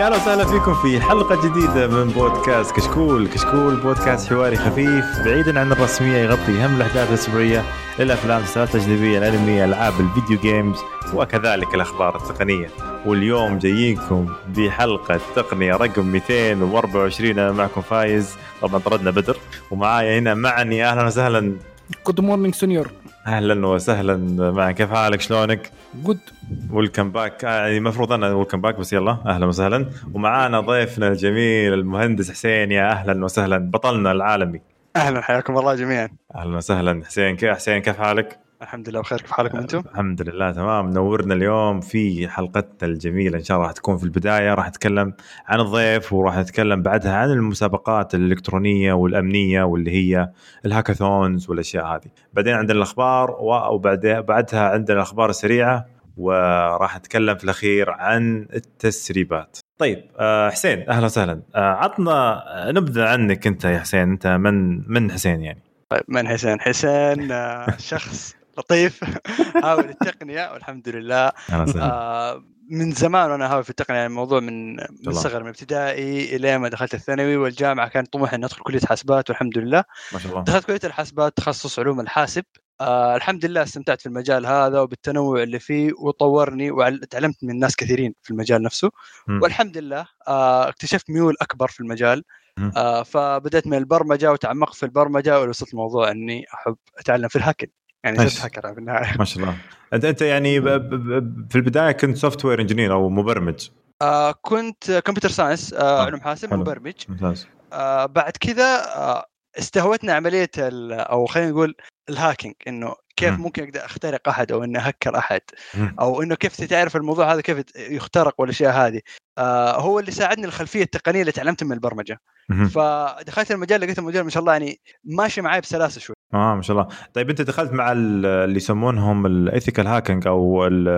أهلا وسهلا فيكم في حلقة جديدة من بودكاست كشكول، كشكول بودكاست حواري خفيف بعيدا عن الرسمية يغطي أهم الأحداث الأسبوعية للافلام، المسلسلات الاجنبيه، الأنمي، العاب الفيديو games وكذلك الأخبار التقنية. واليوم جايينكم بحلقة تقنية رقم 224 أنا معكم فايز، طبعا طردنا بدر ومعايا هنا معن أهلا وسهلا. good morning señor أهلا وسهلا. معك كيف حالك؟ شلونك؟ good welcome back يعني المفروض أنا welcome back بس يلا أهلا وسهلا. ومعانا ضيفنا الجميل المهندس حسين يا أهلا وسهلا. بطلنا العالمي. أهلا حياكم الله جميعا. أهلا وسهلا. حسين كيف حسين كيف حالك؟ الحمد لله بخير كيف حالكم أنتم؟ الحمد لله تمام. نورنا اليوم في حلقتنا الجميلة إن شاء الله راح تكون في البداية راح نتكلم عن الضيف وراح نتكلم بعدها عن المسابقات الإلكترونية والأمنية واللي هي ال hackathons والأشياء هذه. بعدين عندنا الأخبار وبعدها بعدها عندنا الأخبار السريعة وراح نتكلم في الأخير عن التسريبات. طيب آه، حسين أهلا وسهلا. آه، عطنا نبذه عنك أنت يا حسين أنت من من حسين يعني؟ طيب من حسين؟ حسين آه، شخص لطيف. هاوي التقنيه والحمد لله. آه، من زمان وأنا هاوي في التقنية يعني الموضوع من من. الصغر من ابتدائي إلى ما دخلت الثانوي والجامعة كان طموحي إني أدخل كلية حاسبات والحمد لله. ما شاء الله. دخلت كلية الحاسبات تخصص علوم الحاسب. آه الحمد لله استمتعت في المجال هذا وبالتنوع اللي فيه وطورني وتعلمت من ناس كثيرين في المجال نفسه. مم. والحمد لله آه اكتشفت ميول أكبر في المجال. آه فبدأت من البرمجة وتعمقت في البرمجة ووصلت الموضوع إني أحب أتعلم في ال hacking. يعني. صرت هاكر في النهايه ما شاء الله انت أنت يعني ب- ب- ب- في البداية كنت software engineer أو مبرمج آه كنت computer science آه آه، علوم حاسب. مبرمج ممتاز آه بعد كذا آه استهوتنا عملية ال- أو خلينا نقول ال hacking إنه كيف مم. ممكن أقدر أخترق أحد أو إني أهكر أحد مم. أو إنه كيف تعرف الموضوع هذا كيف يخترق والأشياء هذه آه هو اللي ساعدني الخلفية التقنية اللي تعلمت من البرمجة مهم. فدخلت المجال لقيت المجال ما شاء الله يعني ماشي معي بسلاسة شوي آه ما شاء الله. طيب أنت دخلت مع ال- اللي يسمونهم ال ethical hacking أو ال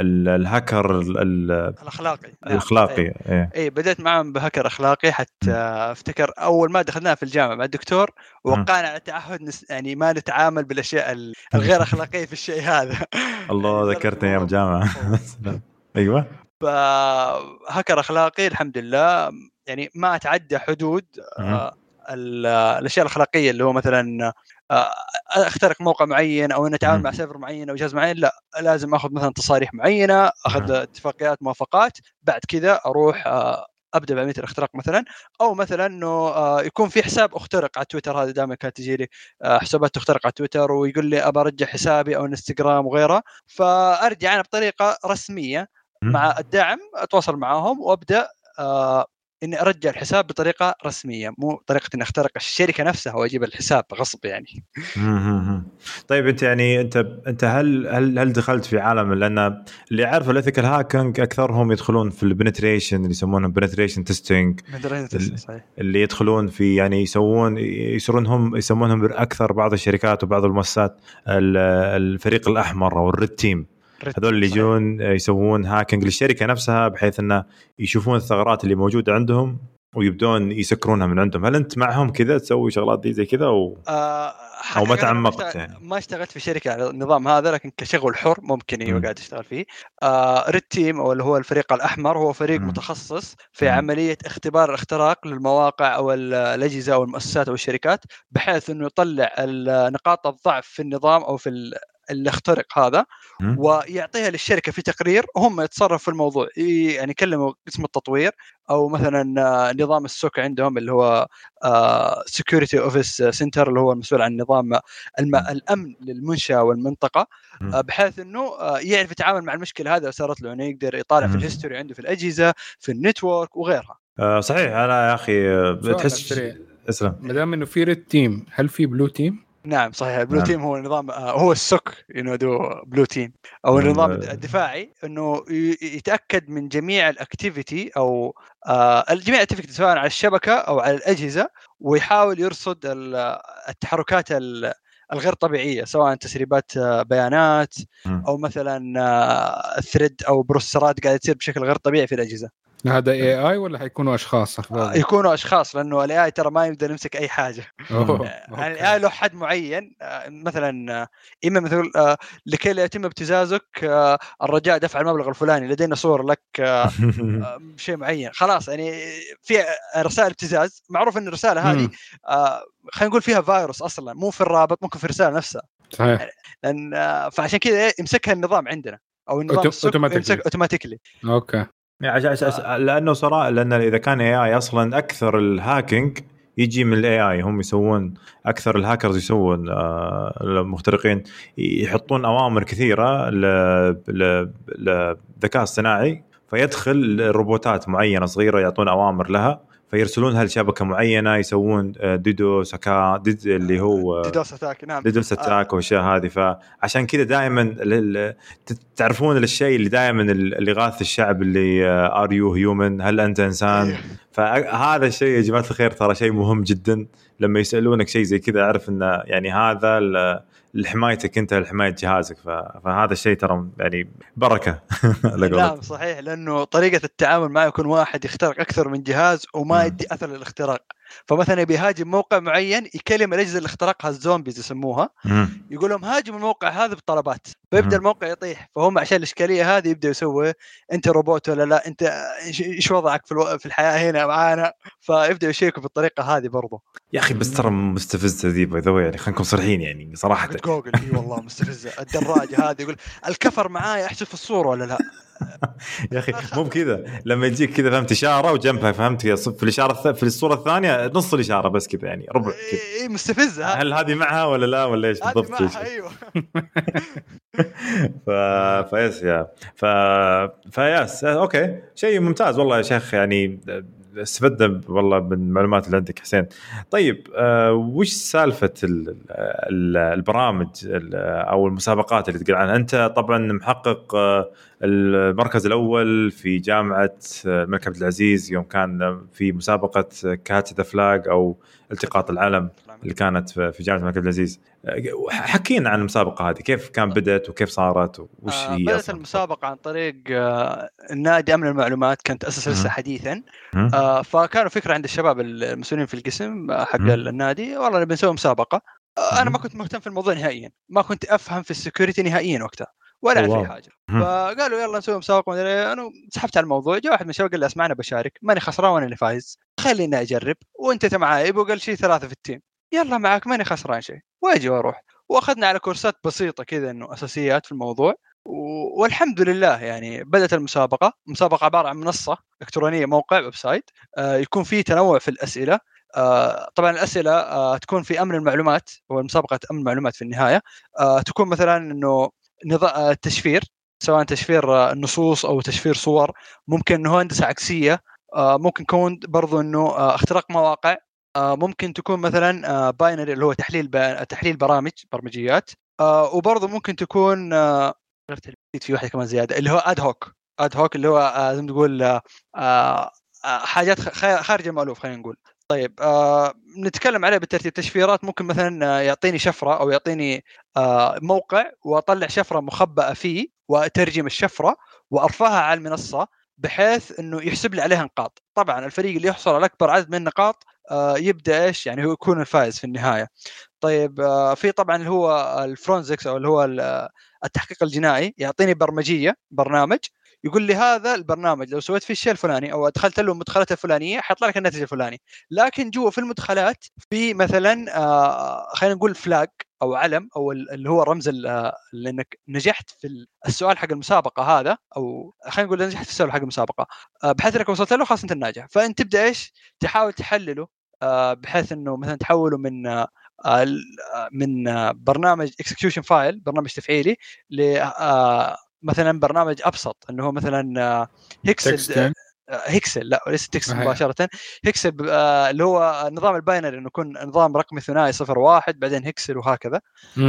ال الهاكر ال- ال- الأخلاقي. نعم. الأخلاقي إيه. إيه. اي بدأت معهم بهكر أخلاقي حتى أفتكر أول ما دخلناها في الجامعة مع الدكتور وقعنا على تعهد نس... يعني ما نتعامل بالأشياء ال- الغير أخلاقية في الشيء هذا. الله ذكرتني أيام الجامعة. أيوه. فهكر أخلاقي الحمد لله. يعني ما أتعدى حدود آه، ال- الأشياء الأخلاقية اللي هو مثلا أخترق موقع معين أو ان أتعامل. مع سيرفر معين أو جهاز معين لا لازم آخذ مثلا تصاريح معينة. آخذ اتفاقيات موافقات بعد كذا أروح آه، أبدأ بعملية الاختراق مثلا أو مثلا إنه آه، يكون في حساب أخترق على تويتر هذا دائما كانت تجي لي آه، حسابات تخترق على تويتر ويقول لي أبى أرجع حسابي أو إنستغرام وغيرها فأرجع أنا بطريقة رسمية مع الدعم أتواصل معاهم وأبدأ آه إني أرجع الحساب بطريقة رسمية مو طريقة إني أخترق الشركة نفسها وأجيب الحساب غصب يعني. طيب أنت يعني أنت أنت هل هل هل دخلت في عالم؟ لأن اللي عارف ال ethical hacking أكثرهم يدخلون في ال penetration اللي يسمونهم penetration testing اللي يدخلون في يعني يسوون يصيرون هم يسمونهم أكثر بعض الشركات وبعض المؤسسات ال- الفريق الأحمر أو ال red team. هذول اللي. يجون يسوون hacking للشركه نفسها بحيث إنه يشوفون الثغرات اللي موجودة عندهم ويبدون يسكرونها من عندهم، هل أنت معهم كذا تسوي شغلات دي زي كذا و... آه أو ما تعمقت يعني. ما اشتغلت في شركة على النظام هذا لكن كشغل حر ممكن أيوه. قاعد أشتغل فيه آه ريد تيم أو اللي هو الفريق الأحمر هو فريق مم. متخصص في مم. عملية اختبار الاختراق للمواقع أو ال- الأجهزة أو المؤسسات أو الشركات بحيث إنه يطلع نقاط الضعف في النظام أو في ال- اللي اخترق هذا. ويعطيها للشركة في تقرير هم يتصرفوا في الموضوع يعني يكلموا قسم التطوير أو مثلا آه، نظام السوك عندهم اللي هو security office center اللي هو المسؤول عن نظام الم... الأمن للمنشأة والمنطقة. آه، بحيث إنه آه، يعرف يتعامل مع المشكلة هذه لو صارت له إنه يقدر يطالع في. ال history عنده في الأجهزة في ال network وغيرها صحيح أنا يا أخي سؤال تحس سريع. اسلم ما دام إنه في red team هل في blue team؟ نعم صحيح ال blue نعم. team هو نظام آه، هو ال SOC ينادوه blue team أو مم. النظام الدفاعي إنه يتأكد من جميع ال activity أو آه جميع ال activity سواء على الشبكة أو على الأجهزة ويحاول يرصد ال- التحركات ال- الغير طبيعية سواء تسريبات آه، بيانات. أو مثلا threat أو process ات قاعدة تصير بشكل غير طبيعي في الأجهزة هذا A I ولا حيكونوا أشخاص أخبار؟ يكونوا أشخاص لأنه ال AI ترى ما يقدر يمسك أي حاجة أوه، يعني. ال AI له حد معين آه، مثلا آه، إما مثل آه، لكي لا يتم ابتزازك آه، الرجاء دفع المبلغ الفلاني لدينا صور لك آه، آه، شيء معين خلاص يعني في رسائل ابتزاز معروف إن الرسالة هذه. آه، خلينا نقول فيها فيروس أصلا مو في الرابط ممكن في الرسالة نفسها صحيح لأن آه، فعشان كذا إيه، يمسكها النظام عندنا أو النظام. يمسك automatically okay يعني عشان عشان لأنه صراحة لأن إذا كان AI أصلا أكثر ال hacking يجي من ال AI هم يسوون أكثر الهاكرز يسوون آه، المخترقين يحطون أوامر كثيرة للذكاء اصطناعي فيدخل روبوتات معينة صغيرة يعطون أوامر لها. فيرسلونها لشبكه معينة يسوون آه، DDoS attack اللي هو DDoS attack نعم. DDoS attack والأشياء هذه. فعشان كذا دائما تعرفون الشيء اللي دائما اللي غاث الشعب اللي are you human هل أنت إنسان؟ أيوه. فهذا الشيء يا جماعة الخير ترى شيء مهم جدا. لما يسألونك شيء زي كذا أعرف انه يعني هذا لحمايتك انت لحماية جهازك فهذا الشيء ترى يعني بركة. نعم صحيح لأنه طريقة التعامل معه يكون واحد يخترق أكثر من جهاز وما. يدي أثر للاختراق فمثلا يبي يهاجم موقع معين يكلم الأجهزة اللي اخترقها ال zombies يسموها. يقول لهم هاجموا الموقع هذا بطلبات فيبدأ. الموقع يطيح فهم عشان الإشكالية هذه يبدأ يسوي أنت روبوت ولا لا؟ أنت إيش وضعك في ألو... في الحياة هنا معانا؟ فيبدأ يشيكوا بالطريقة هذه برضو يا أخي بس ترى مستفزه ذي by the يعني خلينا نكون صريحين يعني صراحة. جوجل إي والله مستفزة. الدراجة هذه يقول الكفر معاي احذف الصورة ولا لا؟ يا أخي مو بكذا. لما يجيك كذا فهمت إشارة وجنبها فهمت في الإشارة في الصورة الثانية نص الإشارة بس كذا يعني ربع كذا. إي مستفزة. هل هذه معها ولا لا ولا إيش بالضبط؟ معها أيوه. ف... فيس يا. ف... فيس okay. شيء ممتاز والله يا شيخ يعني استفدنا والله من المعلومات اللي عندك حسين. طيب آه وش سالفة ال... ال... البرامج ال... أو المسابقات اللي تقول عنها؟ أنت طبعا محقق آه، المركز الأول في جامعة آه، الملك عبد العزيز يوم كان في مسابقة كاتش ذا فلاج أو التقاط العلم. اللي كانت في جامعة الملك عبد العزيز حكينا عن المسابقة هذه كيف كان بدأت وكيف صارت وش آه، هي بدأت أصلاً؟ المسابقة عن طريق آه، النادي أمن المعلومات كانت تاسس لسه. حديثا. آه، فكانوا فكرة عند الشباب المسؤولين في القسم حق. النادي والله نبي نسوي مسابقة أنا ما. كنت مهتم في الموضوع نهائيا ما كنت أفهم في ال security نهائيا وقتها ولا اعرف. اي حاجة. فقالوا يلا نسوي مسابقة مدري. أنا سحبت على الموضوع جاء واحد من الشباب قال لي أسمعنا بشارك ماني خسران وأنا اللي فايز خليني أجرب وأنت معاي وقال شيء ثلاثة في ال team يلا معك ماني خسران شيء. واجي وأروح. وأخذنا على كورسات بسيطة كذا إنه أساسيات في الموضوع. والحمد لله يعني بدأت المسابقة. مسابقة عبارة عن منصة إلكترونية موقع website. آه، يكون فيه تنوع في الأسئلة. آه، طبعا الأسئلة آه، تكون في أمن المعلومات. هو مسابقه امن المعلومات في النهاية. آه، تكون مثلا إنه نظام تشفير. سواء تشفير آه، النصوص أو تشفير صور. ممكن إنه هندسة عكسية. آه، ممكن يكون برضو إنه آه، اختراق مواقع. آه، ممكن تكون مثلا binary اللي هو تحليل تحليل برامج برمجيات. آه، وبرضه ممكن تكون آه، عرفت في واحدة كمان زيادة اللي هو اد هوك اد هوك اللي هو آه، زي ما تقول آه، آه، آه، حاجات خارج المألوف خلينا نقول. طيب آه نتكلم عليه بالترتيب. تشفيرات ممكن مثلا آه، يعطيني شفرة أو يعطيني آه موقع وأطلع شفرة مخبأة فيه وأترجم الشفرة وأرفعها على المنصة بحيث إنه يحسب لي عليها نقاط. طبعا الفريق اللي يحصل على أكبر عدد من النقاط آه يبدأ إيش يعني هو يكون الفائز في النهاية. طيب آه في طبعا اللي هو ال forensics أو اللي هو ال- التحقيق الجنائي يعطيني برمجية برنامج يقول لي هذا البرنامج لو سويت فيه الشيء الفلاني أو أدخلت له المدخلات الفلانية حيطلع لك الناتج الفلاني لكن جوا في المدخلات في مثلا آه خلينا نقول flag أو علم أو ال- اللي هو رمز ال- آه، لأنك نجحت في ال- السؤال حق المسابقة هذا أو خلينا نقول نجحت في السؤال حق المسابقة. آه بحيث إنك وصلت له خلاص أنت الناجح فأنت تبدأ إيش؟ تحاول تحلله آه بحيث إنه مثلا تحوله من آه آه، من آه، برنامج execution file برنامج تفعيلي ل آه، مثلا برنامج أبسط انه هو مثلا آه، هيكسل آه، هيكسل لا ليس أهي. مباشرة. هيكسل آه، اللي هو نظام ال binary إنه يكون نظام رقمي ثنائي صفر واحد بعدين هيكسل وهكذا.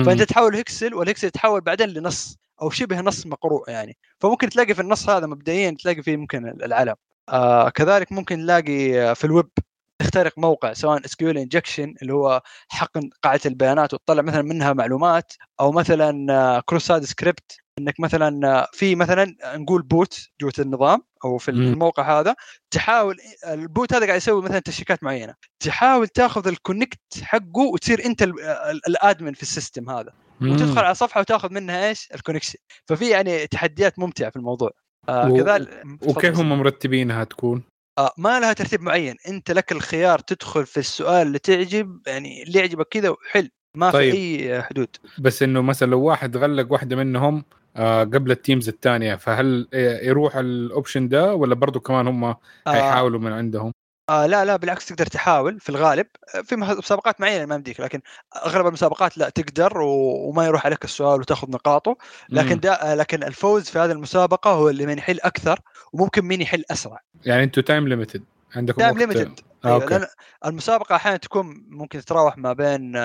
فأنت تحول هيكسل والهيكسل يتحول بعدين لنص أو شبه نص مقروء يعني. فممكن تلاقي في النص هذا مبدئيا تلاقي فيه ممكن العلم. آه كذلك ممكن نلاقي آه، في الويب. تخترق موقع سواء SQL injection اللي هو حقن قاعدة البيانات وتطلع مثلا منها معلومات أو مثلا cross-site script إنك مثلا آه، في مثلا نقول bot جوة النظام أو في. الموقع هذا تحاول ال bot هذا قاعد يسوي مثلا تشيكات معينة. تحاول تاخذ ال connect حقه وتصير أنت ال- ال- ال admin في ال system هذا. وتدخل على صفحة وتاخذ منها إيش؟ ال connection ففي يعني تحديات ممتعة في الموضوع. آه و- كذلك وكيف. هم مرتبينها تكون؟ آه ما لها ترتيب معين أنت لك الخيار تدخل في السؤال اللي تعجب يعني اللي يعجبك كذا وحل ما طيب. في أي حدود بس إنه مثلا لو واحد غلق واحدة منهم آه قبل ال teams الثانية فهل يروح ال option ده ولا برضو كمان هم آه حيحاولوا من عندهم؟ آه لا لا بالعكس تقدر تحاول في الغالب. آه، في مسابقات معينة ما يمديك لكن أغلب المسابقات لا تقدر وما يروح عليك السؤال وتأخذ نقاطه. لكن. دا آه، لكن الفوز في هذه المسابقة هو اللي من يحل أكثر وممكن مين يحل أسرع. يعني أنتوا time limited عندكم time limited آه، أيوة okay. لأن المسابقة أحيانا تكون ممكن تتراوح ما بين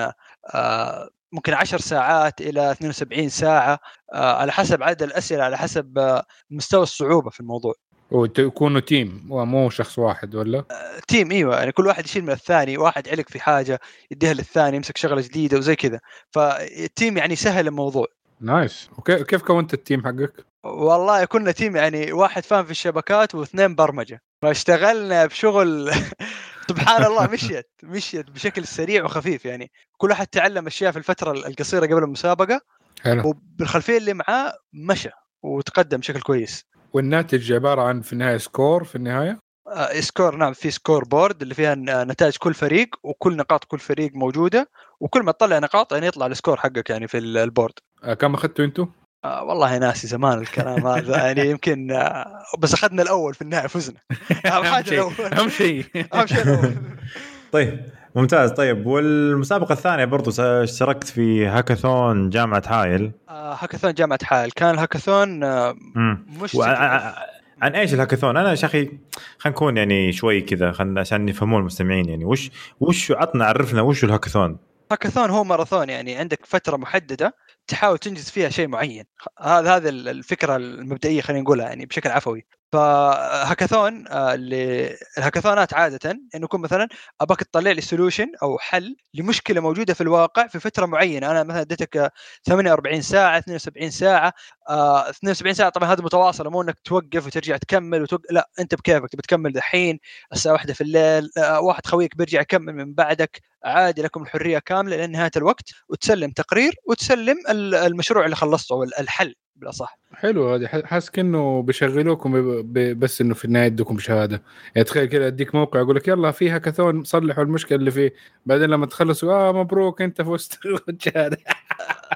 آه، ممكن 10 ساعات إلى 72 ساعة آه، على حسب عدد الأسئلة على حسب مستوى الصعوبة في الموضوع. وتكونوا team ومو شخص واحد ولا؟ team إيوه. يعني كل واحد يشيل من الثاني واحد علق في حاجة يديها للثاني يمسك شغلة جديدة وزي كذا. فال team يعني سهل الموضوع. nice وكيف كيف كونت ال team حقك؟ والله كنا team يعني واحد فاهم في الشبكات واثنين برمجة. فاشتغلنا بشغل سبحان الله مشيت مشيت بشكل سريع وخفيف يعني. كل واحد تعلم أشياء في الفترة القصيرة قبل المسابقة. حلو. وبالخلفية اللي معاه مشى وتقدم بشكل كويس. والناتج عبارة عن في النهاية score في النهاية؟ آه، score نعم في score board اللي فيها ن- نتائج كل فريق وكل نقاط كل فريق موجودة وكل ما تطلع نقاط يعني يطلع ال score حقك يعني في ال- ال board آه، كم أخذتوا أنتوا؟ آه والله ناسي زمان الكلام هذا. يعني يمكن آه بس أخذنا الأول في النهاية فزنا. أهم حاجة شيء الأول. أهم شيء. أهم شيء الأول. طيب ممتاز. طيب والمسابقة الثانية برضو اشتركت في هاكاثون جامعة حائل آه هاكاثون جامعة حائل كان الهاكاثون آه. مش عن- عن إيش الهاكاثون؟ أنا يا أخي خلينا نكون يعني شوي كذا خلينا عشان يفهمون المستمعين يعني. وش وش عطنا عرفنا وش ال hackathon؟ hackathon هو ماراثون يعني عندك فترة محددة تحاول تنجز فيها شيء معين. هذا هذا الفكرة المبدئية خلينا نقولها يعني بشكل عفوي. فهاكاثون آه، اللي الهاكاثونات عادة إنه يكون مثلا ابغاك تطلع لي solution أو حل لمشكلة موجودة في الواقع في فترة معينة. أنا مثلا اديتك آه، 48 ساعة 72 ساعة آه 72 ساعة. طبعا هذه متواصلة مو إنك توقف وترجع تكمل وتوق... لا أنت بكيفك تبي تكمل دحين الساعة واحدة في الليل آه واحد خويك بيرجع يكمل من بعدك. عادي لكم الحرية كاملة لين نهايه الوقت وتسلم تقرير وتسلم ال- المشروع اللي خلصته أو الحل بالاصح حلو هذه. حاسس كأنه بيشغلوكم بس إنه في النهاية يدوكم شهادة. يعني تخيل كذا أديك موقع يقول لك يلا في هاكاثون صلحوا المشكلة اللي فيه. بعدين لما تخلصوا آه مبروك أنت فزت شهادة.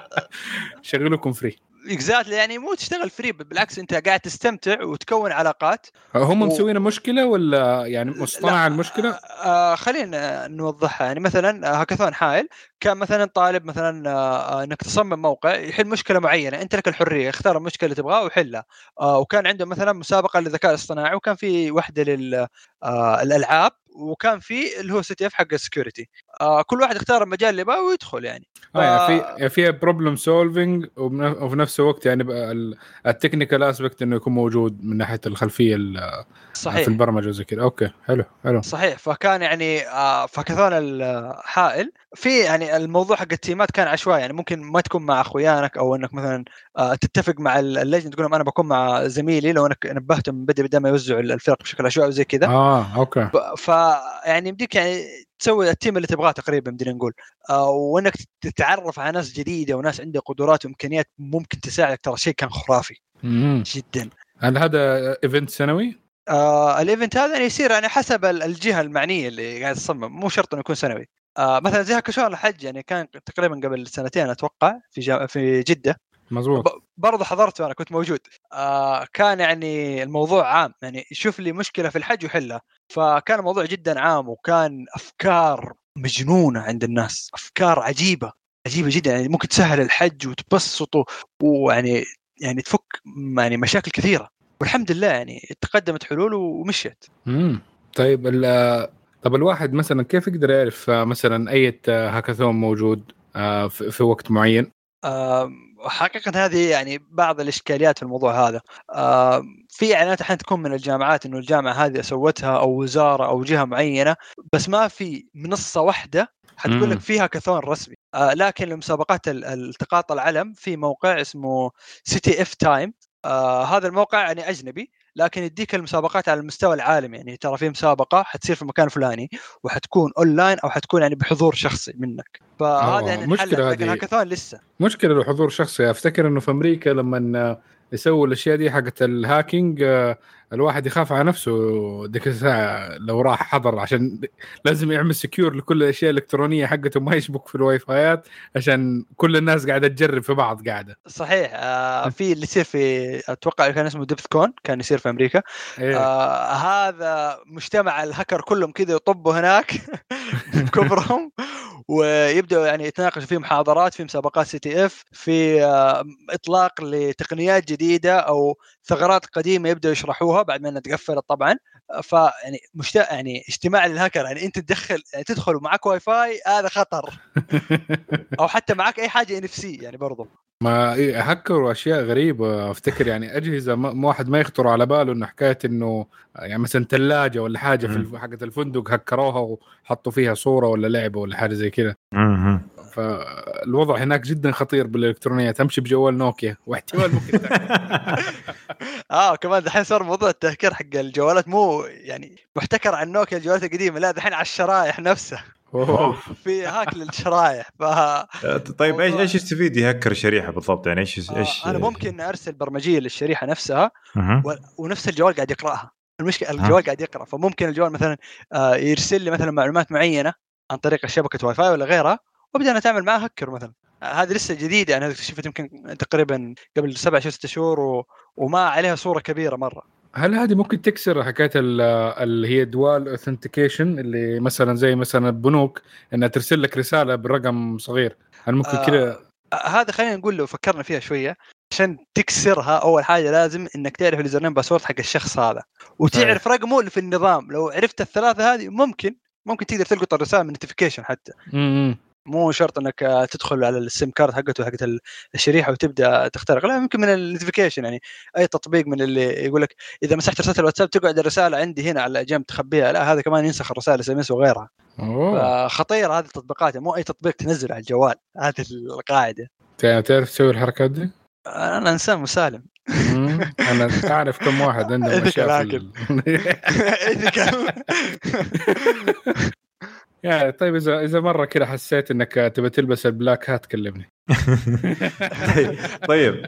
يشغلوكم فري اكزاكتلي يعني مو تشتغل free بالعكس أنت قاعد تستمتع وتكون علاقات. هم و- مسوين مشكلة ولا يعني مصطنعه لا، المشكلة؟ آه خلينا نوضحها. يعني مثلا آه، هاكاثون حائل كان مثلا طالب مثلا آه إنك تصمم موقع يحل مشكلة معينة. أنت لك الحرية اختار المشكلة اللي تبغاها وحلها. آه وكان عنده مثلا مسابقة للذكاء الاصطناعي وكان في واحدة لل آه الألعاب وكان في اللي هو CTF حق ال security آه كل واحد اختار المجال اللي يبغاه ويدخل يعني. يعني في يعني فيها problem solving وفي نفس الوقت يعني ال technical aspect إنه يكون موجود من ناحية الخلفية ال- صحيح. في البرمجة وزي كذا okay حلو حلو. صحيح. فكان يعني آه، فكثون الحائل. في يعني الموضوع حق التيمات كان عشوائي. يعني ممكن ما تكون مع أخوياك أو إنك مثلا آه، تتفق مع ال- اللجنه تقول لهم أنا بكون مع زميلي لو انك نبهتهم من بدري بدل ما يوزعوا الفرق بشكل عشوائي وزي كذا آه okay. ف يعني يمديك يعني تسوي ال team اللي تبغاه تقريبا بدنا نقول. آه، وإنك تتعرف على ناس جديدة وناس عندها قدرات وإمكانيات ممكن تساعدك ترى شيء كان خرافي مم. جدا. هل هذا ايفنت سنوي؟ آه ال event هذا يعني يصير يعني حسب ال- الجهة المعنية اللي قاعد تصمم. مو شرط إنه يكون سنوي. آه مثلا زي هاكاثون الحج يعني كان تقريبا قبل سنتين أتوقع في في جدة. مظبوط. ب- برضه حضرته أنا كنت موجود. آه كان يعني الموضوع عام. يعني شوف لي مشكلة في الحج وحلها فكان الموضوع جدا عام وكان أفكار مجنونة عند الناس. أفكار عجيبة عجيبة جدا. يعني ممكن تسهل الحج وتبسطه ويعني يعني تفك يعني مشاكل كثيرة. والحمد لله يعني تقدمت حلول ومشيت. امم طيب ال- طب الواحد مثلا كيف يقدر يعرف مثلا أي هاكاثون موجود آه، في في وقت معين؟ آه حقيقة هذه يعني بعض الإشكاليات في الموضوع هذا. آه في إعلانات أحيانا تكون من الجامعات إنه الجامعة هذه سوتها أو وزارة أو جهة معينة بس ما في منصة واحدة حتقول لك فيها كثون رسمي. آه لكن لمسابقات التقاط العلم في موقع اسمه CTFtime آه هذا الموقع يعني أجنبي. لكن يديك المسابقات على المستوى العالمي. يعني ترى في مسابقة حتصير في مكان فلاني وحتكون اونلاين أو حتكون يعني بحضور شخصي منك. فهذا يعني مشكلة لكن هاكاثون لسه. مشكلة لو حضور شخصي أفتكر إنه في أمريكا لما يسووا الأشياء دي حقت ال hacking آه، الواحد يخاف على نفسه ذيك الساعة لو راح حضر عشان لازم يعمل secure لكل الأشياء الإلكترونية حقته ما يشبك في الواي فايات عشان كل الناس قاعدة تجرب في بعض قاعدة صحيح آه في اللي يصير في أتوقع كان اسمه DEF CON كان يصير في أمريكا إيه. آه هذا مجتمع الهكر كلهم كذا يطبوا هناك بكبرهم ويبدأوا يعني يتناقشوا في محاضرات في مسابقات CTF في آه، إطلاق لتقنيات جديدة أو ثغرات قديمة يبدأوا يشرحوها بعد ما تقفلت طبعا. فيعني مشت... يعني اجتماع للهكر يعني أنت تدخل يعني تدخل ومعك واي فاي هذا خطر. أو حتى معك أي حاجة NFC يعني برضو. ما هكروا أشياء غريبة أفتكر يعني أجهزة ما واحد ما يخطر على باله إنه حكاية إنه يعني مثلا ثلاجه ولا حاجة في حقه الفندق هكروها وحطوا فيها صورة ولا لعبة ولا حاجة زي كذا. فالوضع هناك جدا خطير بالإلكترونية تمشي بجوال نوكيا. واحتمال ممكن آه كمان دحين صار موضوع التهكير حق الجوالات مو يعني محتكر عن نوكيا الجوالات القديمة لا دحين على الشرايح نفسها. في هاك للشرايح ف طيب إيش إيش يستفيد يهكر الشريحه بالضبط؟ يعني إيش إيش آه أنا ممكن أرسل برمجية للشريحة نفسها و... ونفس الجوال قاعد يقرأها. المشكلة الجوال قاعد يقرأ فممكن الجوال مثلا آه يرسل لي مثلا معلومات معينة عن طريق شبكة واي فاي ولا غيرها وأبدأ أنا أتعامل معاه هكر مثلا. آه هذه لسه جديدة يعني اكتشفت يمكن تقريبا قبل سبع ست شهور و... وما عليها صورة كبيرة مرة. هل هذه ممكن تكسر حكاية اللي هي dual authentication اللي مثلا زي مثلا البنوك إنها ترسل لك رسالة برقم صغير؟ هل ممكن آه كذا هذا خلينا نقول لو فكرنا فيها شوية عشان تكسرها أول حاجة لازم إنك تعرف ال username password حق الشخص هذا وتعرف طيب. رقمه اللي في النظام. لو عرفت الثلاثة هذه ممكن ممكن تقدر تلقط الرسائل من notification حتى. امم مو شرط إنك تدخل على ال SIM card حقته حقت الشريحة وتبدأ تخترق. لا يمكن من ال notification يعني أي تطبيق من اللي يقول لك إذا مسحت رسالة الواتساب تقعد الرسالة عندي هنا على جنب تخبيها. لا هذا كمان ينسخ الرسائل SMS وغيرها. خطيره هذه التطبيقات. يعني مو أي تطبيق تنزله على الجوال هذه القاعدة. تعرف تسوي الحركات دي؟ أنا إنسان مسالم. أنا أعرف كم واحد عنده مشاكل. يعني طيب إذا إذا مرة كذا حسيت إنك تبي تلبس البلاك هات كلمني. طيب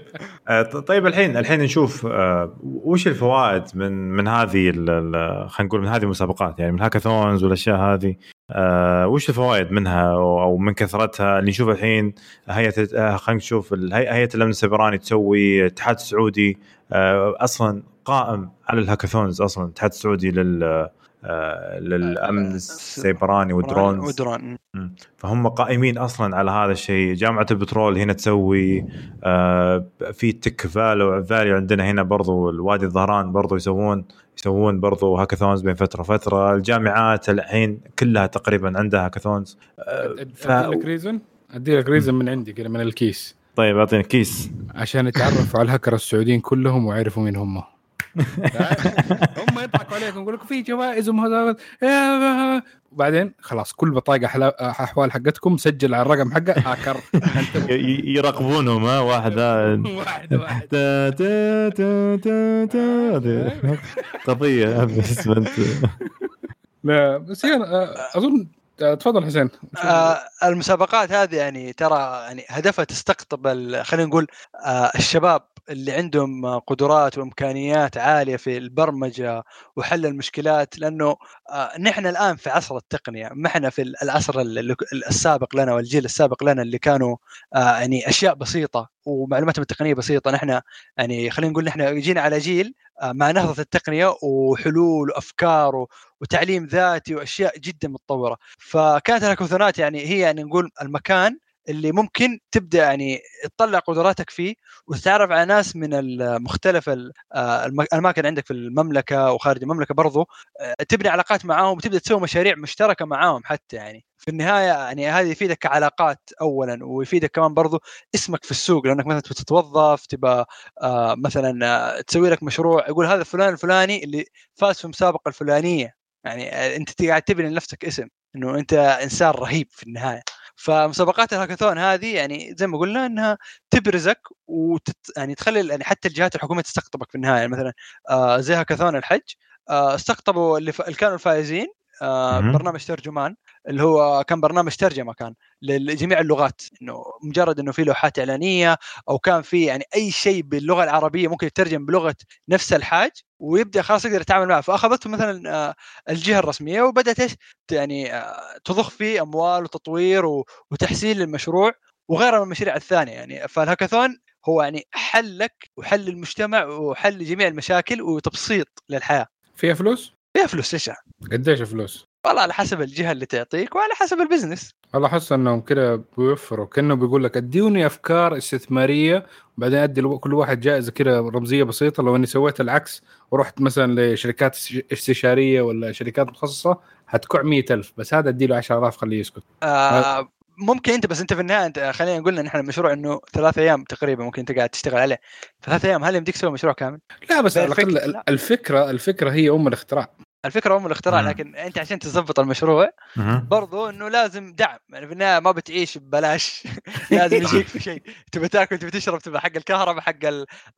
آه، طيب الحين الحين نشوف آه، وش الفوائد من من هذه خلينا نقول من هذه المسابقات؟ يعني من الهاكاثونز والأشياء هذه آه، وش الفوائد منها أو من كثرتها؟ اللي نشوف الحين هيئة خلينا نشوف هيئة الأمن السيبراني تسوي الاتحاد السعودي أصلا قائم على ال hackathons أصلا الاتحاد السعودي لل للأمن آه، السيبراني وال drones و drone. فهم قائمين أصلا على هذا الشيء. جامعة البترول هنا تسوي آه، في tech فالو valley عندنا هنا برضو الوادي الظهران برضو يسوون يسوون برضو hackathons بين فترة فتره الجامعات الحين كلها تقريبا عندها hackathons. ف... أدي لك reason أدي لك reason من عندي كذا من ال case. طيب أعطيني case. عشان يتعرفوا على الهكر السعوديين كلهم ويعرفوا مين هم. هم يضحكوا عليكم يقول لك في جوائز وميزات وبعدين خلاص كل بطاقة أحوال حقتكم سجل على الرقم حقه هاكر يراقبونهم ها واحد واحد واحد. قضية لا بس يعني أظن تفضل حسين. آه المسابقات هذه يعني ترى يعني هدفها تستقطب خلينا نقول آه الشباب اللي عندهم قدرات وإمكانيات عالية في البرمجة وحل المشكلات لأنه آه، نحن الآن في عصر التقنية ما إحنا في العصر السابق لنا والجيل السابق لنا اللي كانوا آه، يعني أشياء بسيطة ومعلوماتهم التقنيه بسيطة. نحن يعني خلينا نقول نحن جينا على جيل آه، مع نهضة التقنية وحلول وأفكار وتعليم ذاتي وأشياء جدا متطورة. فكانت الهاكاثونات يعني هي يعني نقول المكان اللي ممكن تبدأ يعني تطلع قدراتك فيه وتتعرف على ناس من مختلف آه، الأماكن عندك في المملكة وخارج المملكة برضو آه، تبني علاقات معاهم وتبدأ تسوي مشاريع مشتركة معاهم حتى يعني. في النهاية يعني هذه يفيدك كعلاقات اولا ويفيدك كمان برضو اسمك في السوق. لأنك مثلا تتوظف تبى آه مثلا تسوي لك مشروع يقول هذا فلان الفلاني اللي فاز في المسابقه الفلانية. يعني أنت قاعد تبني لنفسك اسم إنه أنت إنسان رهيب في النهاية. فمسابقات الهاكاثون هذه يعني زي ما قلنا إنها تبرزك وتت يعني تخلي يعني حتى الجهات الحكومية تستقطبك في النهاية. يعني مثلا آه زي هاكاثون الحج آه استقطبوا اللي, ف... اللي كانوا الفائزين آه برنامج ترجمان اللي هو كان برنامج ترجمة كان لجميع اللغات إنه مجرد إنه في لوحات إعلانية أو كان في يعني أي شيء باللغة العربية ممكن يترجم بلغة نفس الحاج ويبدأ خلاص يقدر يتعامل معه. فأخذته مثلا آه، الجهة الرسمية وبدأت إيش؟ يعني آه، تضخ فيه أموال وتطوير وتحسين للمشروع وغيرها من المشاريع الثانية. يعني فالهاكاثون هو يعني حل لك وحل للمجتمع وحل لجميع المشاكل وتبسيط للحياة. فيها فلوس؟ فيها فلوس إيش قديش فلوس؟ والله على حسب الجهة اللي تعطيك وعلى حسب ال business. والله أحس إنهم كذا بيوفروا كأنه بيقول لك أديوني أفكار استثمارية وبعدين أدي كل واحد جائزة كذا رمزية بسيطة لو إني سويت العكس ورحت مثلا لشركات استشارية ولا شركات متخصصه حتكع مئة ألف بس هذا ادي له 10000 خليه يسكت. آه ممكن أنت بس أنت في النهاية أنت خلينا نقول نحن المشروع إنه ثلاث أيام تقريبا ممكن أنت قاعد تشتغل عليه. ثلاث أيام هل يمديك تسوي مشروع كامل؟ لا بس على الأقل الفكرة الفكرة هي أم الاختراع. الفكرة ام الاختراع لكن أنت عشان تظبط المشروع برضو إنه لازم دعم يعني في النهاية ما بتعيش ببلاش. لازم يجيك في شيء. تبي تاكل تبي تشرب تبي حق الكهرباء حق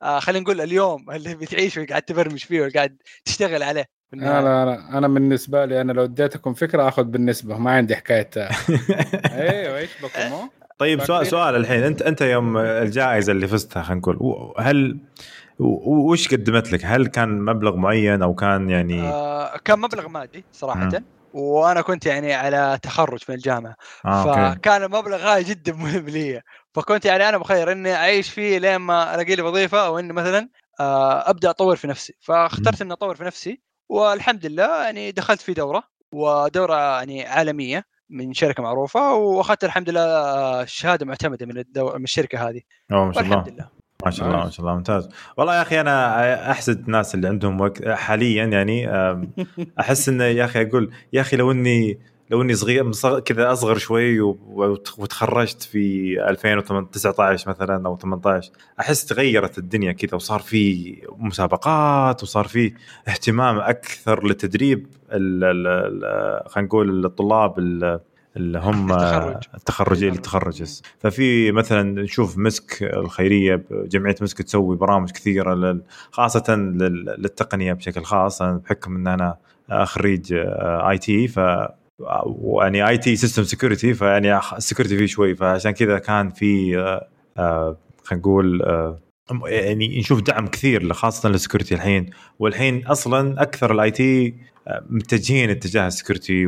آه خلينا نقول اليوم اللي بتعيش وقاعد تبرمج فيه وقاعد تشتغل عليه لا لا لا. أنا بالنسبة لي أنا لو اديتكم فكرة آخذ بالنسبة ما عندي حكاية. أيوه إيش بكم؟ طيب سؤال سؤال الحين. انت أنت يوم الجائزة اللي فزتها خلينا نقول هل وش قدمت لك؟ هل كان مبلغ معين أو كان يعني آه كان مبلغ مادي صراحة م. وأنا كنت يعني على تخرج في الجامعة. آه فكان المبلغ هذا جدا مهم لي. فكنت يعني أنا مخير إني أعيش فيه لين ما ألاقي لي وظيفة أو إني مثلا آه أبدأ أطور في نفسي. فاخترت إني أطور في نفسي والحمد لله يعني دخلت في دورة ودورة يعني عالمية من شركة معروفة وأخذت الحمد لله آه، شهادة معتمدة من الدو... من الشركة هذه. ما شاء الله. الحمد لله. ما شاء الله ما شاء الله ممتاز. والله يا أخي أنا أحسد الناس اللي عندهم وقت حاليا يعني أحس إنه يا أخي أقول يا أخي لو إني لو إني صغير كذا أصغر شوي وتخرجت في 2019 مثلا أو 18 أحس تغيرت الدنيا كذا وصار في مسابقات وصار في اهتمام أكثر لتدريب خلينا نقول الطلاب اللي هم المتخرجين التخرج ففي مثلا نشوف مسك الخيرية جمعية مسك تسوي برامج كثيرة خاصة للتقنية بشكل خاص بحكم إن أنا خريج IT ف يعني IT system security فيعني ال security فيه شوي فعشان كذا كان في آه، خلينا نقول آه، يعني نشوف دعم كثير خاصة لل security الحين. والحين أصلا أكثر ال IT متجهين اتجاه ال security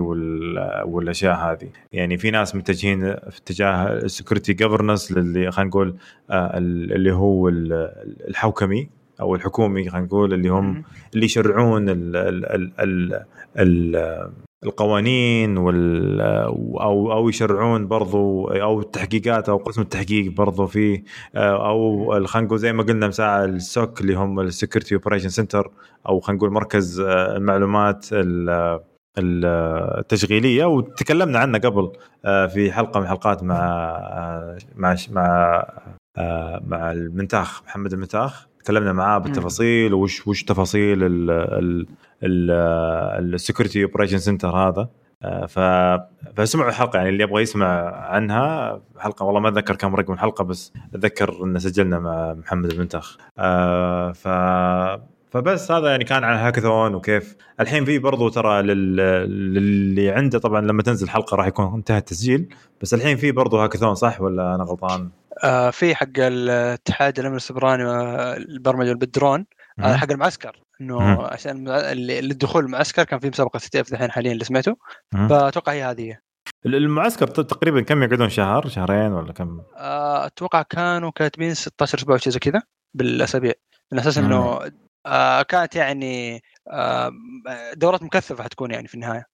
والأشياء هذه. يعني في ناس متجهين في اتجاه ال security governance اللي خلينا نقول آه، اللي هو الحوكمة أو الحكومي خلينا نقول اللي هم اللي يشرعون ال ال ال ال القوانين وال أو أو يشرعون برضو أو التحقيقات أو قسم التحقيق برضو في أو خلينا نقول زي ما قلنا من ساعة ال SOC اللي هم ال security operation center أو خلينا نقول مركز المعلومات التشغيلية وتكلمنا عنه قبل في حلقة من الحلقات مع مع مع مع المنتاخ محمد المنتاخ. تكلمنا معاه بالتفاصيل وش وش تفاصيل ال security operation center هذا. آه، ف فسمعوا الحلقة يعني اللي يبغى يسمع عنها حلقة والله ما أتذكر كم رقم الحلقة بس أتذكر إن سجلنا مع محمد المنتخ آه ف فبس هذا يعني كان عن هاكاثون وكيف. الحين في برضو ترى لل... للي عنده طبعا لما تنزل الحلقة راح يكون انتهى التسجيل بس الحين في برضو هاكاثون صح ولا أنا غلطان؟ آه في حق الاتحاد الأمن السيبراني والبرمجه بالدرون هذا حق المعسكر. إنه عشان للدخول المعسكر كان في مسابقة تي أف الحين حاليا اللي سمعته. فأتوقع هي هذه. المعسكر تقريبا كم يقعدون؟ شهر؟ شهرين ولا كم؟ آه، أتوقع كانوا كاتبين 16 أسبوع شيء زي كذا بالأسابيع. من أساس إنه آه كانت يعني آه دورات مكثفة حتكون يعني في النهاية.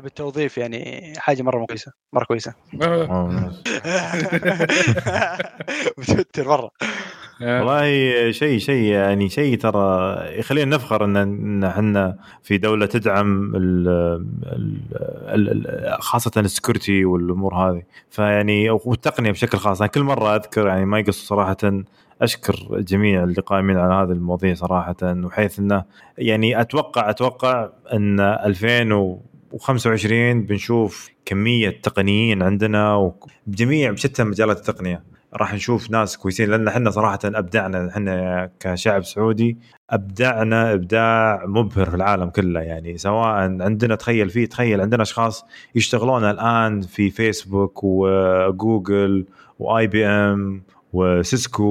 بالتوظيف يعني حاجة مرة كويسه مرة كويسة. متوتر مرة. والله شيء شيء يعني شيء ترى يخلينا نفخر إن إحنا في دولة تدعم ال ال ال خاصة السكيورتي والأمور هذه. فيعني والتقنية بشكل خاص. أنا كل مرة أذكر يعني ما يقص صراحة أشكر الجميع اللي قائمين على هذه المواضيع صراحة وحيث إنه يعني أتوقع أتوقع إن 2025 بنشوف كمية تقنيين عندنا بجميع بشتى مجالات التقنية. راح نشوف ناس كويسين لأن إحنا صراحة ابدعنا إحنا كشعب سعودي ابدعنا إبداع مبهر في العالم كله. يعني سواء عندنا تخيل فيه تخيل عندنا أشخاص يشتغلون الآن في فيسبوك وجوجل و IBM وسيسكو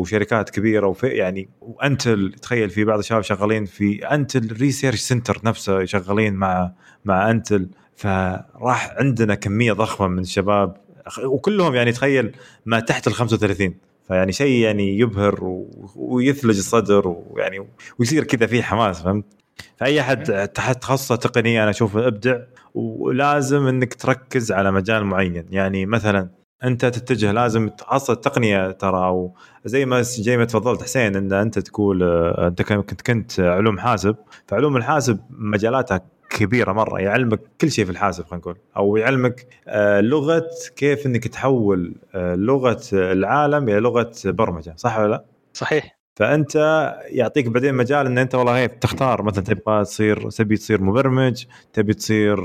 وشركات كبيرة وفي يعني وأنتل تخيل في بعض الشباب شغالين في أنتل research center نفسه شغالين مع مع أنتل. فراح عندنا كمية ضخمة من الشباب وكلهم يعني تخيل ما تحت ال 35 فيعني شيء يعني يبهر و... ويثلج الصدر ويعني ويصير كذا في حماس فهمت؟ فأي أحد تحت تخصصه تقنية أنا أشوفه أبدع ولازم إنك تركز على مجال معين يعني مثلا أنت تتجه لازم خاصه التقنيه ترى أو زي ما زي ما تفضلت حسين إن أنت تقول آه، أنت كنت كنت علوم حاسب فعلوم الحاسب مجالاتها كبيرة مرة يعلمك كل شيء في الحاسب خلينا نقول أو يعلمك آه، لغة كيف إنك تحول آه، لغة العالم إلى لغة برمجة صح ولا لا؟ صحيح فأنت يعطيك بعدين مجال إن أنت والله تختار. مثلا تبغى تصير تبي تصير مبرمج تبي تصير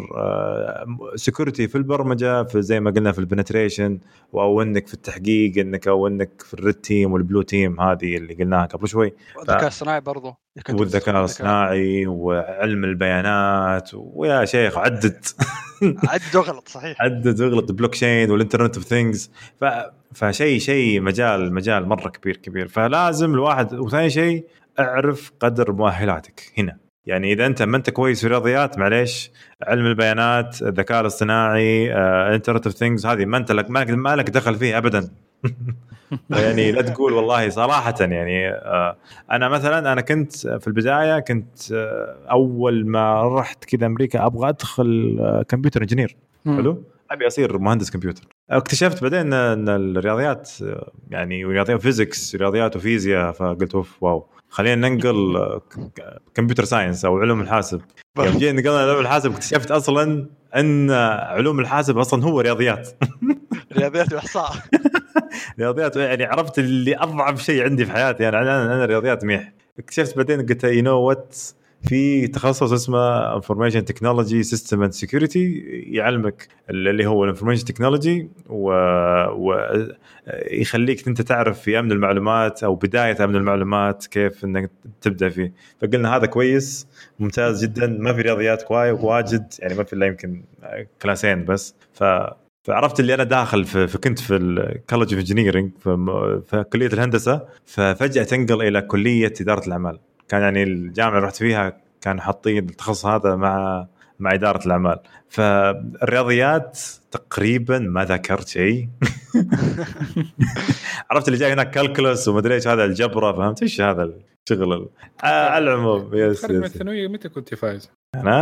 security في البرمجة في زي ما قلنا في ال penetration أو إنك في التحقيق إنك أو إنك في ال red team وال blue team هذه اللي قلناها قبل شوي. الذكاء الصناعي برضو والذكاء الصناعي. وعلم البيانات ويا شيخ عدد عدد واغلط صحيح. عدد واغلط blockchain وال internet of things ف فشيء شيء مجال مجال مرة كبير كبير. فلازم الواحد وثاني شيء اعرف قدر مؤهلاتك هنا. يعني إذا أنت ما أنت كويس في الرياضيات معليش. علم البيانات الذكاء الاصطناعي internet of things هذه ما أنت لك ما لك دخل فيه ابدا. يعني لا تقول والله صراحة يعني آه، أنا مثلا أنا كنت في البداية كنت آه، أول ما رحت كذا أمريكا أبغى أدخل computer engineer. حلو؟ أبي أصير مهندس كمبيوتر. اكتشفت بعدين إن الرياضيات يعني رياضيات physics رياضيات وفيزياء فقلت أوف wow. خلينا ننقل computer science أو علوم الحاسب. يوم جينا نقلنا علوم الحاسب اكتشفت أصلا إن علوم الحاسب أصلا هو رياضيات. رياضيات وإحصاء. رياضيات يعني عرفت اللي أضعف شيء عندي في حياتي. يعني أنا أنا رياضيات meh. اكتشفت بعدين قلت you know what في تخصص اسمه information technology system and security يعلمك اللي هو ال information technology ويخليك إنت تعرف في أمن المعلومات أو بداية أمن المعلومات كيف إنك تبدأ فيه. فقلنا هذا كويس ممتاز جدا ما في رياضيات واجد يعني ما في إلا يمكن كلاسين بس. ف فعرفت اللي أنا داخل في, في في ال college of engineering في كلية الهندسة ففجأة تنقل إلى كلية إدارة الأعمال. كان يعني الجامعة اللي رحت فيها كانوا حاطين التخصص هذا مع مع إدارة الأعمال. فالرياضيات تقريبا ما ذكرت شيء. عرفت اللي جاي هناك calculus ومدري إيش هذا الجبرة فهمت؟ إيش هذا الشغل؟ على العموم. yes من الثانوية متى كنت فايز؟ أنا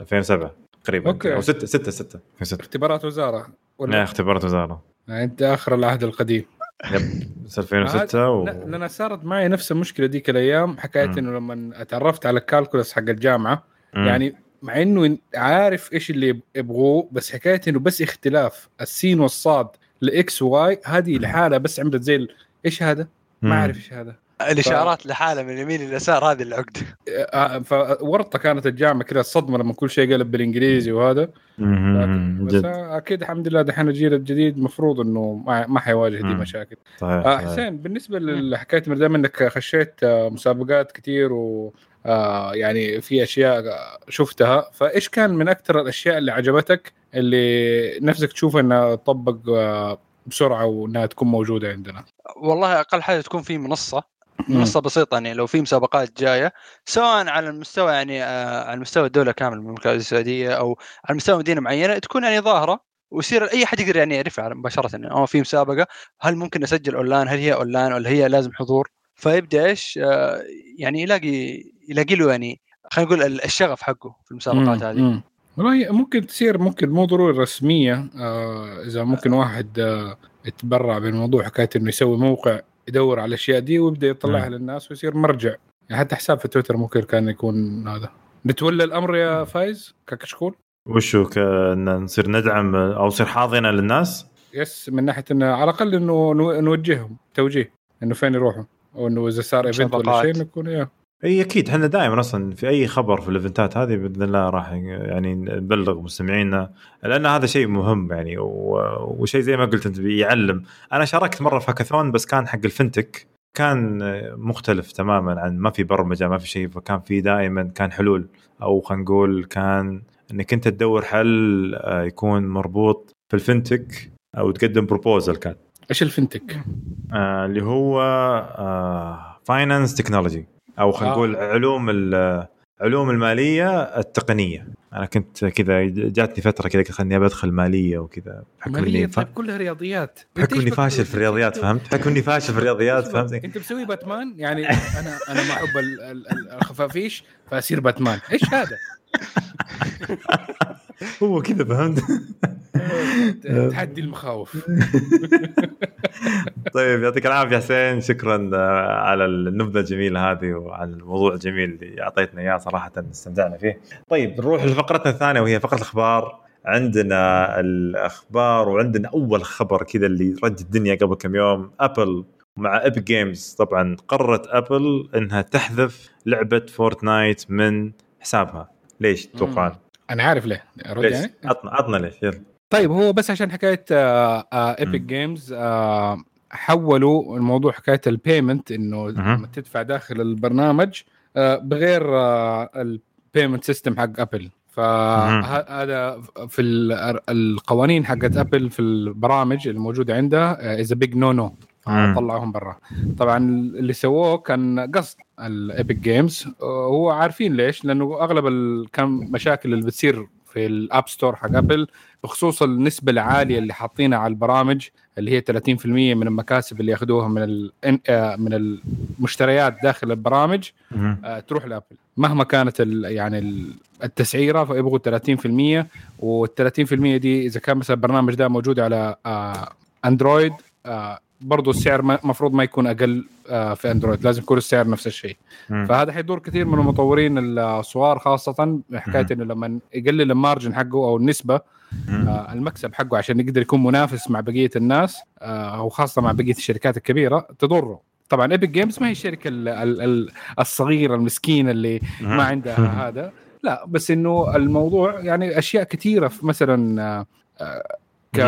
2007 تقريبا. okay. أو 6 6 6 اختبارات وزارة ولا؟ اختبارات وزارة. أنت آخر العهد القديم. yep 2006 و... لا أنا صارت معي نفس المشكلة ديك الأيام حكاية إنه لما تعرفت على ال calculus حق الجامعة م. يعني مع إنه عارف إيش اللي يبغوه بس حكاية إنه بس اختلاف السين والصاد لاكس واي هذه لحالها بس عملت زي. إيش هذا؟ ما أعرف إيش هذا الإشارات ف... لحالها من اليمين لليسار هذه العقده آه، فورطه كانت الجامعة كذا الصدمه لما كل شيء قلب بالإنجليزي وهذا. بس أكيد الحمد لله دحين الجيل الجديد المفروض إنه ما حيواجه دي مشاكل. صحيح آه حسين بالنسبة لحكايه دام إنك خشيت آه، مسابقات كثير و آه يعني في أشياء شفتها. فإيش كان من أكثر الأشياء اللي عجبتك اللي نفسك تشوف إنها تطبق آه، بسرعة وإنها تكون موجودة عندنا؟ والله أقل حاجة تكون في منصة. منصة بسيطة يعني لو في مسابقات جاية سواء على المستوى يعني آه على مستوى الدولة كامل المملكة السعودية أو على مستوى مدينة معينة تكون يعني ظاهرة ويصير أي أحد يقدر يعني يعرفها مباشرة يعني أو في مسابقة هل ممكن اسجل أونلاين؟ هل هي أونلاين؟ ولا هي لازم حضور؟ فيبدأ إيش؟ آه يعني يلاقي يلاقي له يعني خلينا نقول ال- الشغف حقه في المسابقات هذه. والله ممكن تصير ممكن مو ضروري رسمية آه إذا ممكن واحد آه يتبرع بالموضوع حكاية إنه يسوي موقع يدور على الأشياء دي ويبدأ يطلعها مم. للناس ويصير مرجع. يعني حتى حساب في تويتر ممكن كان يكون هذا. نتولى الأمر يا فايز؟ ككشكول؟ وشو كان نصير ندعم أو نصير حاضنة للناس؟ yes من ناحية إنه على الأقل إنه نو- نوجههم توجيه. إنه فين يروحوا؟ أو إنه إذا صار event ولا. شيء نكون يا. إي أكيد. إحنا دائما أصلا في أي خبر في ال eventات هذه بإذن الله راح يعني نبلغ مستمعينا لأن هذا شيء مهم يعني وشيء زي ما قلت أنت بيعلم. أنا شاركت مرة في هاكاثون بس كان حق ال fintech. كان مختلف تماما عن ما في برمجة ما في شيء. فكان في دائما كان حلول. أو خلينا نقول كان إنك أنت تدور حل آه، يكون مربوط في ال fintech أو تقدم proposal كان. إيش ال fintech؟ آه، اللي هو finance technology أو خلينا آه. نقول علوم ال- علوم المالية التقنية أنا كنت كذا جاتني فترة كذا خلني أدخل مالية وكذا بحكم مالية اني طيب كلها رياضيات بحكم اني فاشل في الرياضيات فهمت؟ بحكم اني فاشل في الرياضيات فهمت؟ انت مسوي باتمان يعني أنا أنا ما أحب ال- ال- ال- الخفافيش فأصير باتمان إيش هذا؟ هو كذا فهمت؟ تحدي المخاوف طيب يعطيك العافية حسين شكرا آه، على النبذة الجميلة هذه وعلى الموضوع الجميل اللي أعطيتنا إياه صراحة استمتعنا فيه. طيب نروح لفقرتنا الثانية وهي فقرة الأخبار. عندنا الأخبار وعندنا أول خبر كذا اللي رج الدنيا قبل كم يوم أبل مع ابيك جيمز طبعا قررت أبل إنها تحذف لعبة فورتنايت من حسابها. ليش تتوقعون؟ أنا عارف ليه ليش؟ يعني عطنا عطنا ليش يلا. طيب هو بس عشان حكاية ايبك مم. جيمز حولوا الموضوع حكاية ال payment إنه. لما تدفع داخل البرنامج آه، بغير ال payment system حق ابل فهذا في ال- القوانين حقت ابل في البرامج الموجودة عندها is big no no. طلعوهم برا. طبعا اللي سووه كان قصد الايبك جيمز هو عارفين ليش؟ لأنه أغلب كان مشاكل اللي بتصير في ال App Store حق ابل بخصوص النسبة العالية اللي حاطينها على البرامج اللي هي 30% من المكاسب اللي ياخذوها من ال آه، من المشتريات داخل البرامج. آه، تروح لابل مهما كانت ال يعني ال- التسعيرة فيبغوا 30% وال 30% دي إذا كان مثلا البرنامج ده موجود على آه، اندرويد برضو السعر المفروض ما يكون أقل آه، في أندرويد. لازم يكون السعر نفس الشيء. فهذا حيدور كثير من المطورين الصغار خاصة حكاية. إنه لما يقلل ال margin حقه أو النسبة. آه، المكسب حقه عشان يقدر يكون منافس مع بقية الناس آه، أو خاصة مع بقية الشركات الكبيرة تضره. طبعا ايبك جيمز ما هي الشركة ال- ال- ال- الصغيرة المسكينه اللي ما عندها هذا. لا بس إنه الموضوع يعني أشياء كثيرة في مثلا آه، ك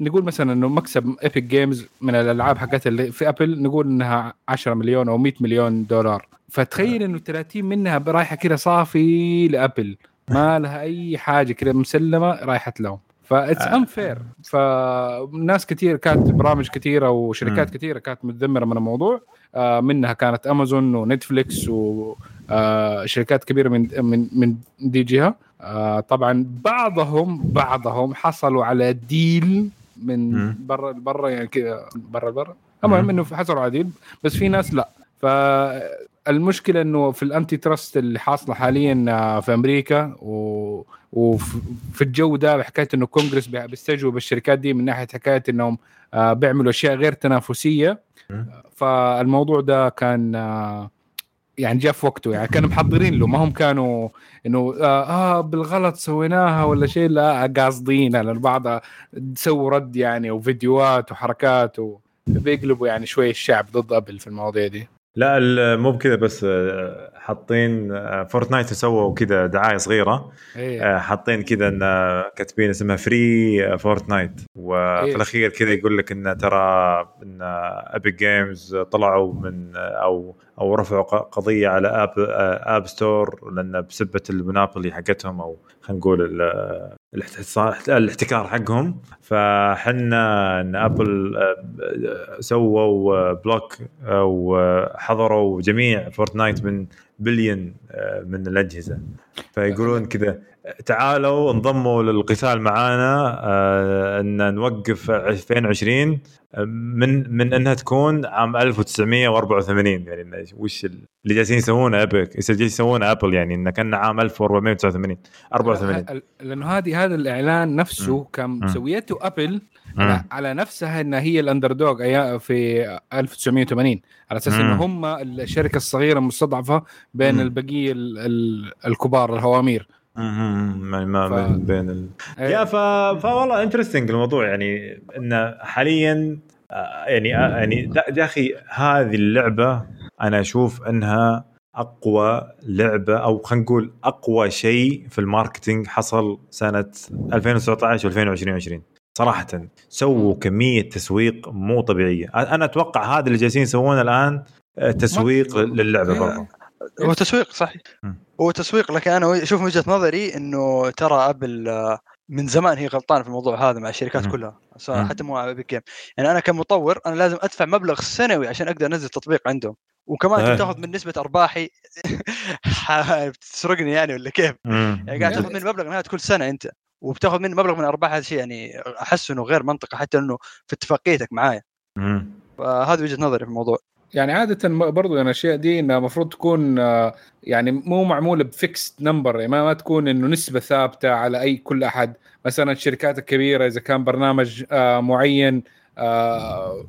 نقول مثلا إنه مكسب ايبك جيمز من الألعاب حقتها اللي في ابل نقول إنها 10 مليون أو 100 مليون دولار. فتخيل إنه 30 منها رايحة كذا صافي لأبل. ما لها أي حاجة كذا مسلمة رايحة لهم. that's آه. unfair فناس كثير كانت برامج كثيره وشركات. كثيره كانت متذمرة من الموضوع. آه، منها كانت امازون ونتفليكس وشركات كبيرة من من من دي جهة. آه، طبعا بعضهم بعضهم حصلوا على deal من. برا برا يعني كذا برا برا المهم. إنه حصلوا على deal بس في ناس لا فالمشكلة إنه في ال antitrust اللي حاصلة حاليا آه، في أمريكا و وفي الجو ده حكاية إنه كونغرس بي- بيستجوب الشركات دي من ناحية حكاية إنهم آه، بيعملوا أشياء غير تنافسية. فالموضوع ده كان آه، يعني جاء في وقته يعني كانوا محضرين له ما هم كانوا إنه آه, آه بالغلط سويناها ولا شيء لا قاصدين لأن البعض سووا رد يعني وفيديوهات وحركات وبيقلبوا يعني شوي الشعب ضد أبل في المواضيع دي. لا مو بكذا بس آه، حاطين آه، Fortnite سووا كذا دعاية صغيرة. إيه. آه، حاطين كذا إن آه، كاتبين اسمها Free Fortnite وفي إيه. الأخير كذا يقول لك إن ترى إن Epic Games طلعوا من آه، أو أو رفعوا قضية على App آه، App Store لأن بسبة ال monopoly حقتهم أو خلينا نقول آه، الاحتكار حقهم. فحنا إن Apple آه، سووا آه، block أو آه، حظروا جميع Fortnite من بليون آه، من الأجهزة فيقولون كذا تعالوا انضموا للقتال معانا آه، إن نوقف 2020 آه، من من إنها تكون عام 1984 يعني وش اللي جالسين يسوونه Apple جالسين يسوونه Apple يعني انه كان عام 1489 84 لأنه هذه هذا الإعلان نفسه مم. كان. مسويته Apple مم. على نفسها إنها هي ال underdog في 1980 على أساس إنه. هم الشركة الصغيرة المستضعفة بين مم. البقية ال- ال- الكبار الهوامير. ما ما ف- بين ال... إيه. يا ف... فوالله interesting الموضوع يعني انه حاليا آه، يعني آه، يعني يا أخي هذه اللعبة أنا أشوف إنها أقوى لعبة أو خلينا نقول أقوى شيء في ال marketing حصل سنة 2019 و2020 صراحة سووا كمية تسويق مو طبيعية أنا أتوقع هذا اللي جالسين يسوونه الآن آه، تسويق للعبة إيه. برضه هو تسويق صحيح. هو تسويق لكن أنا أشوف من وجهة نظري إنه ترى أبل آه، من زمان هي غلطانة في الموضوع هذا مع الشركات مم. كلها. حتى مو ابيك جيم يعني أنا كمطور أنا لازم أدفع مبلغ سنوي عشان أقدر أنزل تطبيق عندهم وكمان إيه. انت تاخذ من نسبة أرباحي بتسرقني يعني ولا كيف؟ مم. يعني قاعد تاخذ من مبلغ نهاية كل سنة أنت وبتاخذ من مبلغ من أرباح هذا الشيء يعني احس إنه غير منطقي حتى إنه في اتفاقيتك معايا. فهذه وجهة نظري في الموضوع يعني عادة برضو يعني الأشياء دي إنها المفروض تكون آه، يعني مو معمولة ب fixed number يعني ما, ما تكون إنه نسبة ثابتة على أي كل أحد. مثلا الشركات الكبيرة إذا كان برنامج آه، معين آه،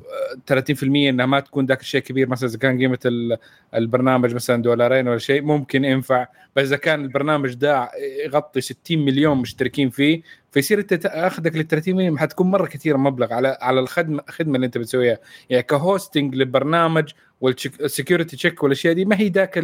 30% إنها ما تكون ذاك الشيء كبير. مثلا إذا كان قيمة ال- البرنامج مثلا دولارين ولا شيء ممكن ينفع بس إذا كان البرنامج ده يغطي 60 مليون مشتركين فيه فيصير أنت آخذك لل 30 مليون. حتكون مرة كثير مبلغ على على الخدمه الخدمة اللي أنت بتسويها. يعني ك hosting للبرنامج وال security check والأشياء دي ما هي ذاك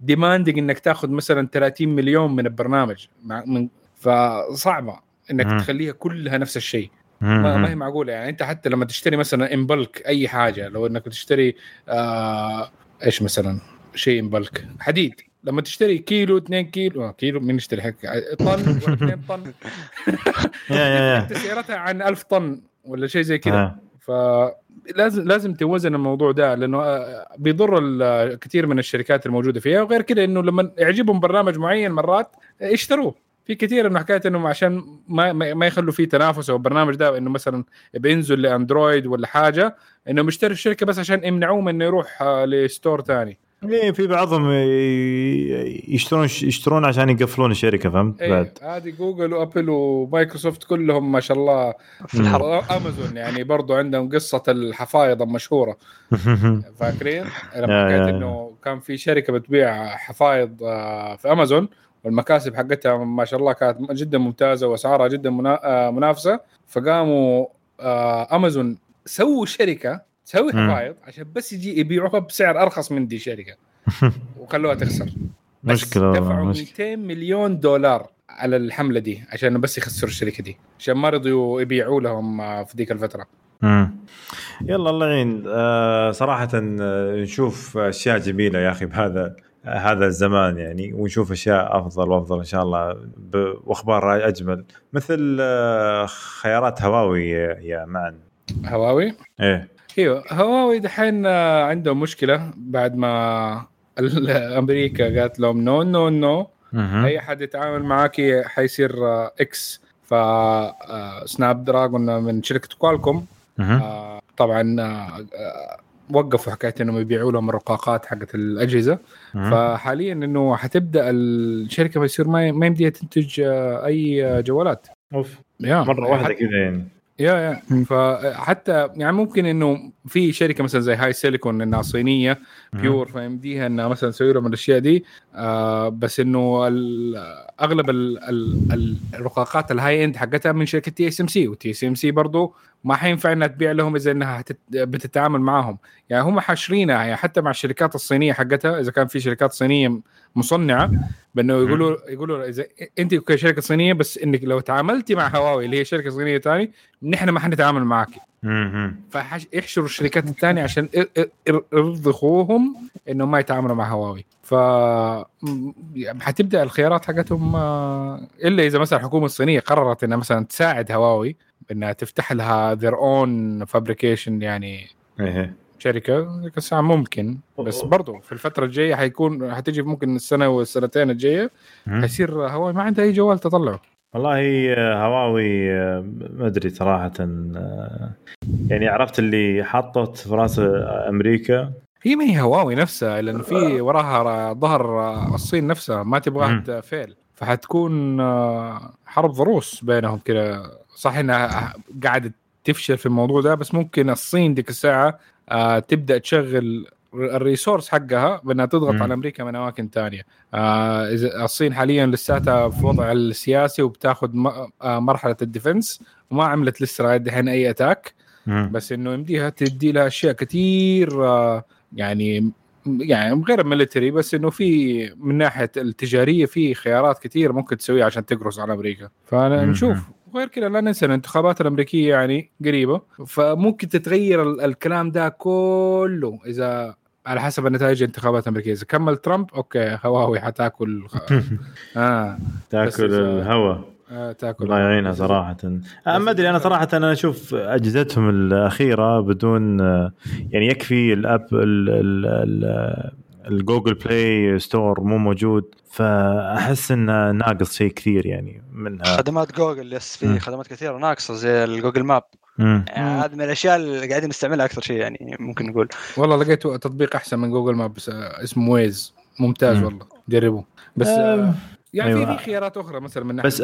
ال demanding إنك تاخذ مثلا 30 مليون من البرنامج. من فصعبة إنك. تخليها كلها نفس الشيء. ما, ما هي معقولة. يعني أنت حتى لما تشتري مثلا ان بلك أي حاجة لو إنك تشتري آه إيش مثلا؟ شيء ان بلك حديد. لما تشتري كيلو 2 كيلو آه كيلو مين يشتري؟ حق طن ولا 2 طن؟ يا يا يا. أنت سعرتها عن 1000 طن ولا شيء زي كذا. آه. فلازم لازم توزن الموضوع ده لأنه آه، بيضر كثير من الشركات الموجودة فيها. وغير كذا إنه لما يعجبهم برنامج معين مرات آه، يشتروه. في كثير إنه حكاية إنه عشان ما ما يخلوا فيه تنافس أو البرنامج ده إنه مثلا بينزل ل Android ولا حاجة إنه مشتري الشركة بس عشان يمنعوه من إنه يروح آه، ل store ثاني إيه في بعضهم يشترون يشترون عشان يقفلون الشركة فهمت؟ إيه بعد. هذه Google و Apple و Microsoft كلهم ما شاء الله. في الحرب أمازون يعني برضو عندهم قصة الحفايض المشهورة. فاكرين؟ لما حكيت. إنه كان في شركة بتبيع حفايض آه، في أمازون والمكاسب حقتها ما شاء الله كانت جدا ممتازة وأسعارها جدا آه، منافسة فقاموا آه، امازون سووا شركة تسوي. حفايض عشان بس يجي يبيعوها بسعر أرخص من دي شركة وخلوها تخسر والله، دفعوا مشكلة. 200 مليون دولار على الحملة دي عشان بس يخسروا الشركة دي عشان ما رضيوا يبيعوا لهم آه، في ذيك الفترة مم. يلا الله يعين آه صراحة آه، نشوف أشياء جميلة يا أخي بهذا هذا الزمان يعني ونشوف أشياء أفضل وأفضل إن شاء الله وأخبار أجمل. مثل آه خيارات هواوي يا معن. هواوي؟ إيه. أيوه هواوي دحين آه، عندهم مشكلة بعد ما أمريكا قالت لهم no no no. أي حد يتعامل معاكي حيصير X ف آه، Snapdragon من شركة Qualcomm. آه، طبعا وقفوا حكاية إنهم يبيعوا لهم الرقاقات حقت الأجهزة. فحاليا إنه حتبدأ الشركة بيصير ما ما يمديها تنتج آه، أي آه، جوالات. أوف. يا. مرة واحدة حت- كذا يعني. yeah yeah. فحتى يعني ممكن إنه في شركة مثلا زي HiSilicon إنها صينية pure فيمديها إنها مثلا تسوي لهم الأشياء دي. آه بس إنه أغلب ال ال الرقاقات ال high end حقتها من شركة تي اس ام سي وتي اس ام سي برضه ما حينفع إنها تبيع لهم إذا إنها بتتعامل معاهم. يعني هم حاشرينها يعني حتى مع الشركات الصينية حقتها إذا كان في شركات صينية مصنعة بأنه يقولوا يقولوا إذا أنت كشركة صينية بس إنك لو تعاملتي مع هواوي اللي هي شركة صينية ثانية نحن ما حنتعامل معك. مهم. فيحشروا الشركات الثانية عشان يرضخوهم انهم ما يتعاملوا مع هواوي. ف حتبدأ الخيارات حقتهم آه، إلا إذا مثلا الحكومة الصينية قررت إنها مثلا تساعد هواوي إنها تفتح لها their own fabrication يعني إيه. شركة ذيك الساعة ممكن بس برضو في الفترة الجاية حيكون حتيجي ممكن السنة والسنتين الجاية. حيصير هواوي ما عندها أي جوال تطلعه. والله هواوي ما أدري صراحة يعني عرفت اللي حطت في رأس أمريكا. هي ما هي هواوي نفسها لأنه في وراها ظهر الصين نفسها ما تبغاها مم. تفيل فحتكون آه، حرب ضروس بينهم كذا صح إنها قاعدة تفشل في الموضوع ده بس ممكن الصين ديك الساعة آه، تبدأ تشغل ال resource حقها بأنها تضغط مم. على أمريكا من أماكن ثانية آه الصين حاليا لساتها في وضع السياسي وبتاخذ آه مرحلة ال defense وما عملت لسه لغاية دحين أي attack. مم. بس إنه يمديها تدي لها أشياء كثير آه، يعني يعني غير ال military بس إنه في من ناحية التجارية في خيارات كثير ممكن تسويها عشان تقرص على أمريكا. فنشوف. وغير كذا لا ننسى الانتخابات الأمريكية يعني قريبة. فممكن تتغير ال- الكلام ده كله إذا على حسب النتائج الانتخابات الأمريكية. إذا كمل ترامب okay هواوي حتاكل آه. تاكل الهواء آه تاكل الله يعينها صراحة. آه، ما أدري أنا صراحة أنا أشوف أجهزتهم الأخيرة بدون آه، يعني يكفي ال App ال- ال- ال- ال Google Play Store مو موجود فأحس إنه ناقص شيء كثير يعني منها خدمات Google yes. في خدمات كثيرة ناقصة زي ال Google Map. يعني هذه من الأشياء اللي قاعدين نستعملها أكثر شيء يعني ممكن نقول والله لقيت تطبيق أحسن من Google Map بس آه، اسمه Waze ممتاز مم. والله جربوه بس آه، آه يعني أيوة. في في خيارات أخرى مثلا من ناحية بس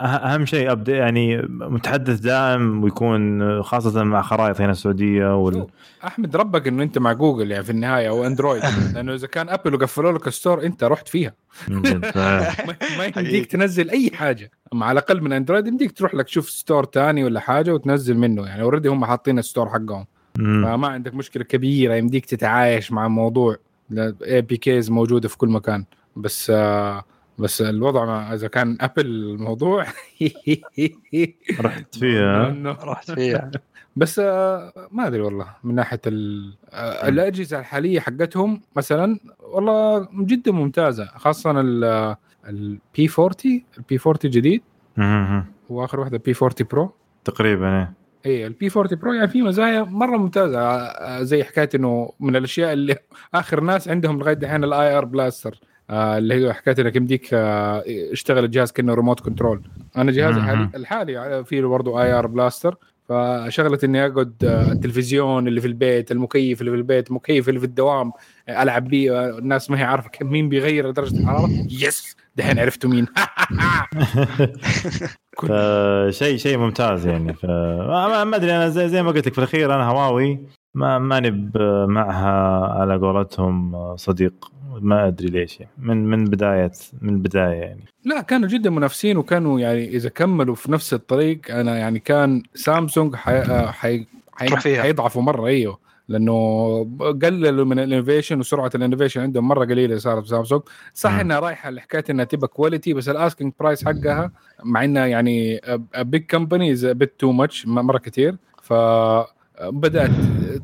أه- أهم شيء ابدا يعني متحدث دائم ويكون خاصة مع خرائط هنا السعودية وال... أحمد ربك إنه أنت مع جوجل يعني في النهاية أو Android لأنه إذا كان Apple وقفلوا لك ال store أنت رحت فيها. ما. يمديك تنزل أي حاجة أما على الأقل من Android يمديك تروح لك تشوف store تاني ولا حاجة وتنزل منه يعني already هم حاطين ال store حقهم. فما عندك مشكلة كبيرة يمديك تتعايش مع الموضوع APKs موجودة في كل مكان بس آه بس الوضع ما إذا كان Apple الموضوع رحت فيها إنه- رحت فيها بس آه، ما أدري والله من ناحية آه، الأجهزة الحالية حقتهم مثلا والله جدا ممتازة خاصة ال P 40 ال P 40 جديد. مم. هو اخر واحدة P 40 Pro تقريبا إيه. اي ال P 40 Pro يعني في مزايا مرة ممتازة آه، زي حكاية إنه من الأشياء اللي آخر ناس عندهم لغاية دحين ال IR blaster اللي هي حكاية إنك يمديك آه، يشتغل الجهاز كأنه remote control أنا جهازي. الحالي الحالي فيه برضه IR blaster فشغله إني أقعد آه، التلفزيون اللي في البيت المكيف اللي في البيت المكيف اللي في الدوام آه، ألعب بيه آه، الناس ما هي عارفة كم- مين بيغير درجة الحرارة. يس دحين عرفتوا مين. فشيء شيء ممتاز يعني. ف ما أدري أنا زي, زي ما قلت لك في الأخير أنا هواوي ما ماني معها على قولتهم صديق. ما أدري ليش يعني. من من بداية من البدايه يعني. لا كانوا جدا منافسين وكانوا يعني إذا كملوا في نفس الطريق أنا يعني كان سامسونج حي... حي... حي... فيها. حيضعفوا مرة إيوه. لأنه قللوا من ال innovation وسرعة ال innovation عندهم مرة قليلة صارت في سامسونج. صح. إنها رايحة لحكاية إنها تبقى quality بس ال asking price حقها مع إنها يعني big company is a bit too much مرة كثير ف بدأت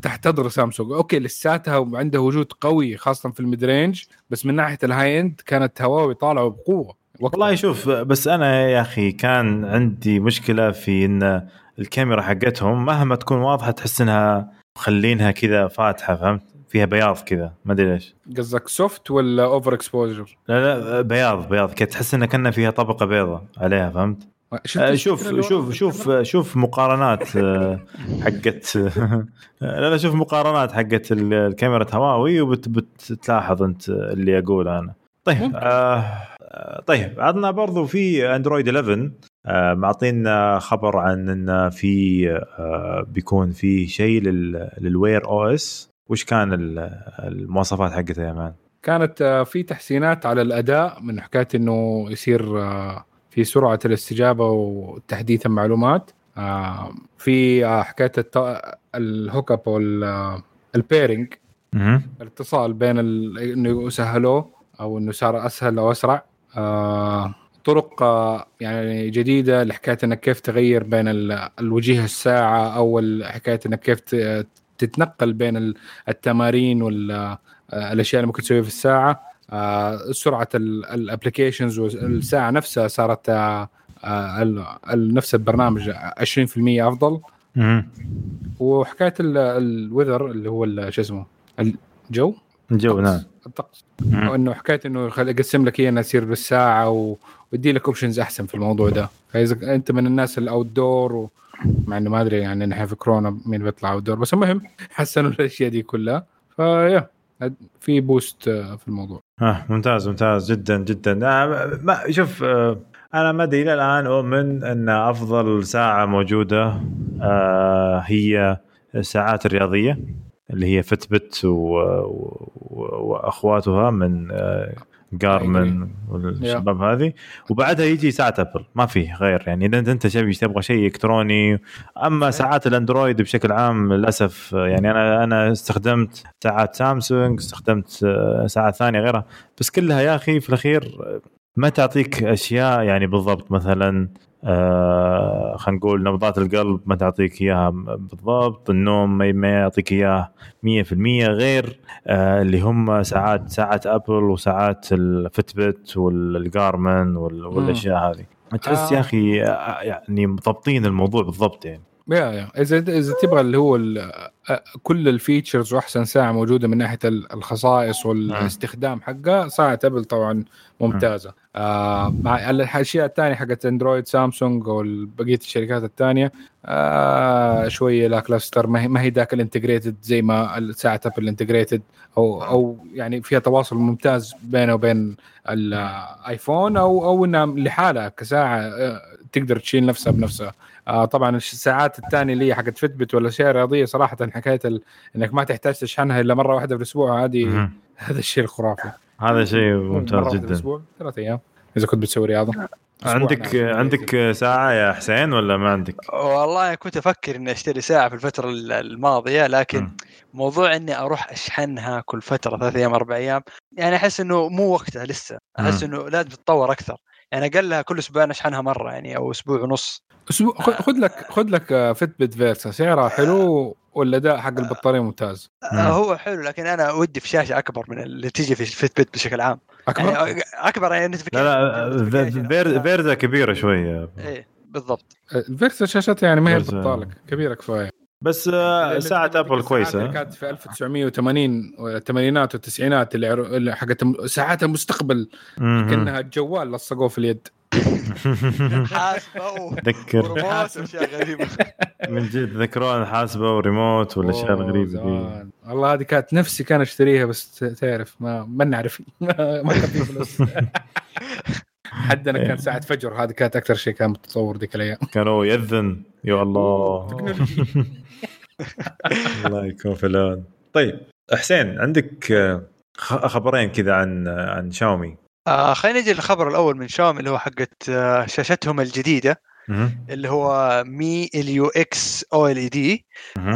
تحتضر سامسونج. أوكي لساتها وعندها وجود قوي خاصة في ال mid range بس من ناحية ال high end كانت هواوي طالعة بقوة وقتها. والله شوف بس أنا يا أخي كان عندي مشكلة في إن الكاميرا حقتهم مهما تكون واضحة تحس إنها مخلينها كذا فاتحة فهمت؟ فيها بياض كذا ما أدري ليش. قصدك soft ولا over exposure؟ لا لا بياض بياض. كذا تحس انها كان فيها طبقة بيضاء عليها فهمت؟ آه، شوف شوف شوف شوف مقارنات آه، حقت لا لا شوف مقارنات حقت ال- الكاميرا هواوي وبتلاحظ انت اللي اقوله أنا طيب. آه آه، طيب عندنا برضو في اندرويد 11 آه معطينا خبر عن إن في آه بيكون في شيء لل- لل Wear OS وش كان ال- المواصفات حقتها يا man؟ كانت في تحسينات على الأداء من حكاية إنه يصير آه، في سرعة الاستجابة وتحديث المعلومات. آه، في آه، حكاية الت- ال hook up وال pairing. الاتصال بين ال- إنه سهلوه أو إنه صار أسهل أو أسرع. آه، طرق يعني جديدة لحكاية إنك كيف تغير بين ال- الوجيه الساعة أو حكاية إنك كيف تتنقل بين ال- التمارين والاشياء اللي ممكن تسويها في الساعة. سرعة الابلكيشنز والساعة نفسها صارت آه، آه، نفس البرنامج 20% أفضل مم. وحكاية ال- الوذر اللي هو شو اسمه الجو جو الطقس. نعم الطقس مم. وإنه حكاية إنه يقسم لك اياها يصير بالساعة. ويدي لك options أحسن في الموضوع ده فإذا أنت من الناس ال outdoor و... مع إنه ما أدري يعني نحن في كورونا مين بيطلع outdoor بس المهم حسنوا الأشياء دي كلها فيا في boost آه، في الموضوع آه ممتاز ممتاز جدا جدا آه ما شوف آه أنا ما أدري إلى الآن أؤمن أن أفضل ساعة موجودة آه هي الساعات الرياضية اللي هي فتبت. وأخواتها من آه جارمن والشباب هذه. وبعدها يجي ساعة ابل ما في غير. يعني إذا أنت تبغى؟ شيء إلكتروني. أما ساعات الأندرويد بشكل عام للأسف يعني أنا أنا استخدمت ساعات سامسونج استخدمت آه، ساعات ثانية غيرها. بس كلها يا أخي في الأخير ما تعطيك أشياء يعني بالضبط. مثلا آه خلينا نقول نبضات القلب ما تعطيك إياها بالضبط النوم ما يعطيك إياها 100% غير آه اللي هم ساعات ساعه أبل وساعات ال Fitbit وال Garmin وال- والأشياء هذه. تحس يا آه. أخي يعني مضبطين الموضوع بالضبط يعني. يا يا. إذا إذا تبغى اللي هو آه، كل ال features وأحسن ساعة موجودة من ناحية ال- الخصائص والاستخدام حقها ساعة أبل طبعا ممتازة. آه مع الأشياء الثانية حقت أندرويد سامسونج وبقيه الشركات الثانية آه شوية lackluster ما هي ما هي ذاك ال integrated زي ما ساعة أبل ال integrated أو أو يعني فيها تواصل ممتاز بينه وبين الايفون أو أو إنها لحالها كساعة آه، تقدر تشيل نفسها بنفسها. آه طبعا الساعات الثانية اللي هي حقت Fitbit ولا اشياء رياضية صراحة حكاية ال... إنك ما تحتاج تشحنها إلا مرة واحدة في الأسبوع هذه. هذا الشيء الخرافي هذا شيء مرة ممتاز واحدة في جدا الأسبوع ثلاث أيام إذا كنت بتسوي رياضة عندك. عندك ساعة يا حسين ولا ما عندك؟ والله كنت أفكر إني أشتري ساعة في الفترة ال- الماضية لكن مم. موضوع إني أروح أشحنها كل فترة ثلاث أيام أربع أيام يعني أحس إنه مو وقتها لسه أحس. إنه لازم تتطور أكثر يعني أقلها كل أسبوعين أشحنها مرة يعني أو أسبوع ونص أسبوع خذ خذ لك خذ لك آه، فتبت فيرسا سعرها حلو والاداء حق البطارية ممتاز؟ مم. آه هو حلو لكن أنا ودي في شاشة أكبر من اللي تيجي في الفيت بيت بشكل عام. أكبر؟ يعني أكبر يعني لا لا فيرزا كبيرة شوية. إيه بالضبط. الفيرسا شاشتها يعني ما هي. بطالك كبيرة كفاية. بس آه، ذيك ابل اللي كانت في 1980 والثمانينات والتسعينات اللي عرو- اللي حقت ساعات المستقبل. كانها الجوال لصقوه في اليد. حاسبة تذكر وريموت وأشياء غريبة. من جد ذكرون حاسبة وريموت والاشياء الغريبه دي. والله هذه كانت نفسي كان أشتريها بس تعرف ما ما نعرف. ما كان في فلوس. حدنا كان ساعة فجر هذه كانت أكثر شيء كان متطور ذيك الأيام. كانوا يأذن يا الله. الله يكون في العون. طيب حسين عندك آه، خ- خبرين كذا عن عن شاومي؟ آه خلينا نجي للخبر الأول من شاومي اللي هو حقت آه شاشتهم الجديدة. اللي هو مي اليو إكس أو إل إي دي.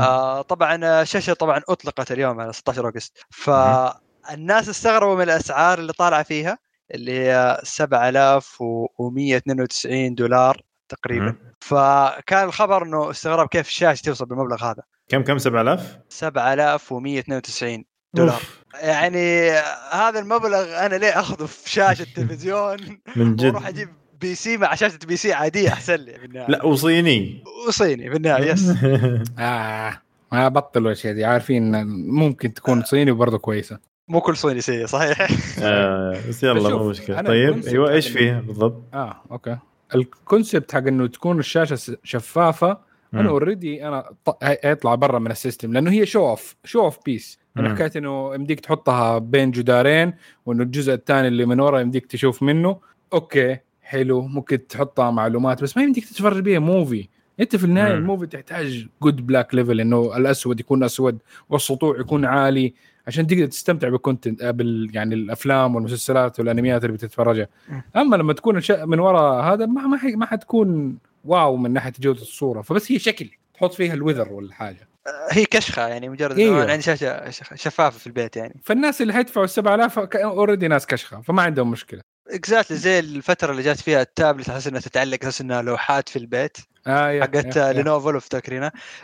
آه طبعا الشاشة طبعا أطلقت اليوم على 16 اغسطس فالناس استغربوا من الأسعار اللي طالعة فيها اللي هي 7192 دولار تقريبا. فكان الخبر إنه استغرب كيف الشاشة توصل بالمبلغ هذا. كم كم 7000 7192 دولار. يعني هذا المبلغ أنا ليه آخذه في شاشة تلفزيون من وأروح جد أجيب PC مع شاشة PC عادية أحسن لي في النهاية. لا وصيني. وصيني في النهاية yes آه ما بطلوا الأشياء دي عارفين إن ممكن تكون صيني وبرضه كويسة. مو كل صيني سيء صحيح. آه، بس يلا مو مشكلة. طيب أيوه إيش حق فيه بالضبط؟ آه أوكي. ال concept حق إنه تكون الشاشة شفافة أنا. already أنا ط- هي- هيطلع برا من ال system لأنه هي show off show off piece يعني حكايه إنه يمديك تحطها بين جدارين وإنه الجزء الثاني اللي من ورا يمديك تشوف منه. أوكي حلو ممكن تحطها معلومات بس ما يمديك تتفرج بيها movie أنت في النهاية. ال movie تحتاج good black level إنه الأسود يكون أسود والسطوع يكون عالي عشان تقدر تستمتع بال content بال يعني الأفلام والمسلسلات والأنميات اللي بتتفرجها. أما لما تكون من وراء هذا ما ما, ما حتكون wow من ناحية جودة الصورة. فبس هي شكل تحط فيها ال weather ولا حاجة هي كشخة يعني مجرد أيوه. عندي شاشة شفافة في البيت يعني. فالناس اللي حيدفعوا ال 7000 already ناس كشخة فما عندهم مشكلة. exactly زي الفترة اللي جات فيها التابلت احس إنها تتعلق أساس إنها لوحات في البيت. آه حقت لينوفو لو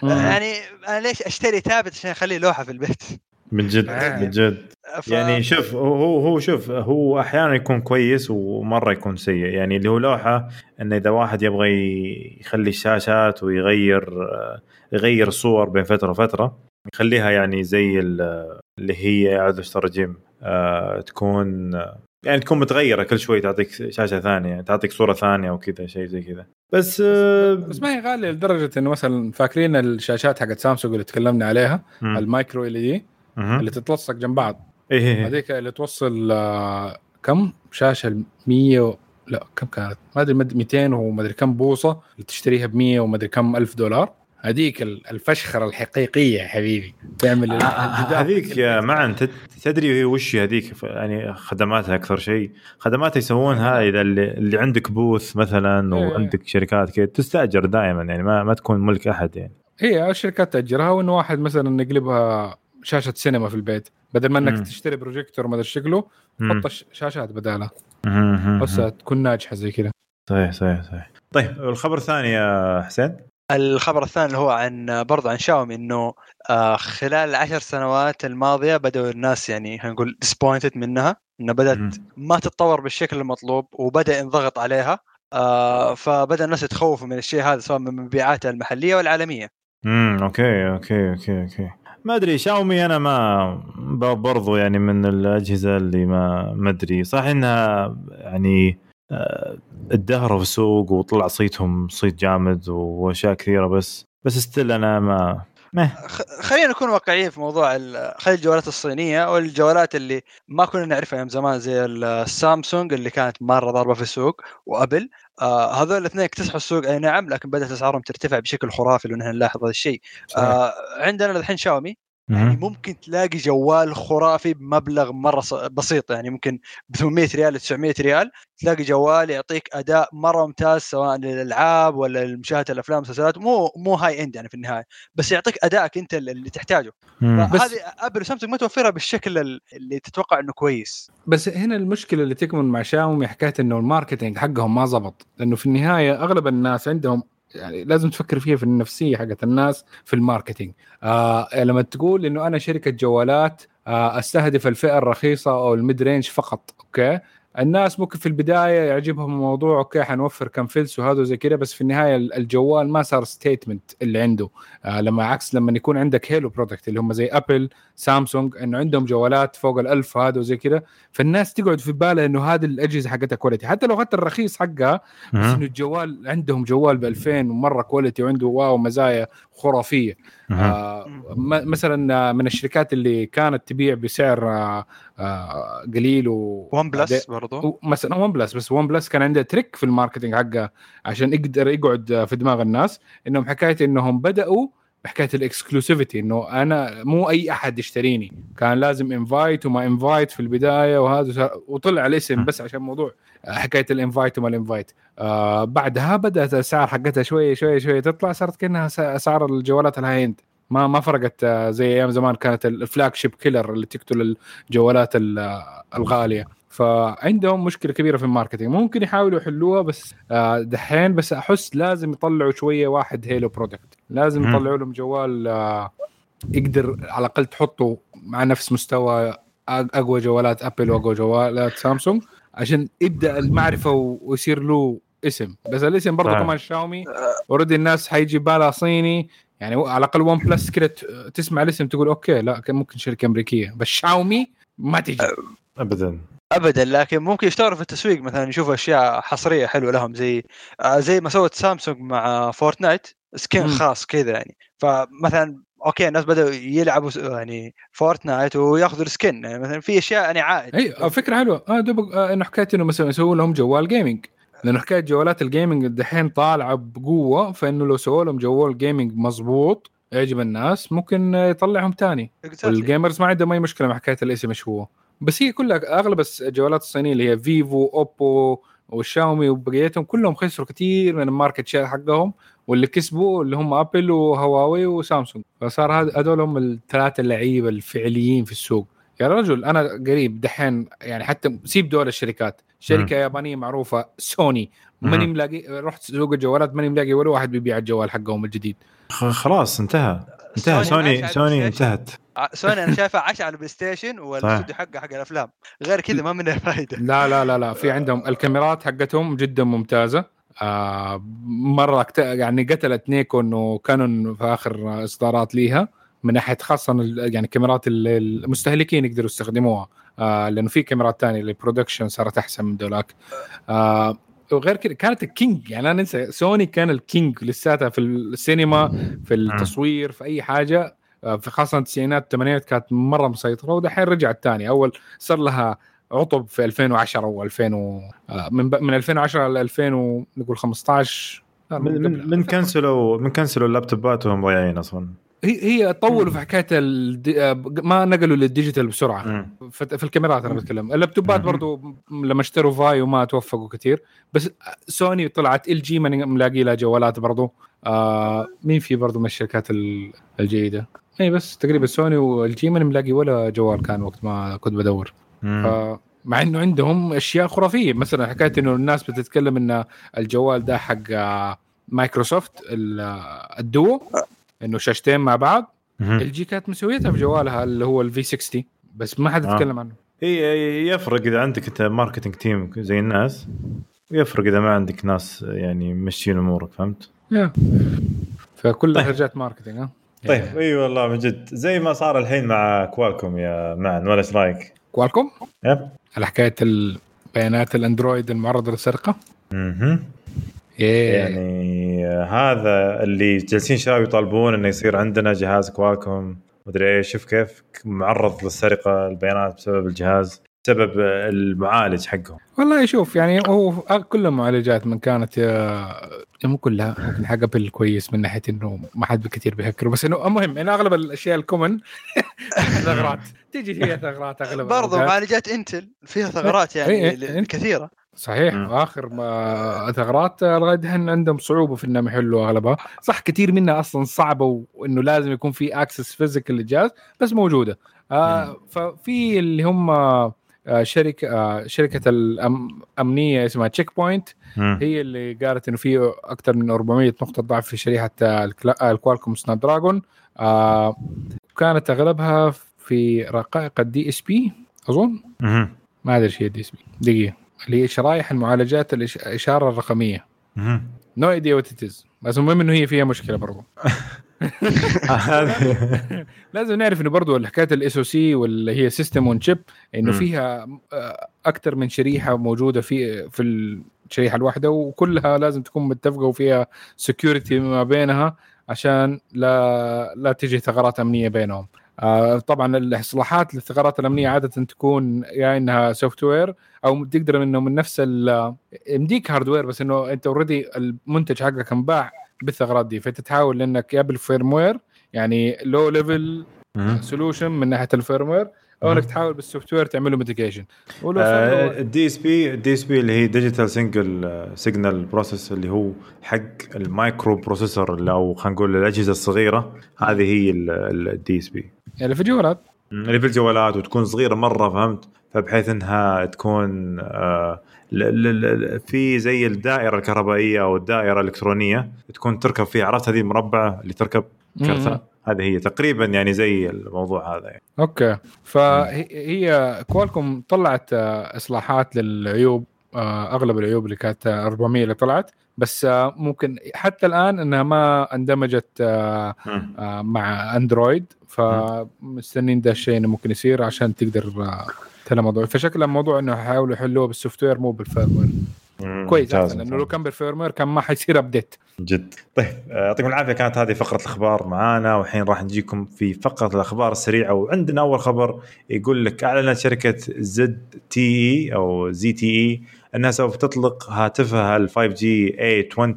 يعني أنا ليش أشتري تابلت عشان اخليه لوحة في البيت؟ من جد آه. من جد ف... يعني شوف هو هو شوف هو أحيانا يكون كويس ومرة يكون سيء يعني اللي هو لوحة انه إذا واحد يبغى يخلي الشاشات ويغير يغير الصور بين فترة وفترة يخليها يعني زي ال- اللي هي اعوذ بالله الرجيم آه تكون يعني تكون متغيرة كل شوي تعطيك شاشة ثانية تعطيك صورة ثانية وكذا شيء زي كذا بس آه بس ما هي غالية لدرجة إنه مثلا فاكرين الشاشات حقت سامسونج اللي تكلمنا عليها. المايكرو إل دي. اللي تتلصق جنب بعض. إيه إيه إيه. هذيك اللي توصل آه، كم؟ شاشة 100 و... لا كم كانت؟ ما أدري مد- 200 وما أدري كم بوصة اللي تشتريها ب 100 وما أدري كم ألف دولار. هذيك ال- الفشخرة الحقيقية يا حبيبي. تعمل ال- آه، الجدار. هذيك يا. معن تد- تدري وش هذيك؟ يعني خدماتها أكثر شيء. خدماتها يسوونها إذا اللي, اللي عندك بوث مثلا إيه. وعندك شركات كذا تستأجر دائما يعني ما, ما تكون ملك أحد يعني. هي الشركات تأجرها وإنه واحد مثلا يقلبها شاشة سينما في البيت بدل ما إنك مم. تشتري بروجيكتور ما أدري شكله. حط شاشات بدالها بس. تكون ناجحة زي كذا صحيح صحيح صحيح طيب الخبر الثاني يا حسين الخبر الثاني اللي هو عن برضه عن شاومي إنه آه، خلال العشر سنوات الماضية بدأوا الناس يعني خلينا نقول disappointed منها انها بدأت مم. ما تتطور بالشكل المطلوب وبدأ ينضغط عليها آه، فبدأ الناس يتخوفوا من الشيء هذا سواء من مبيعاتها المحلية والعالمية امم okay okay okay okay ما أدري شاومي أنا ما برضو يعني من الأجهزة اللي ما ما أدري. صح إنها يعني آه، ادهروا في السوق وطلع صيتهم صيت جامد وأشياء كثيرة بس بس ستيل أنا ما خلينا نكون واقعيين في موضوع خلي الجوالات الصينية والجوالات اللي ما كنا نعرفها أيام زمان زي السامسونج اللي كانت مرة ضاربة في السوق وأبل. آه هذول الاثنين اكتسحوا السوق. اي نعم لكن بدأت أسعارهم ترتفع بشكل خرافي لو نحن نلاحظ هذا الشيء. آه عندنا الحين شاومي. يعني. ممكن تلاقي جوال خرافي بمبلغ مرة ص- بسيط يعني ممكن ب 800 ريال 900 ريال تلاقي جوال يعطيك أداء مرة ممتاز سواء للألعاب ولا لمشاهدة الأفلام والمسلسلات مو مو high end يعني في النهاية بس يعطيك أدائك أنت اللي تحتاجه. هذه أبل وسامسونج ما توفرها بالشكل ال- اللي تتوقع إنه كويس. بس هنا المشكلة اللي تكمن مع شاومي حكاية إنه ال marketing حقهم ما زبط لأنه في النهاية أغلب الناس عندهم يعني لازم تفكر فيها في النفسية حقت الناس في ال marketing. آه لما تقول إنه أنا شركة جوالات آه أستهدف الفئة الرخيصة أو ال mid range فقط okay؟ الناس ممكن في البداية يعجبهم الموضوع okay حنوفر كم فلس وهذا زي كذا بس في النهاية الجوال ما صار statement اللي عنده. آه لما عكس لما يكون عندك halo product اللي هم زي ابل سامسونج إنه عندهم جوالات فوق الألف وهذا وزي كذا فالناس تقعد في بالها إنه هذه الأجهزة حقتها quality حتى لو اخذت الرخيص حقها بس. إنه الجوال عندهم جوال ب 2000 ومرة quality وعنده wow مزايا. خرافية. آه مثلا آه، من الشركات اللي كانت تبيع بسعر آه آه قليل و ون بلس برضو؟ و- مثلا ون بلس بس ون بلس كان عنده trick في ال marketing حقه عشان يقدر يقعد في دماغ الناس إنهم حكايه إنهم بدأوا بحكايه ال exclusivity إنه أنا مو أي أحد يشتريني. كان لازم invite وما invite في البداية وهذا وطلع الاسم بس عشان موضوع حكايه ال invite وما ال invite آه بعدها بدأت الاسعار حقتها شوية شوية شوية تطلع صارت كأنها اسعار الجوالات ال high end ما ما فرقت آه، زي أيام زمان كانت ال flagship killer اللي تقتل الجوالات ال- آه، الغالية. فعندهم مشكلة كبيرة في ال marketing. ممكن يحاولوا يحلوها بس آه، دحين بس أحس لازم يطلعوا شوية واحد halo product لازم. يطلعوا لهم جوال آه، يقدر على الأقل تحطه مع نفس مستوى أقوى جوالات ابل وأقوى جوالات سامسونج عشان يبدأ المعرفة ويصير له اسم. بس الاسم برضه. كمان شاومي already الناس حيجي بالها صيني. يعني على الأقل ون بلس كده تسمع الاسم تقول okay لا ممكن شركة أمريكية. بس شاومي ما تجي. ابدا. ابدا لكن ممكن يشتغلوا في التسويق مثلا يشوفوا أشياء حصرية حلوة لهم زي آه، زي ما سوت سامسونج مع فورتنايت skin. خاص كذا يعني. فمثلا okay الناس بدأوا يلعبوا يعني فورتنايت وياخذوا ال skin يعني مثلا في أشياء يعني عائد. اي فكرة حلوة. آه dope آه إنه حكايه إنه مثلا يسووا لهم جوال gaming لأنه حكاية جوالات ال gaming دحين طالعة بقوة فإنه لو سووا لهم جوال gaming مظبوط يعجب الناس ممكن يطلعهم تاني. Exactly. وال gamers ما عندهم أي مشكلة مع حكاية الاسم إيش هو. بس هي كلها أغلب الجوالات الصينية اللي هي فيفو أوبو والشاومي وبقيتهم كلهم خسروا كثير من ال market share حقهم واللي كسبوا اللي هم أبل وهواوي وسامسونج. فصار هذ- هذول هم الثلاثة اللعيبة الفعليين في السوق. يا رجل أنا قريب دحين يعني حتى سيب دول الشركات. شركة يابانية معروفة سوني. ماني. ملاقي رحت سوق الجوالات ماني ملاقي ولا واحد بيبيع الجوال حقهم الجديد. خلاص انتهى. انتهى. سوني سوني. انتهت. ع- سوني أنا شايفها عاش على البلاي ستيشن والاستوديو حقه حق الأفلام. غير كذا ما منها فائده لا لا لا لا في عندهم الكاميرات حقتهم جدا ممتازة. آه مرة أكت... يعني قتلت نيكون وكانون في آخر إصدارات ليها. من ناحية خاصة ال- يعني كاميرات ال- المستهلكين يقدروا يستخدموها. آه لأنه في كاميرات ثانية ال production صارت أحسن من دولاك آه وغير كذا كانت ال king يعني أنا ننسى سوني كان ال king لساتها في السينما في التصوير في أي حاجة آه، في خاصة التسعينات والثمانينات كانت مرة مسيطرة ودحين رجعت ثاني أول صار لها عطب في 2010 و2000 و... آه، من ب... من 2010 ل 2000 ونقول 15 لا، من قبل. من, من كنسلوا من كنسلوا اللابتوبات وهم ضايعين أصلا. هي هي طولوا في حكاية الد... آه، ما نقلوا لل digital بسرعة. مم. في الكاميرات أنا بتكلم. اللابتوبات. برضو لما اشتروا فايو ما توفقوا كثير. بس سوني طلعت إل جي ملاقي لها جوالات برضو. آه مين في برضو من الشركات ال- الجيدة؟ اي بس تقريبا سوني والجي ماني ملاقي ولا جوال كان وقت ما كنت بدور. ف مع إنه عندهم أشياء خرافية. مثلا حكاية إنه الناس بتتكلم إن الجوال ده حق آه، مايكروسوفت آه، الدو إنه شاشتين مع بعض مم. ال جي كانت مسويتها في جوالها اللي هو ال V 60 بس ما حد آه. يتكلم عنه هي يفرق إذا عندك أنت marketing team زي الناس ويفرق إذا ما عندك ناس يعني ممشين أمورك فهمت؟ yeah. فكلها طيب. رجعت marketing ها طيب إي والله من جد زي ما صار الحين مع كوالكوم يا معن ولا إيش رأيك؟ كوالكوم yep على حكاية البيانات ال Android المعرضة للسرقة أها. يعني آه، هذا اللي جالسين شباب يطالبون إنه يصير عندنا جهاز Qualcomm مدري إيش شوف كيف؟ معرض للسرقة البيانات بسبب الجهاز بسبب المعالج حقهم. والله شوف يعني هو كل المعالجات من كانت آه، مو كلها ممكن حق Apple كويس من ناحية إنه ما حد كثير بيهكروا بس إنه المهم انه أغلب الأشياء ال common ثغرات. تجي فيها ثغرات أغلب برضو. معالجات Intel فيها ثغرات إيه، يعني إيه، كثيرة. صحيح مم. واخر ما ثغرات لغاية الحين عندهم صعوبة في إنهم يحلوا أغلبها. صح كثير منها أصلا صعبة وإنه لازم يكون في access physical للجهاز بس موجودة. آه ففي اللي هم آه شركة آه شركة الامنيه اسمها Check Point. هي اللي قالت إنه في أكثر من 400 نقطة ضعف في شريحة آه، آه، ال Qualcomm Snapdragon. آه كانت أغلبها في رقائق ال DSP أظن؟ مم. ما أدري إيش هي ال DSP دقيقة. اللي هي شرايح المعالجات الإشارة الرقمية. no idea what بس المهم إنه هي فيها مشكلة برضو هذه- لازم نعرف إنه برضو حكايه ال SoC واللي هي system on chip إنه. فيها آه، أكثر من شريحة موجودة في في الشريحة الواحدة وكلها لازم تكون متفقة وفيها security ما بينها عشان لا لا تجي ثغرات أمنية بينهم طبعا الإصلاحات للثغرات الأمنية عادة تكون يا إنها software أو تقدر إنه من نفس ال- يمديك hardware بس إنه أنت already المنتج حقك انباع بالثغرات دي فأنت تحاول إنك يا بال firmware يعني low level. solution من ناحية ال firmware أو إنك. تحاول بال software تعمل له mitigation ال DSP ال DSP اللي هي digital single signal process اللي هو حق ال microprocessor اللي أو خلينا نقول الأجهزة الصغيرة هذه هي ال DSP يعني في جوالات اللي في الجوالات وتكون صغيرة مرة فهمت؟ فبحيث إنها تكون آه، في زي الدائرة الكهربائية أو الدائرة الإلكترونية تكون تركب فيها. عرفت هذه المربعه اللي تركب. كرتة هذه هي تقريبا يعني زي الموضوع هذا يعني. okay. فهي Qualcomm طلعت آه، إصلاحات للعيوب آه، أغلب العيوب اللي كانت آه، 400 اللي طلعت. بس آه، ممكن حتى الآن إنها ما اندمجت آه،. آه، مع Android. فمستنين ده الشيء انه ممكن يصير عشان تقدر تحل الموضوع فشكل الموضوع إنه يحاولوا يحلوه بال software مو بال firmware. كويس أحسن لأنه. لو كان بال firmware كان ما حيصير update جد طيب آه، يعطيكم العافية كانت هذه فقرة الأخبار معانا والحين راح نجيكم في فقرة الأخبار السريعة وعندنا أول خبر يقول لك أعلنت شركة ZTE أو ZTE أنها سوف تطلق هاتفها ال 5 جي اي 20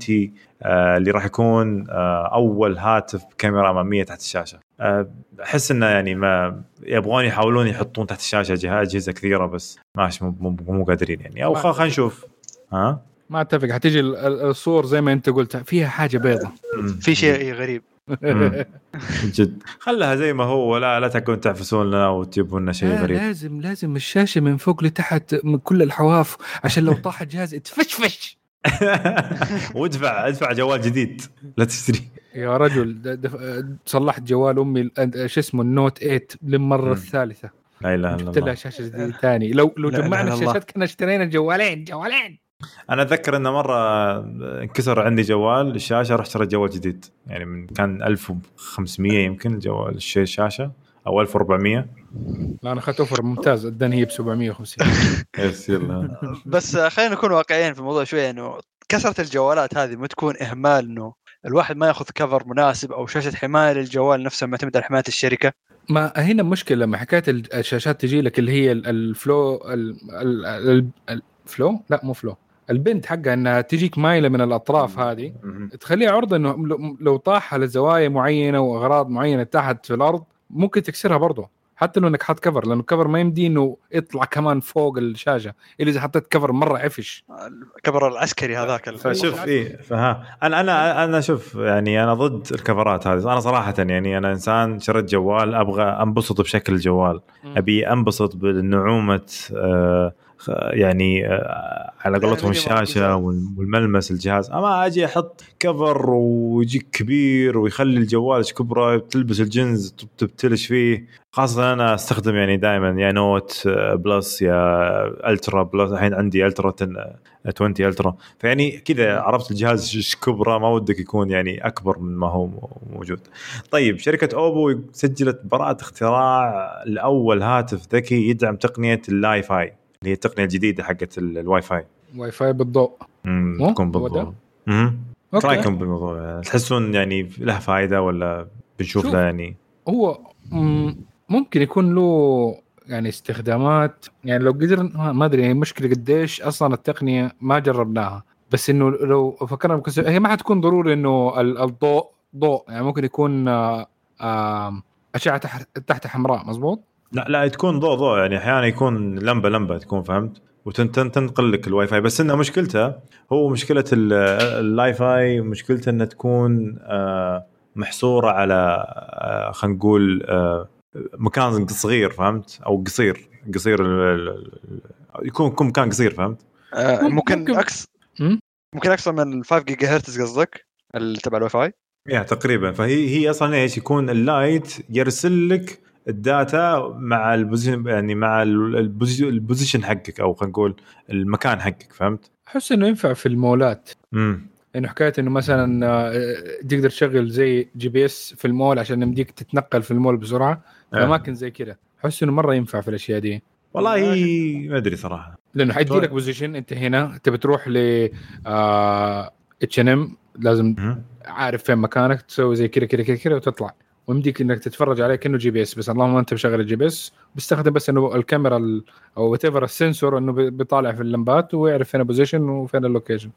آه، اللي راح يكون آه، أول هاتف بكاميرا أمامية تحت الشاشة أحس انه يعني ما يبغون يحاولون يحطون تحت الشاشة جهاز أجهزة كثيرة بس ماشي مو, مو, مو قادرين يعني. أو خلينا نشوف. ها؟ ما أتفق. حتيجي ال- ال- الصور زي ما أنت قلت فيها حاجة بيضة. في شيء غريب. مم. جد. خلها زي ما هو. لا لا تكون تعفسون لنا وتجيبون لنا شيء لا غريب. لازم لازم الشاشة من فوق لتحت من كل الحواف عشان لو طاح الجهاز تفشفش. وادفع ادفع جوال جديد. لا تشتري. يا رجل دف- صلحت جوال أمي شو اسمه النوت 8 للمرة مم. الثالثة. لا إله إلا جبت لها الله. شاشة جديدة ثاني لو لو جمعنا الله. الشاشات كنا اشترينا جوالين جوالين. أنا أتذكر انه مرة انكسر عندي جوال الشاشة رحت شريت جوال جديد. يعني من كان 1500 يمكن جوال الش- الشاشه أو 1400 لا أنا أخذت أوفر ممتاز. اداني هي ب 750 يس يلا. بس خلينا نكون واقعيين في الموضوع شوية إنه كثره الجوالات هذه ما تكون إهمال إنه الواحد ما ياخذ كفر مناسب أو شاشة حماية للجوال نفسه معتمد على حماية الشركة. ما هنا مشكلة لما حكايه ال- الشاشات تجي لك اللي هي ال- الفلو ال- ال- ال- الفلو لا مو فلو البنت حقها إنها تجيك مايلة من الأطراف هذه. تخليها عرضة إنه لو- لو طاح على زوايا معينة وأغراض معينة تحت في الأرض ممكن تكسرها برضه حتى لو إنك حاط كفر لأنه الكفر ما يمدي إنه يطلع كمان فوق الشاشة. إلا إذا حطيت كفر مرة عفش. الكفر العسكري هذاك. فشوف إيه فها. أنا أنا أنا شوف يعني أنا ضد الكفرات هذه. أنا صراحة يعني أنا إنسان شريت جوال أبغى أنبسط بشكل الجوال أبي أنبسط بنعومة آه، يعني آه، على قولتهم فيديو الشاشة والملمس الجهاز. أما أجي أحط cover ويجيك كبير ويخلي الجوال كبرة تلبس الجنز تب- تبتلش فيه. خاصة أنا أستخدم يعني دائما يا Note آه، Plus يا Ultra Plus. الحين عندي Ultra 10 20 Ultra. فيعني كذا عرفت الجهاز إيش كبرة ما ودك يكون يعني أكبر من ما هو موجود. طيب شركة Oppo سجلت براءة اختراع لاول هاتف ذكي يدعم تقنية ال Li-Fi اللي هي التقنية الجديدة حقت ال- ال Wi-Fi. Wi-Fi بالضوء امم؟ تكون okay. رايكم بالموضوع؟ تحسون يعني له فائده ولا بنشوف شوف. له يعني هو مم، ممكن يكون له يعني استخدامات يعني لو قدر ما أدري يعني المشكلة قديش أصلا التقنية ما جربناها بس إنه لو فكرنا بكس... هي ما حتكون ضروري إنه ال- الضوء ضوء يعني ممكن يكون آه، أشعة تحت تحت حمراء مزبوط لا لا تكون ضوء ضوء يعني أحيانا يكون لمبة لمبة تكون فهمت؟ وتنقل لك الواي فاي بس انها مشكلته هو مشكلة ال- ال Li-Fi مشكلته إنها تكون آه، محصورة على آه، خلينا نقول آه، مكان صغير فهمت؟ أو قصير قصير يكون يكون مكان قصير فهمت؟ ممكن- ممكن ممكن. إكس مم؟ ممكن أكثر من 5 جيجا هرتز قصدك تبع ال Wi-Fi؟ yeah تقريبا. فهي هي أصلا إيش؟ يكون ال light يرسل لك ال data مع ال position يعني مع ال- posi- ال position حقك أو خلينا نقول المكان حقك فهمت؟ أحس إنه ينفع في المولات. امم انه حكاية إنه مثلا آه، تقدر تشغل زي GPS في المول عشان يمديك تتنقل في المول بسرعة في أماكن زي كذا أحس إنه مرة ينفع في الأشياء دي. والله ما أدري صراحة. لأنه حيدي طيب. لك position أنت هنا تبي تروح ل اتش ان ام لازم. عارف فين مكانك تسوي زي كذا كذا كذا كذا وتطلع. ويمديك إنك تتفرج عليه كأنه GPS بس اللهم أنت مشغل ال GPS بيستخدم بس إنه الكاميرا ال- أو whatever ال sensor إنه بي- بيطالع في اللمبات ويعرف فين ال position وفين ال location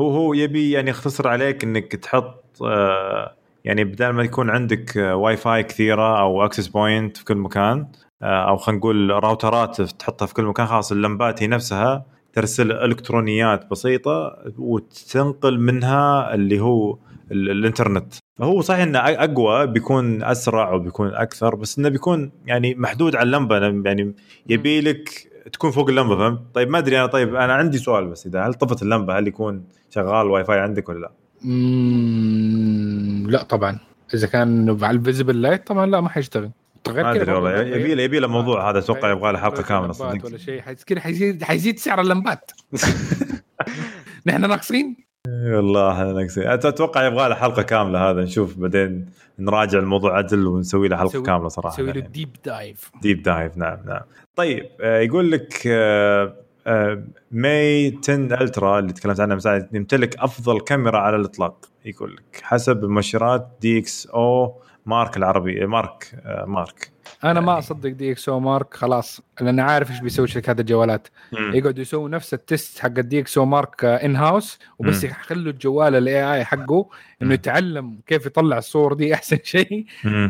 هو هو يبي يعني يختصر عليك إنك تحط آه، يعني بدل ما يكون عندك آه، واي فاي كثيرة أو access point في كل مكان آه، أو خلينا نقول راوترات تحطها في كل مكان خلاص اللمبات هي نفسها ترسل إلكترونيات بسيطة وتنقل منها اللي هو الانترنت. هو صحيح إنه أقوى بيكون أسرع وبيكون أكثر بس إنه بيكون يعني محدود على اللمبة. يعني يبي لك تكون فوق اللمبة فهمت؟ طيب ما أدري أنا طيب أنا عندي سؤال بس إذا هل طفت اللمبة هل يكون شغال واي فاي عندك ولا لا؟ لا طبعا. إذا كان على ال visible light طبعا لا ما حيشتغل. ما أدري والله. يبي له يبي له موضوع. هذا أتوقع يبغى له حلقة كاملة لمبات صدق. ولا شيء. حيزيد حيزيد سعر اللمبات. نحن ناقصين؟ والله إحنا ناقصين أتوقع يبغى له حلقة كاملة هذا نشوف بعدين نراجع الموضوع عدل ونسوي له حلقة نسوي- كاملة صراحة نسوي له يعني. deep dive deep dive نعم نعم. طيب آه، يقول لك آه، آه، Mi 10 Ultra اللي تكلمت عنها من ساعة يمتلك أفضل كاميرا على الإطلاق. يقول لك حسب مؤشرات DxOMark العربي mark آه، مارك أنا ما يعني- أصدق DxOMark خلاص لأني عارف إيش بيسوي شركات الجوالات يقعدوا يسووا نفس ال test حق ال DxOMark in-house وبس. يخلوا الجوال ال AI حقه إنه. يتعلم كيف يطلع الصور دي أحسن شيء.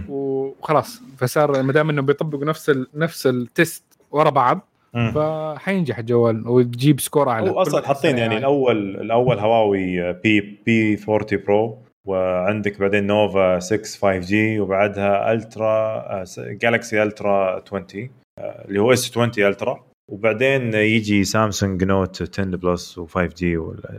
وخلاص فصار ما دام إنهم بيطبقوا نفس ال... نفس ال test ورا بعض. فحينجح الجوال وتجيب score أعلى هو أصلا حاطين يعني. الأول الأول هواوي P P40 Pro وعندك بعدين نوفا 6 5G وبعدها Ultra Galaxy Ultra 20 آه، اللي هو S20 Ultra وبعدين يجي سامسونج Note 10 Plus و 5G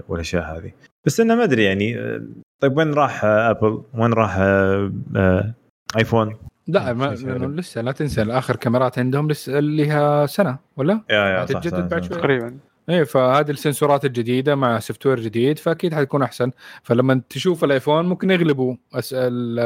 والأشياء هذه بس انه ما أدري يعني آه، طيب وين راح آه، ابل؟ وين راح آه، آه، ايفون؟ لا ما. لأنه لسه لا تنسى اخر كاميرات عندهم لسه لها سنة ولا؟ yeah yeah صح هتتجدد صح، بعد صح. شوي. تقريبا إيه فهذه ال sensorات الجديدة مع software جديد فأكيد حتكون أحسن. فلما تشوف الآيفون ممكن يغلبوا أسأل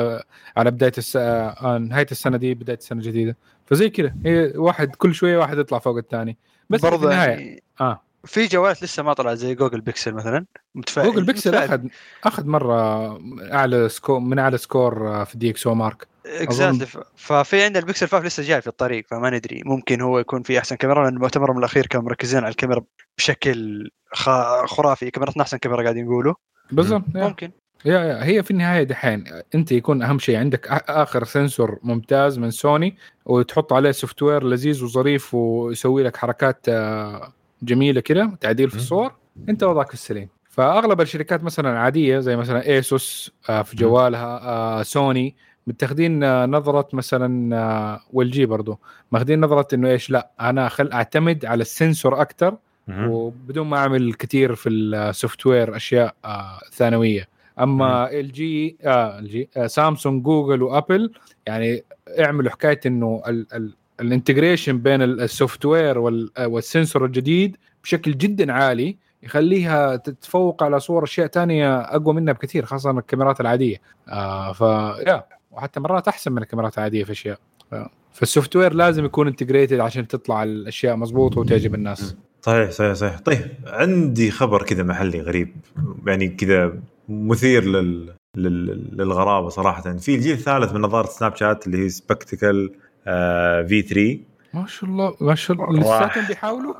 على بداية الس... آه، نهاية السنة دي بداية السنة الجديدة. فزي كذا هي واحد كل شوية واحد يطلع فوق الثاني. بس في برضه النهاية يعني آه. في جوالات لسه ما طلعت زي Google Pixel مثلا. متفائل Google Pixel متفائل. اخذ أخذ مرة أعلى score من أعلى score آه، في DxOMark. exactly ففي عندنا البيكسل 5 لسه جاي في الطريق فما ندري. ممكن هو يكون في أحسن كاميرا لأن المؤتمر الأخير كانوا مركزين على الكاميرا بشكل خ- خرافي. كاميرتنا أحسن كاميرا قاعدين يقولوا. بالضبط. ممكن. yeah yeah. هي في النهاية دحين أنت يكون أهم شيء عندك آخر sensor ممتاز من سوني وتحط عليه software لذيذ وظريف ويسوي لك حركات آه، جميلة كده تعديل في. الصور أنت وضعك في السليم. فأغلب الشركات مثلا عادية زي مثلا Asus آه، في جوالها آه، سوني متاخدين آه، نظرة مثلا آه، و LG برضو. ماخذين نظرة إنه إيش؟ لا أنا خل أعتمد على ال sensor أكثر. وبدون ما أعمل كثير في ال software أشياء آه ثانوية. أما LG LG سامسونج جوجل وابل يعني اعملوا حكاية إنه ال- ال- ال integration بين ال- ال software وال- وال sensor الجديد بشكل جدا عالي يخليها تتفوق على صور أشياء تانية أقوى منها بكثير خاصة الكاميرات العادية. آه ف yeah وحتى مرات أحسن من الكاميرات العادية في أشياء. فال software لازم يكون integrated عشان تطلع الأشياء مضبوطه وتعجب الناس. صحيح صحيح صحيح. طيب عندي خبر كذا محلي غريب يعني كذا مثير لل... لل... للغرابة صراحة. في الجيل الثالث من نظارة Snapchat اللي هي Spectacle في 3 ما شاء الله ما شاء الله. لساتهم بيحاولوا؟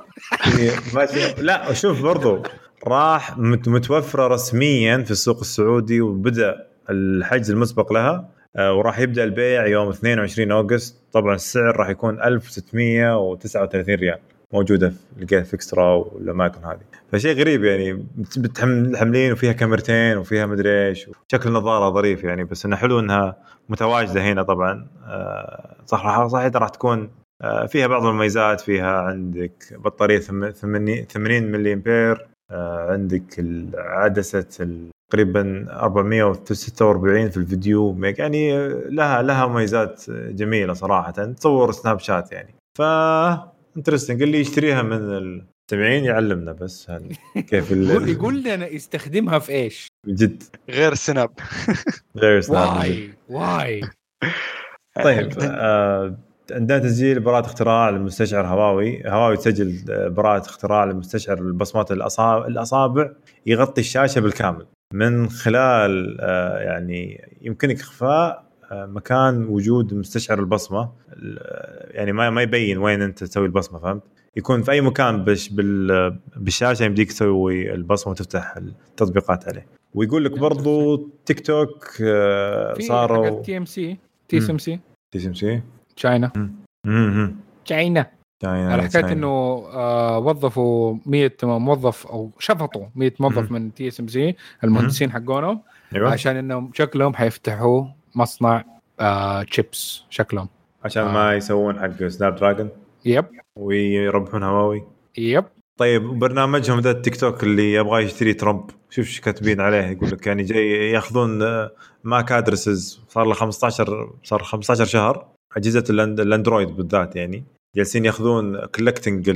ماشي لا شوف برضو راح مت- متوفرة رسميا في السوق السعودي وبدأ الحجز المسبق لها. آه، وراح يبدأ البيع يوم 22 أوغست. طبعا السعر راح يكون 1639 ريال موجودة في لقيت في اكسترا والأماكن هذه. فشيء غريب يعني متحملين وفيها كاميرتين وفيها مدري إيش. شكل النظارة ظريف يعني بس إنه حلو إنها متواجدة هنا طبعا. آه، صح راح تكون آه، فيها بعض المميزات. فيها عندك بطارية ثم- ثمانين- 80 ملي أمبير. آه، عندك ال- عدسة تقريبا 446 في الفيديو يعني آه، لها لها مميزات جميلة صراحة تصور سناب شات يعني ف انترستنج اللي يشتريها من المستمعين يعلمنا بس هل كيف ال- يقول يقول لنا يستخدمها في إيش؟ جد غير السناب غير سناب. why why طيب آه، عندنا تسجيل براءة اختراع لمستشعر هواوي، هواوي تسجل آه، براءة اختراع لمستشعر البصمات الأصابع, الأصابع يغطي الشاشة بالكامل. من خلال آه، يعني يمكنك إخفاء آه، مكان وجود مستشعر البصمة ال- يعني ما ما يبين وين أنت تسوي البصمة فهمت؟ يكون في أي مكان بش بال بالشاشة يمديك تسوي البصمة وتفتح التطبيقات عليه. ويقول لك برضو تيك توك صاروا T MC TMC TMC China China على حكاية إنه آه وظفوا 100 موظف أو شفطوا 100 موظف من TSMC المهندسين حقونهم أيوه. عشان إنهم شكلهم حيفتحوا مصنع آه تشيبس شكلهم. عشان آه. ما يسوون حق Snapdragon yep ويربحون هواوي yep طيب برنامجهم ذا التيك توك اللي يبغى يشتري ترامب شوف إيش كاتبين عليه. يقول لك يعني جاي ياخذون آه، MAC addresses صار له 15 صار 15 شهر. أجهزة الأندرويد بالذات يعني. جالسين يأخذون collecting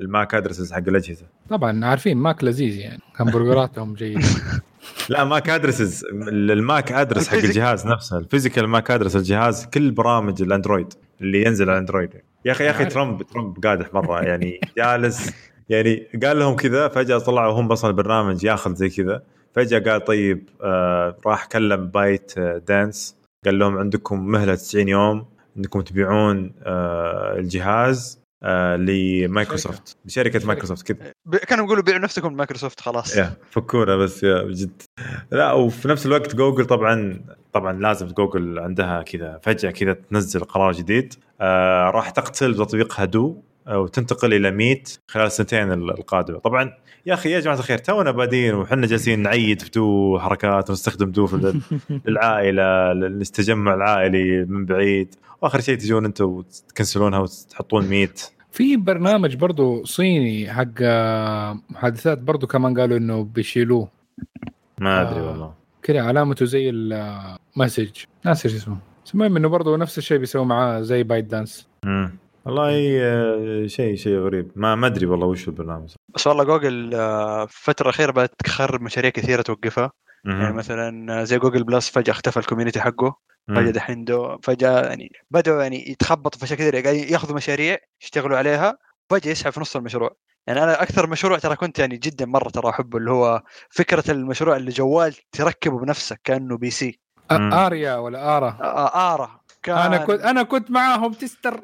ال MAC addresses حق الأجهزة. طبعا عارفين Mac لذيذ يعني. همبرجراتهم جيدة. لا MAC addresses ال MAC address حق. الجهاز نفسه ال physical MAC address الجهاز كل برامج الأندرويد اللي ينزل على الأندرويد. يا أخي يا أخي. ترامب ترامب قادح مرة يعني جالس يعني قال لهم كذا فجأة طلعوا هم أصلا البرنامج ياخذ زي كذا. فجأة قال طيب آه راح كلم بايت آه Dance. قال لهم عندكم مهلة 90 يوم انكم تبيعون آه الجهاز آه لمايكروسوفت لشركة مايكروسوفت كذا. كانوا يقولوا بيعوا نفسكم لمايكروسوفت خلاص. يا فكونا بس يا بجد لا وفي نفس الوقت جوجل طبعا طبعا لازم جوجل عندها كذا فجأة كذا تنزل قرار جديد آه راح تقتل تطبيق هدو. آه، وتنتقل إلى Meet خلال السنتين ال- القادمة. طبعا يا أخي يا جماعة الخير تونا بادين وحنا جالسين نعيد في دو حركات ونستخدم دو للعائلة للتجمع العائلي من بعيد. وآخر شيء تجون أنتم وتكنسلونها وتحطون Meet. في برنامج برضو صيني حق آه، محادثات برضو كمان قالوا إنه بيشيلوه. ما أدري آه. والله. كذا علامته زي ال message ناسي إيش اسمه. بس المهم إنه برضه نفس الشيء بيسوي معاه زي ByteDance. مم. والله آه، شيء شيء غريب. ما ما أدري والله وش البرنامج. بس والله جوجل آه، في الفترة الاخيره بدأت تخرب مشاريع كثيرة توقفها. يعني. مثلا آه، زي Google Plus فجأة اختفى ال community حقه. فجأة. دحين فجأة يعني بدأوا يعني يتخبطوا في أشياء كثيرة. قاعدين ياخذوا مشاريع يشتغلوا عليها فجأة يسحب في نص المشروع. يعني أنا أكثر مشروع ترى كنت يعني جدا مرة ترى أحبه اللي هو فكرة المشروع اللي جوال تركبه بنفسك كأنه PC. Aria ولا Ara؟ آه Ara. كان أنا كنت أنا كنت معاهم tester.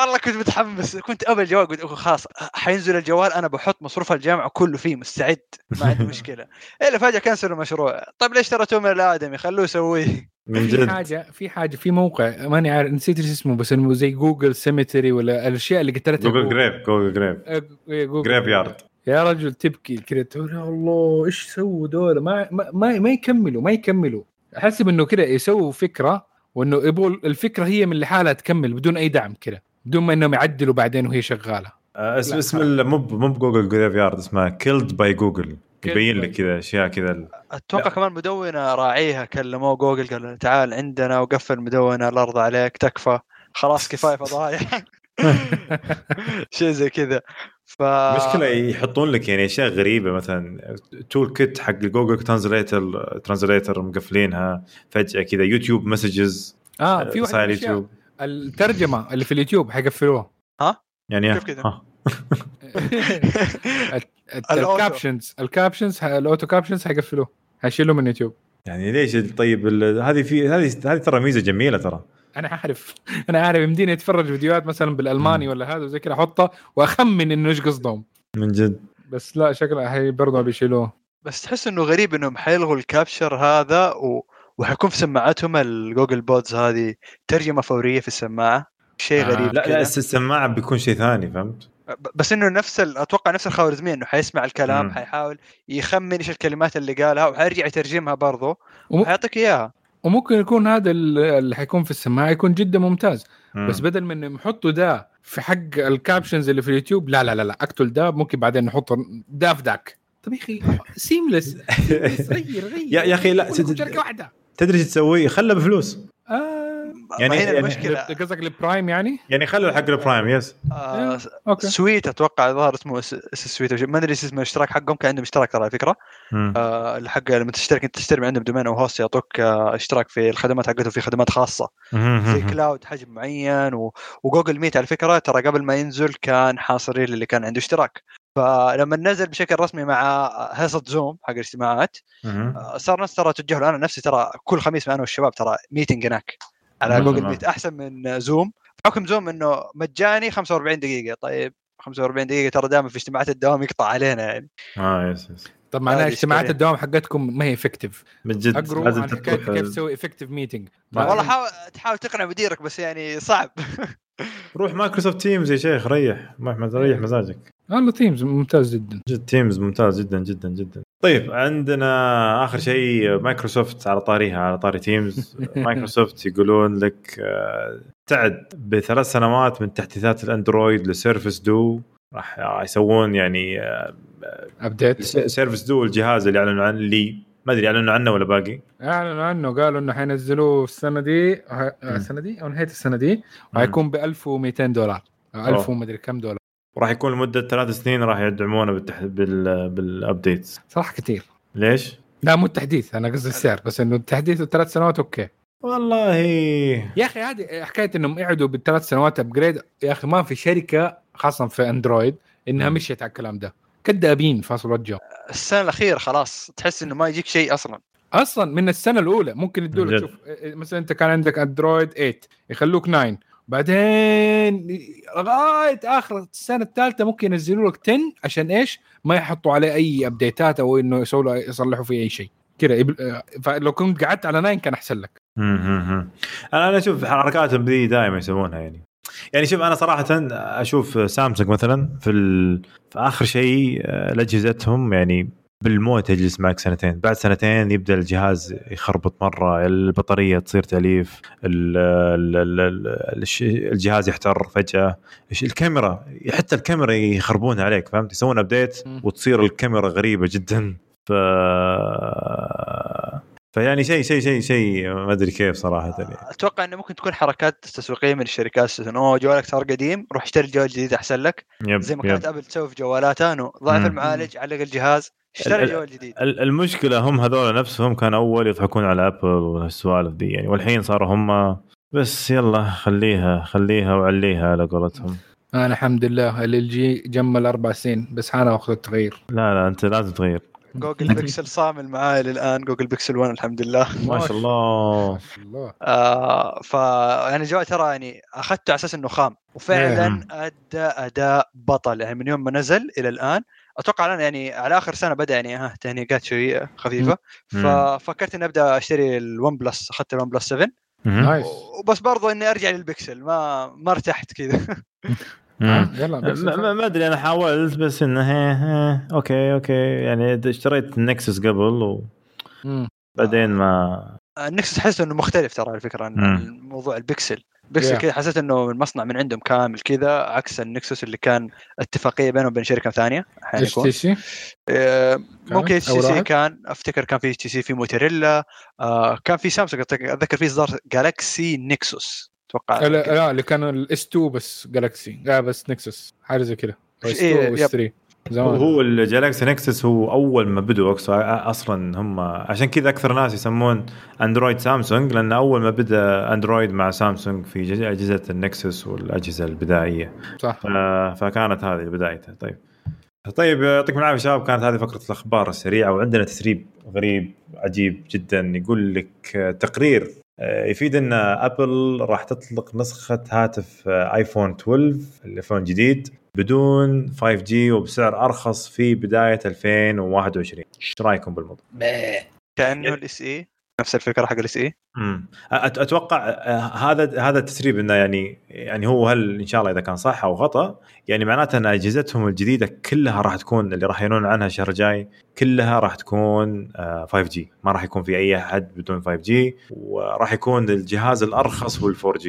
والله كنت متحمس كنت أبى الجوال قلت خلاص حينزل الجوال أنا بحط مصروف الجامعة كله فيه مستعد ما عندي مشكلة. إلا فجأة كنسلوا المشروع. طيب ليش ترى من الادمي خلوه يسويه. من في جد. حاجة في حاجة في موقع ماني عارف نسيت إيش اسمه بس إنه زي Google Cemetery ولا الأشياء اللي قتلتها Google Grave Google Grave Google Graveyard يا رجل تبكي كذا تقول يا الله إيش سووا دول؟ ما ما ما, ما يكملوا ما يكملوا. احسب انه كذا يسووا فكرة وإنه يبغوا الفكرة هي من لحالها تكمل بدون أي دعم كذا بدون ما إنهم يعدلوا بعدين وهي شغالة. آه، اسم اسم مو مو ب Google Graveyard اسمها Killed by Google يبين لك كذا أشياء كذا أتوقع. كمان مدونة راعيها كلموه جوجل قالوا تعال عندنا وقفل مدونة الأرض عليك تكفى. خلاص كفاية فضايح. شيء زي كذا. ف مشكلة يحطون لك يعني أشياء غريبة مثلا toolkit حق Google Translator Translator مقفلينها فجأة كذا YouTube Messages آه في واحد صاير من الأشياء، يوتيوب الترجمة اللي في اليوتيوب حيقفلوها. يعني كيف كذا؟ ها. ال captions ال captions ال auto. captions حيقفلوه حيشيلوه من يوتيوب يعني ليش؟ طيب ال- هذه في هذه هذه ترى ميزة جميلة ترى. أنا عارف أنا عارف يمديني أتفرج فيديوهات مثلا بالألماني. ولا هذا وزي كذا احطها وأخمن إنه إيش قصدهم من جد بس لا شكلها هي برضه بيشيلوه بس تحس إنه غريب إنهم حيلغوا ال caption هذا و... وحيكون في سماعاتهم ال Google Buds هذه ترجمة فورية في السماعة شيء آه. غريب لا كذا. لا الس- السماعة بيكون شيء ثاني فهمت؟ بس إنه نفس ال... أتوقع نفس الخوارزمية إنه حيسمع الكلام مم. حيحاول يخمن إيش الكلمات اللي قالها وحيرجع يترجمها برضه وحيعطيك إياها وممكن يكون هذا ال- اللي حيكون في السماعة يكون جدا ممتاز. مم. بس بدل من انهم يحطوا ده في حق ال captions اللي في اليوتيوب لا لا لا لا أقتل ده ممكن بعدين نحط ده في ذاك طب يا أخي seamless غير غير. يا- أخي لا، شركة واحدة. تدري إيش تسوي؟ خله بفلوس. آه يعني- هنا يعني- المشكلة قصدك ال Prime يعني؟ يعني خلوا حق ال Prime yes آه G Suite أتوقع ظهر اسمه اس- اس Suite. ما أدري إيش اسمه الاشتراك حقهم كان عندهم اشتراك ترى على فكرة. آه اللي حق لما تشترك أنت تشتري من عندهم domain أو host يعطوك آه اشتراك في الخدمات حقتهم في خدمات خاصة زي cloud حجم معين و... و Google Meet على فكرة ترى قبل ما ينزل كان حاصرين للي كان عنده اشتراك فلما نزل بشكل رسمي مع هيصة زوم حق الاجتماعات. آه، صار ناس ترى توجهوا له. أنا نفسي ترى كل خميس أنا والشباب ترى meeting هناك على. Google. Meet أحسن من زوم حكم زوم إنه مجاني 45 دقيقة طيب 45 دقيقة ترى دائما في اجتماعات الدوام يقطع علينا يعني آه yes yes طب معناها اجتماعات. الدوام حقتكم ما هي effective من جد اقروا لازم كيف تسوي effective meeting والله حاول تحاول تقنع مديرك بس يعني صعب. روح Microsoft Teams يا شيخ ريح. ما احمد ريح مزاجك. والله Teams ممتاز جدا. جد Teams ممتاز جدا جدا جدا. طيب عندنا آخر شيء مايكروسوفت على طاريها على طاري Teams مايكروسوفت يقولون لك آه، تعد بثلاث سنوات من تحديثات الأندرويد ل Surface Duo. راح يسوون يعني update Surface Duo الجهاز اللي أعلنوا عنه اللي ما أدري أعلنوا عنه ولا باقي؟ أعلنوا عنه قالوا إنه حينزلوه السنة دي ه- السنة دي؟ أو نهاية السنة دي؟ وحيكون ب 1200 دولار. 1000 ومدري كم دولار. وراح يكون لمدة ثلاث سنين راح يدعمونه بالتح... بال... بال updates صراحة كثير. ليش؟ لا مو التحديث أنا قصدي السعر بس إنه التحديث ثلاث سنوات okay. والله. يا أخي هذه حكاية إنهم يقعدوا بالثلاث سنوات upgrade يا أخي ما في شركة خاصة في اندرويد إنها. مشيت على الكلام ده. كذابين فاصل وجهه السنة الأخيرة خلاص تحس إنه ما يجيك شيء أصلا. أصلا من السنة الأولى ممكن يدوا. شوف إيه، مثلا أنت كان عندك اندرويد 8 يخلوك 9 بعدين لغاية آخر السنة الثالثة ممكن ينزلوا لك 10 عشان إيش؟ ما يحطوا عليه أي update ات أو إنه يسووا له يصلحوا فيه أي شيء. كذا آه، فلو كنت قعدت على 9 كان أحسن لك. أنا أنا أشوف حركاتهم ذي دائما يسوونها يعني. يعني شوف أنا صراحة أشوف سامسونج مثلا في ال... في آخر شيء آه، لاجهزتهم يعني بالموت يجلس معك سنتين. بعد سنتين يبدأ الجهاز يخربط مرة البطارية تصير تليف ال ال ال ال الش- الجهاز يحتر فجأة. الكاميرا حتى الكاميرا يخربونها عليك فهمت؟ يسوون update. وتصير الكاميرا غريبة جدا. ف فيعني شيء شيء شيء شيء ما أدري كيف صراحة يعني. أتوقع إنه ممكن تكون حركات تسويقية من الشركات أوه جوالك صار قديم روح اشتري جوال جديد أحسن لك yep زي ما yep. كانت ابل تسوي في جوالاتها إنه ضاعف مم. المعالج علق الجهاز اشتري ال- جوال جديد ال- المشكلة هم هذول نفسهم كانوا أول يضحكون على ابل والسوالف دي يعني والحين صاروا هم بس يلا خليها خليها وعليها على قولتهم أنا الحمد لله ال جي مكمل أربع سنين بس حان وقت التغيير لا لا أنت لازم تغير جوجل بيكسل صامل معاي للآن جوجل بيكسل 1 الحمد لله. ما شاء الله. ما شاء الله. آه ف يعني الجوال ترى يعني أخذته على أساس إنه خام. وفعلا أدى أداء بطل. يعني من يوم ما نزل إلى الآن أتوقع الآن يعني على آخر سنة بدأ يعني ها تهنيقات شوية خفيفة. ففكرت إني أبدأ أشتري الون بلس أخذت الون بلس 7 مهم. nice وبس برضو إني أرجع للبكسل ما ما ارتحت كذا. يلا ما- أدري أنا حاولت بس إنه هي okay okay. يعني اشتريت النكسس قبل مم. وبعدين ما النكسس حسيت إنه مختلف ترى على فكرة عن. موضوع البكسل بكسل Yeah. كذا حسيت إنه المصنع من عندهم كامل كذا عكس النكسس اللي كان اتفاقية بينهم وبين شركة ثانية اتش تي سي؟ آه، ممكن إتش تي سي؟ كان أفتكر كان في إتش تي سي في موتوريلا. آه، كان في سامسونج أتذكر- أتذكر في إصدار جالكسي نكسوس أتوقع لا لا اللي كان ال S 2 بس جالكسي لا بس نكسس حاجة زي كذا S إيه، 2 و S yep. 3 هو زمان. هو الجالكسي نكسس هو أول ما بدوا أصلا هم عشان كذا أكثر ناس يسمون اندرويد سامسونج لأن أول ما بدأ اندرويد مع سامسونج في اجهزه النكسس والأجهزة البدائية. صح. فكانت هذه بدايتها طيب. طيب يعطيكم العافية شباب. كانت هذه فقرة الأخبار السريعة وعندنا تسريب غريب عجيب جدا يقول لك تقرير. يفيد إن أبل راح تطلق نسخة هاتف آه، ايفون 12 الايفون جديد بدون 5G وبسعر أرخص في بداية 2021 إيش رأيكم بالموضوع؟ كأنه ال SE نفس الفكرة حق ال SE امم أت- أتوقع آه، هذا هذا التسريب إنه يعني يعني هو هل إن شاء الله إذا كان صح أو خطا يعني معناته إن أجهزتهم الجديدة كلها راح تكون اللي راح يعلنون عنها الشهر الجاي كلها راح تكون آه، 5G ما راح يكون في أي أحد بدون 5G وراح يكون الجهاز الأرخص هو 4G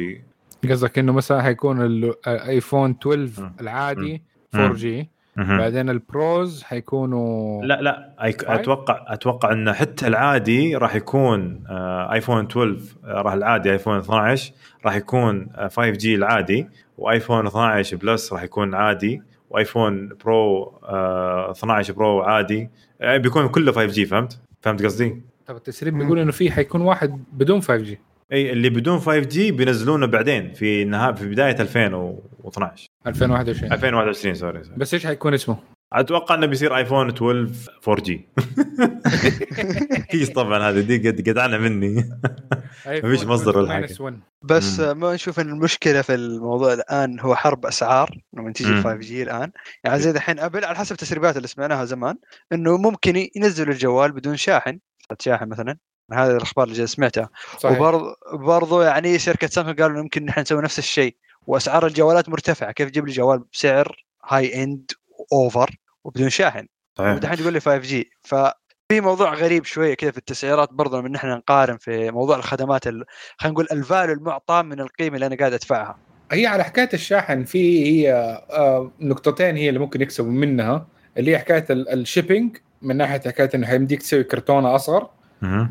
قصدك إنه مثلا حيكون الايفون 12 مم. العادي مم. 4G. بعدين ال Pros حيكونوا لا لا. أتوقع أتوقع إنه حتى العادي راح يكون آه، ايفون 12 آه، راح العادي ايفون 12 راح يكون آه، 5G العادي وايفون 12 Plus راح يكون عادي وايفون Pro آه، 12 Pro عادي يعني بيكون كله 5 جي فهمت؟ فهمت قصدي؟ طب التسريب بيقول إنه في حيكون واحد بدون 5 جي إي اللي بدون 5 جي بينزلونه بعدين في نهايه في بداية 2012 2021 2021 سوري, سوري. بس إيش حيكون اسمه؟ أتوقع إنه بيصير آيفون 12 4 جي. كيس طبعا هذا؟ دي قد قدعنا مني. مفيش مصدر ولا حاجة. minus one. بس ما نشوف إن المشكلة في الموضوع الآن هو حرب أسعار لما تيجي مم. 5 جي الآن. يعني زي دحين أبل على حسب التسريبات اللي سمعناها زمان إنه ممكن ينزلوا الجوال بدون شاحن. شاحن مثلا. هذه الأخبار اللي سمعتها. وبرضه برضه يعني شركة سامسونج قالوا يمكن نحن نسوي نفس الشيء. وأسعار الجوالات مرتفعة. كيف تجيب لي جوال بسعر high end أوفر وبدون شاحن؟ صحيح. ودحين تقول لي 5G ففي موضوع غريب شوية كذا في التسعيرات برضه لما نحن نقارن في موضوع الخدمات ال- خلينا نقول ال value المعطى من القيمة اللي أنا قاعد أدفعها. هي على حكاية الشاحن في هي آه، نقطتين هي اللي ممكن يكسبوا منها اللي هي حكاية ال shipping من ناحية حكاية إنه حيمديك تسوي كرتونة أصغر.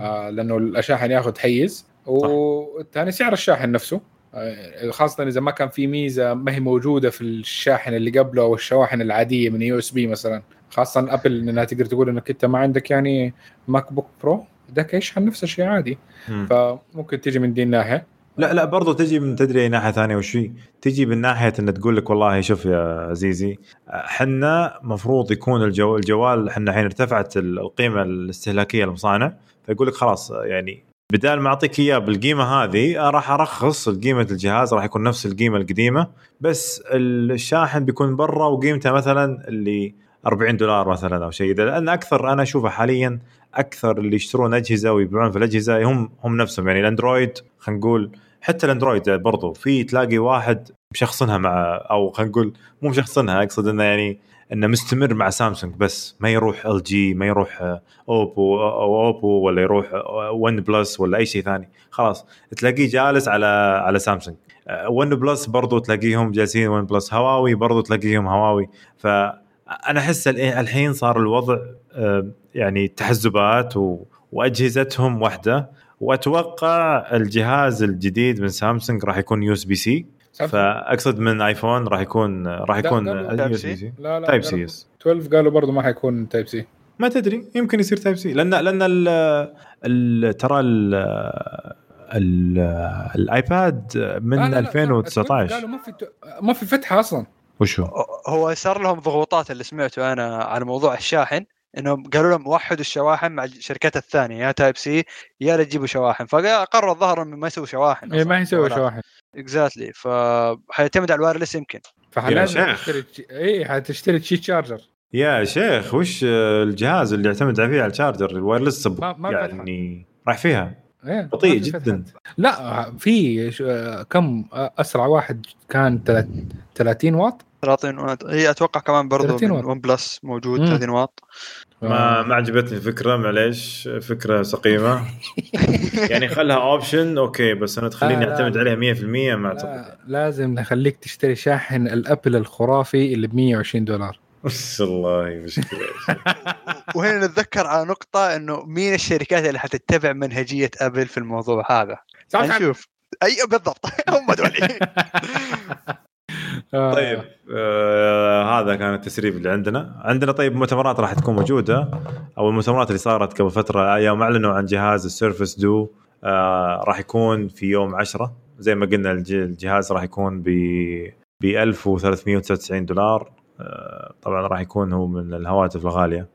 آه، لأنه الشاحن ياخذ حيز. والثاني سعر الشاحن نفسه. آه، خاصة إذا ما كان في ميزة ما هي موجودة في الشاحن اللي قبله أو الشواحن العادية من USB مثلا خاصة أبل إنها تقدر تقول إنك أنت ما عندك يعني ماك بوك برو ذاك يشحن نفس الشيء عادي مم. فممكن تيجي من دي الناحية لا لا برضو تجي من تدري أي ناحية ثانية وش؟ تجي من ناحية إن تقول لك والله شوف يا عزيزي حنا مفروض يكون الجو الجوال حنا الحين ارتفعت ال- القيمة الاستهلاكية للمصانع فيقول لك خلاص يعني بدال ما أعطيك إياه بالقيمة هذه راح أرخص قيمه الجهاز راح يكون نفس القيمة القديمة بس الشاحن بيكون برا وقيمته مثلا اللي 40 دولار مثلا أو شيء. ذا لأن أكثر أنا أشوفه حاليا أكثر اللي يشترون أجهزة ويبيعون في الأجهزة هم هم نفسهم. يعني الأندرويد خلينا نقول حتى الأندرويد برضو في تلاقي واحد مشخصنها مع أو خلينا نقول مو مشخصنها أقصد إنه يعني إنه مستمر مع سامسونج بس ما يروح ال جي ما يروح آه، اوبو أو اوبو ولا يروح ون بلس ولا أي شيء ثاني. خلاص تلاقيه جالس على على سامسونج. ون بلس برضو تلاقيهم جالسين ون بلس هواوي برضو تلاقيهم هواوي. فانا أحس الحين صار الوضع آه، يعني تحزبات. وأجهزتهم واحدة. وأتوقع الجهاز الجديد من سامسونج راح يكون USB-C فأقصد من آيفون راح يكون راح يكون بي سي لا لا Type C yes 12 قالوا برضه ما حيكون Type C ما تدري يمكن يصير Type C لأن لأن ال ال ترى ال ال الايباد من لا لا 2019 قالوا ما في ما في فتحة أصلا. وشو؟ هو صار لهم ضغوطات اللي سمعته أنا على موضوع الشاحن إنهم قالوا لهم وحدوا الشواحن مع الشركات الثانية يا Type C يا لا تجيبوا شواحن. فقرروا الظاهر انهم ما يسووا شواحن اي ما يسووا شواحن. exactly فحيعتمد على ال wireless يمكن. فحلازم تشتري اي حتشتري Qi charger يا شيخ وش الجهاز اللي يعتمد فيه على ال charger ال wireless ما ما يعني راح فيها. إيه بطيء جدا. لا في كم أسرع واحد كان 30 واط؟ 30 واط. هي أتوقع كمان برضه من ون بلس موجود مم. 30 واط. ما ما عجبتني الفكرة معليش. فكرة سقيمة. يعني خلها option أوكي بس أنا تخليني أعتمد عليها 100% ما أعتقد. لازم نخليك تشتري شاحن الأبل الخرافي اللي ب 120 دولار. والله مشكلة. وهنا نتذكر على نقطة إنه مين الشركات اللي حتتبع منهجية أبل في الموضوع هذا؟ نشوف. اي بالضبط. هم دول. طيب آه هذا كان التسريب اللي عندنا. عندنا طيب مؤتمرات راح تكون موجودة أو المؤتمرات اللي صارت قبل فترة. يوم أعلنوا عن جهاز السيرفس دو آه راح يكون في يوم 10 زي ما قلنا الجهاز راح يكون ب ب 1399 دولار. آه طبعا راح يكون هو من الهواتف الغالية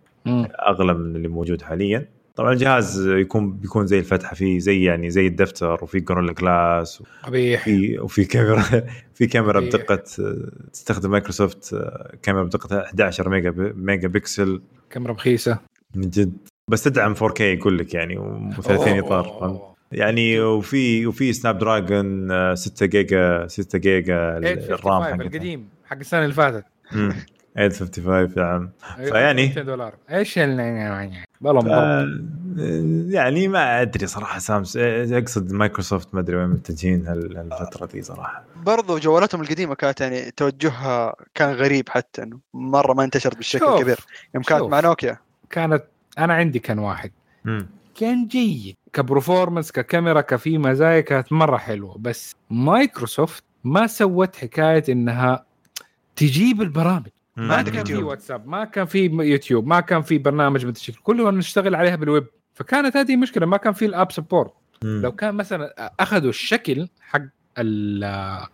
أغلى من اللي موجود حاليا. طبعا الجهاز يكون بيكون زي الفتحة فيه زي يعني زي الدفتر وفي جوريلا جلاس قبيح وفي وفي كاميرا في كاميرا بدقة تستخدم مايكروسوفت كاميرا بدقة 11 ميجا ميجا بكسل كاميرا رخيصة. من جد. بس تدعم 4K يقول لك يعني و30 إطار يعني وفي وفي سناب دراجون 6 جيجا 6 جيجا الرام حق القديم حق السنة اللي فاتت. 855 نعم فيعني دولار. إيش والله يعني ما أدري صراحة سامس أقصد مايكروسوفت ما أدري وين متجهين هالفترة دي صراحة. برضو جوالاتهم القديمة كانت يعني توجهها كان غريب حتى إنه مرة ما انتشرت بالشكل الكبير. يوم كانت مع نوكيا. كانت أنا عندي كان واحد. م. كان جيد. ك performance ككاميرا كفي مزايا كانت مرة حلوة. بس مايكروسوفت ما سوت حكاية إنها تجيب البرامج. ما كان في واتساب ما كان في يوتيوب ما كان في برنامج من الشكل كله نشتغل عليها بالويب. فكانت هذه مشكلة ما كان في ال app support. لو كان مثلا أخذوا الشكل حق آه،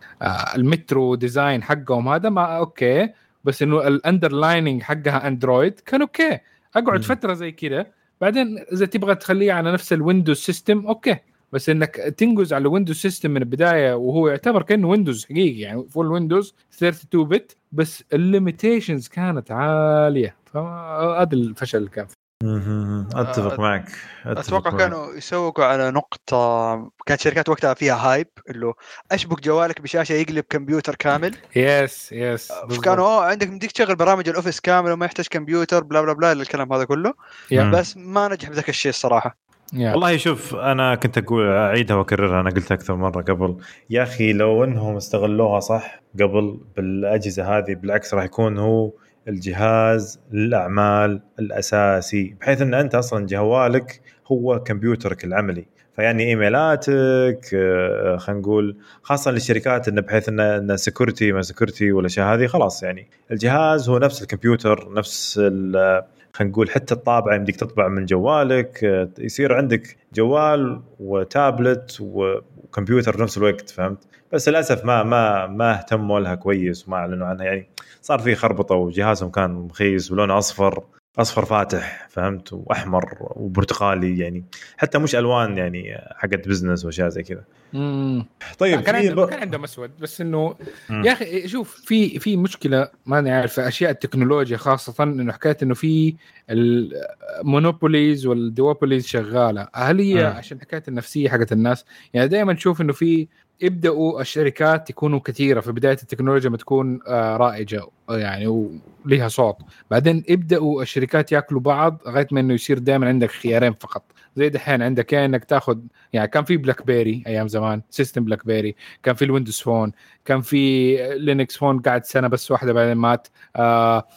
ال metro design حقهم هذا ما okay. بس إنه ال underlying حقها اندرويد كان okay. أقعد فترة زي كذا بعدين إذا تبغى تخليه على نفس الويندوز system okay. بس إنك تنقز على ويندوز system من البداية وهو يعتبر كأنه ويندوز حقيقي يعني full ويندوز 32 بت بس ال limitations كانت عالية. فهذا الفشل اللي كان أتفق آه، معك. أتفق أتوقع معك. كانوا يسوقوا على نقطة كانت شركات وقتها فيها hype اللي اشبك جوالك بشاشة يقلب كمبيوتر كامل. yes yes فكانوا عندك يمديك تشغل برامج الاوفيس كامل وما يحتاج كمبيوتر بلا بلا بلا الكلام هذا كله. بس ما نجح بذاك الشيء الصراحة. يعني. والله شوف أنا كنت أقول أعيدها وأكررها أنا قلت أكثر مرة قبل. يا أخي لو إنهم استغلوها صح قبل بالأجهزة هذه بالعكس راح يكون هو الجهاز للاعمال الأساسي بحيث إن أنت أصلا جوالك هو كمبيوترك العملي. فيعني إيميلاتك آه، خلينا نقول خاصة للشركات انه بحيث انه security ما security والاشياء هذه خلاص يعني. الجهاز هو نفس الكمبيوتر نفس خلينا نقول حتى الطابعة يمديك تطبع من جوالك آه، يصير عندك جوال وتابلت وكمبيوتر في نفس الوقت فهمت؟ بس للأسف ما ما ما اهتموا لها كويس وما أعلنوا عنها يعني صار في خربطة وجهازهم كان مخيس ولونه أصفر. أصفر فاتح فهمت؟ وأحمر وبرتقالي يعني. حتى مش ألوان يعني حقت business وأشياء زي كذا. طيب كان عندهم ب... كان عندهم أسود بس إنه يا أخي شوف في في مشكلة ماني عارف في أشياء التكنولوجيا خاصة إنه حكايه إنه في ال monopolies وال duopolies شغالة. هل هي مم. عشان حكايه النفسية حقت الناس؟ يعني دائما تشوف إنه في يبداوا الشركات يكونوا كثيرة. في بداية التكنولوجيا ما تكون آه، رائجة يعني وليها صوت. بعدين يبداوا الشركات ياكلوا بعض لغاية ما إنه يصير دائما عندك خيارين فقط. زي دحين عندك يا إنك تاخذ يعني كان في بلاك بيري أيام زمان system بلاك بيري كان في الويندوز فون كان في لينكس فون قاعد سنة بس واحدة بعدين مات. آه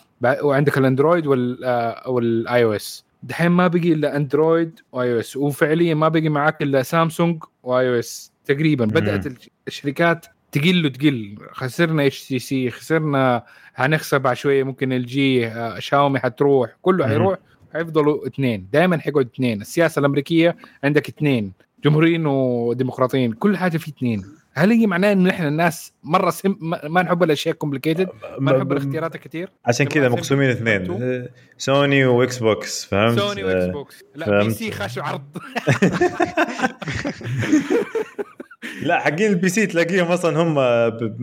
وعندك الاندرويد وال والاي أو اس دحين ما بقي إلا اندرويد واي أو اس وفعليا ما بقي معك إلا سامسونج واي أو اس تقريبا بدأت الشركات تقل وتقل. خسرنا اتش تي سي خسرنا هنخسر بعد شوية ممكن الجي آه، شاومي حتروح. كله حيروح حيفضلوا اثنين. دائما حيقعد اثنين. السياسة الأمريكية عندك اثنين. جمهوريين وديمقراطيين كل حاجة في اثنين. هل هي معناه إنه إحنا الناس مرة سم ما نحب الأشياء complicated ما نحب الاختيارات كثير عشان كذا مقسومين اثنين. سوني واكس بوكس فهمت؟ سوني واكس بوكس لا PC خاشوا عرض. لا حقين ال PC تلاقيهم أصلا هم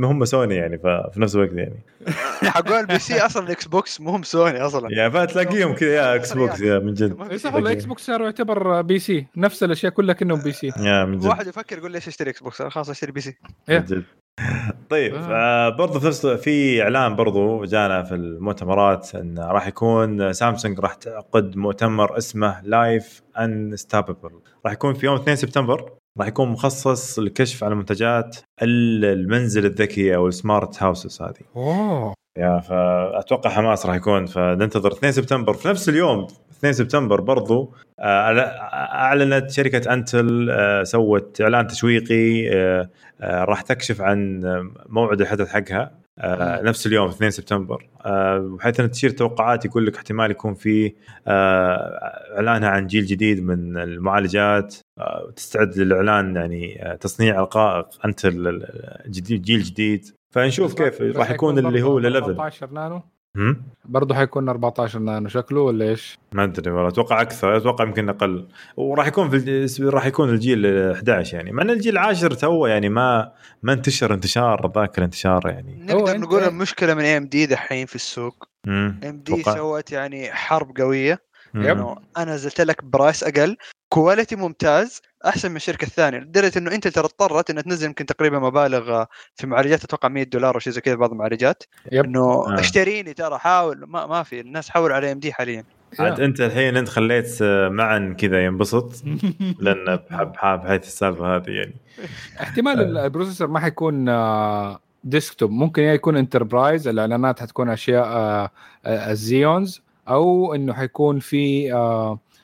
هم سوني يعني في نفس الوقت يعني. حقون ال PC أصلا الاكس بوكس مو هم سوني أصلا. يعني فتلاقيهم كذا يا إكس بوكس يا من جد. صح الاكس بوكس صار يعتبر PC نفس الأشياء كلها كأنهم PC يا من جد. واحد يفكر يقول ليش اشتري إكس بوكس خلاص أشتري PC من جد. طيب آه. برضو في نفس في إعلان برضو جانا في المؤتمرات إن راح يكون سامسونج راح تعقد مؤتمر اسمه Life Unstoppable راح يكون في يوم 2 سبتمبر. راح يكون مخصص للكشف على منتجات المنزل الذكي أو السمارت هاوسز هذه. أوه. يا فأتوقع حماس راح يكون. فننتظر 2 سبتمبر. في نفس اليوم 2 سبتمبر برضو آه، أعلنت شركة أنتل آه، سوت إعلان تسويقي آه، راح تكشف عن موعد الحدث حقها. آه نفس اليوم 2 سبتمبر. آه بحيث أن تشير توقعات يقول لك احتمال يكون في آه إعلانها عن جيل جديد من المعالجات. آه تستعد للإعلان يعني آه تصنيع القائق أنت الجديد جيل جديد. فنشوف كيف راح يكون اللي هو ال 11 نانو. برضه حيكون 14 نانو. شكله ولا إيش؟ ما أدري والله أتوقع أكثر أتوقع يمكن أقل. وراح يكون في راح يكون الجيل 11 يعني. مع إن الجيل العاشر تو يعني ما ما انتشر انتشار ذاك الانتشار يعني. نقدر نقول المشكلة من ام دي دحين في السوق. AMD سوت يعني حرب قوية. إنه أنا نزلت لك price أقل. quality ممتاز أحسن من الشركة الثانية. لدرجه إنه انت ترى اضطرت إنها تنزل يمكن تقريبا مبالغ في معالجات أتوقع 100 دولار أو شيء زي كذا بعض المعالجات. إنه آه. اشتريني ترى حاول ما, ما في الناس حولوا على AMD حاليا. عاد أنت الحين أنت خليت آه، معا كذا ينبسط لأن بحب بحيث السالفة هذه يعني. احتمال آه. ال processor ما حيكون desktop ممكن يكون enterprise الإعلانات حتكون أشياء ال Xeons أو إنه حيكون في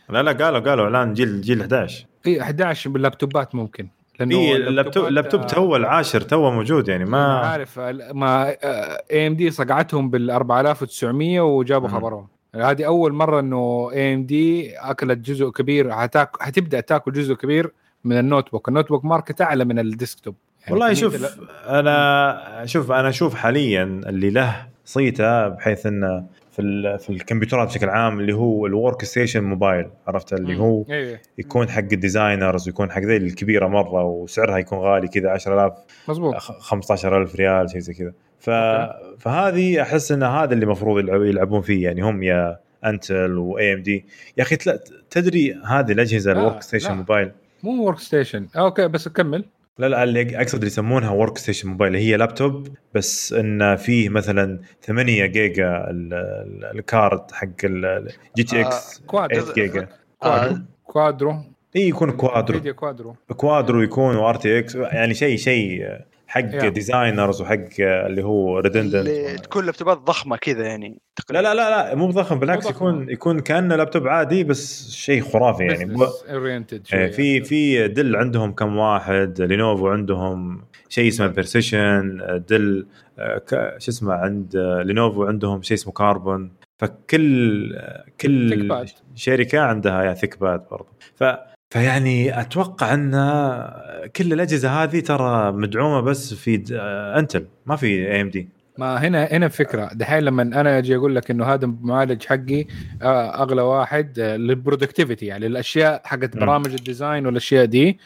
لا لا قالوا قالوا اعلان جيل جيل 11 إي 11 باللابتوبات ممكن لأنه إيه ال laptop ال laptop آه، تو العاشر تو موجود يعني ما عارف ما AMD صقعتهم بال 4900 وجابوا خبرهم. هذه أول مرة إنه AMD أكلت جزء كبير حتاك حتبدا تاكل جزء كبير من ال notebook. ال notebook market أعلى من ال desktop. يعني والله شوف أنا شوف أنا أشوف حاليا اللي له صيتة بحيث إنه في في الكمبيوترات بشكل عام اللي هو ال workstation mobile عرفت؟ اللي هو إيه. يكون حق ال designers ويكون حق ذي الكبيرة مرة وسعرها يكون غالي كذا 10000 مضبوط 15000 ريال شيء زي كذا. ف... فهذه أحس إن هذا اللي المفروض يلعبون فيه يعني هم يا Intel و AMD يا أخي تدري هذه الأجهزة ال workstation mobile مو workstation okay بس كمل. لا لا اللي أقصد يسمونها workstation mobile هي لابتوب بس انه فيه مثلا 8 جيجا ال card حق ال GTX 8 جيجا. Quadro اي يكون Quadro Quadro Quadro يكون و RTX يعني شيء شيء حق. designers وحق اللي هو redundant اللي تكون لابتوبات ضخمة كذا يعني لا لا لا لا مو ضخم بالعكس يكون يكون كأنه لابتوب عادي بس شيء خرافي يعني. إيه، في في Dell عندهم كم واحد Lenovo عندهم شيء اسمه Precision Dell آه، شو اسمه عند Lenovo عندهم شيء اسمه كاربون فكل كل شركة عندها يا ThinkPad برضه ف فيعني أتوقع أن كل الأجهزة هذه ترى مدعومة بس في Intel ما في AMD ما هنا هنا فكرة. دحين لما أنا أجي أقول لك إنه هذا معالج حقي آه، أغلى واحد آه، لل productivity يعني الاشياء حقت برامج ال design والأشياء دي.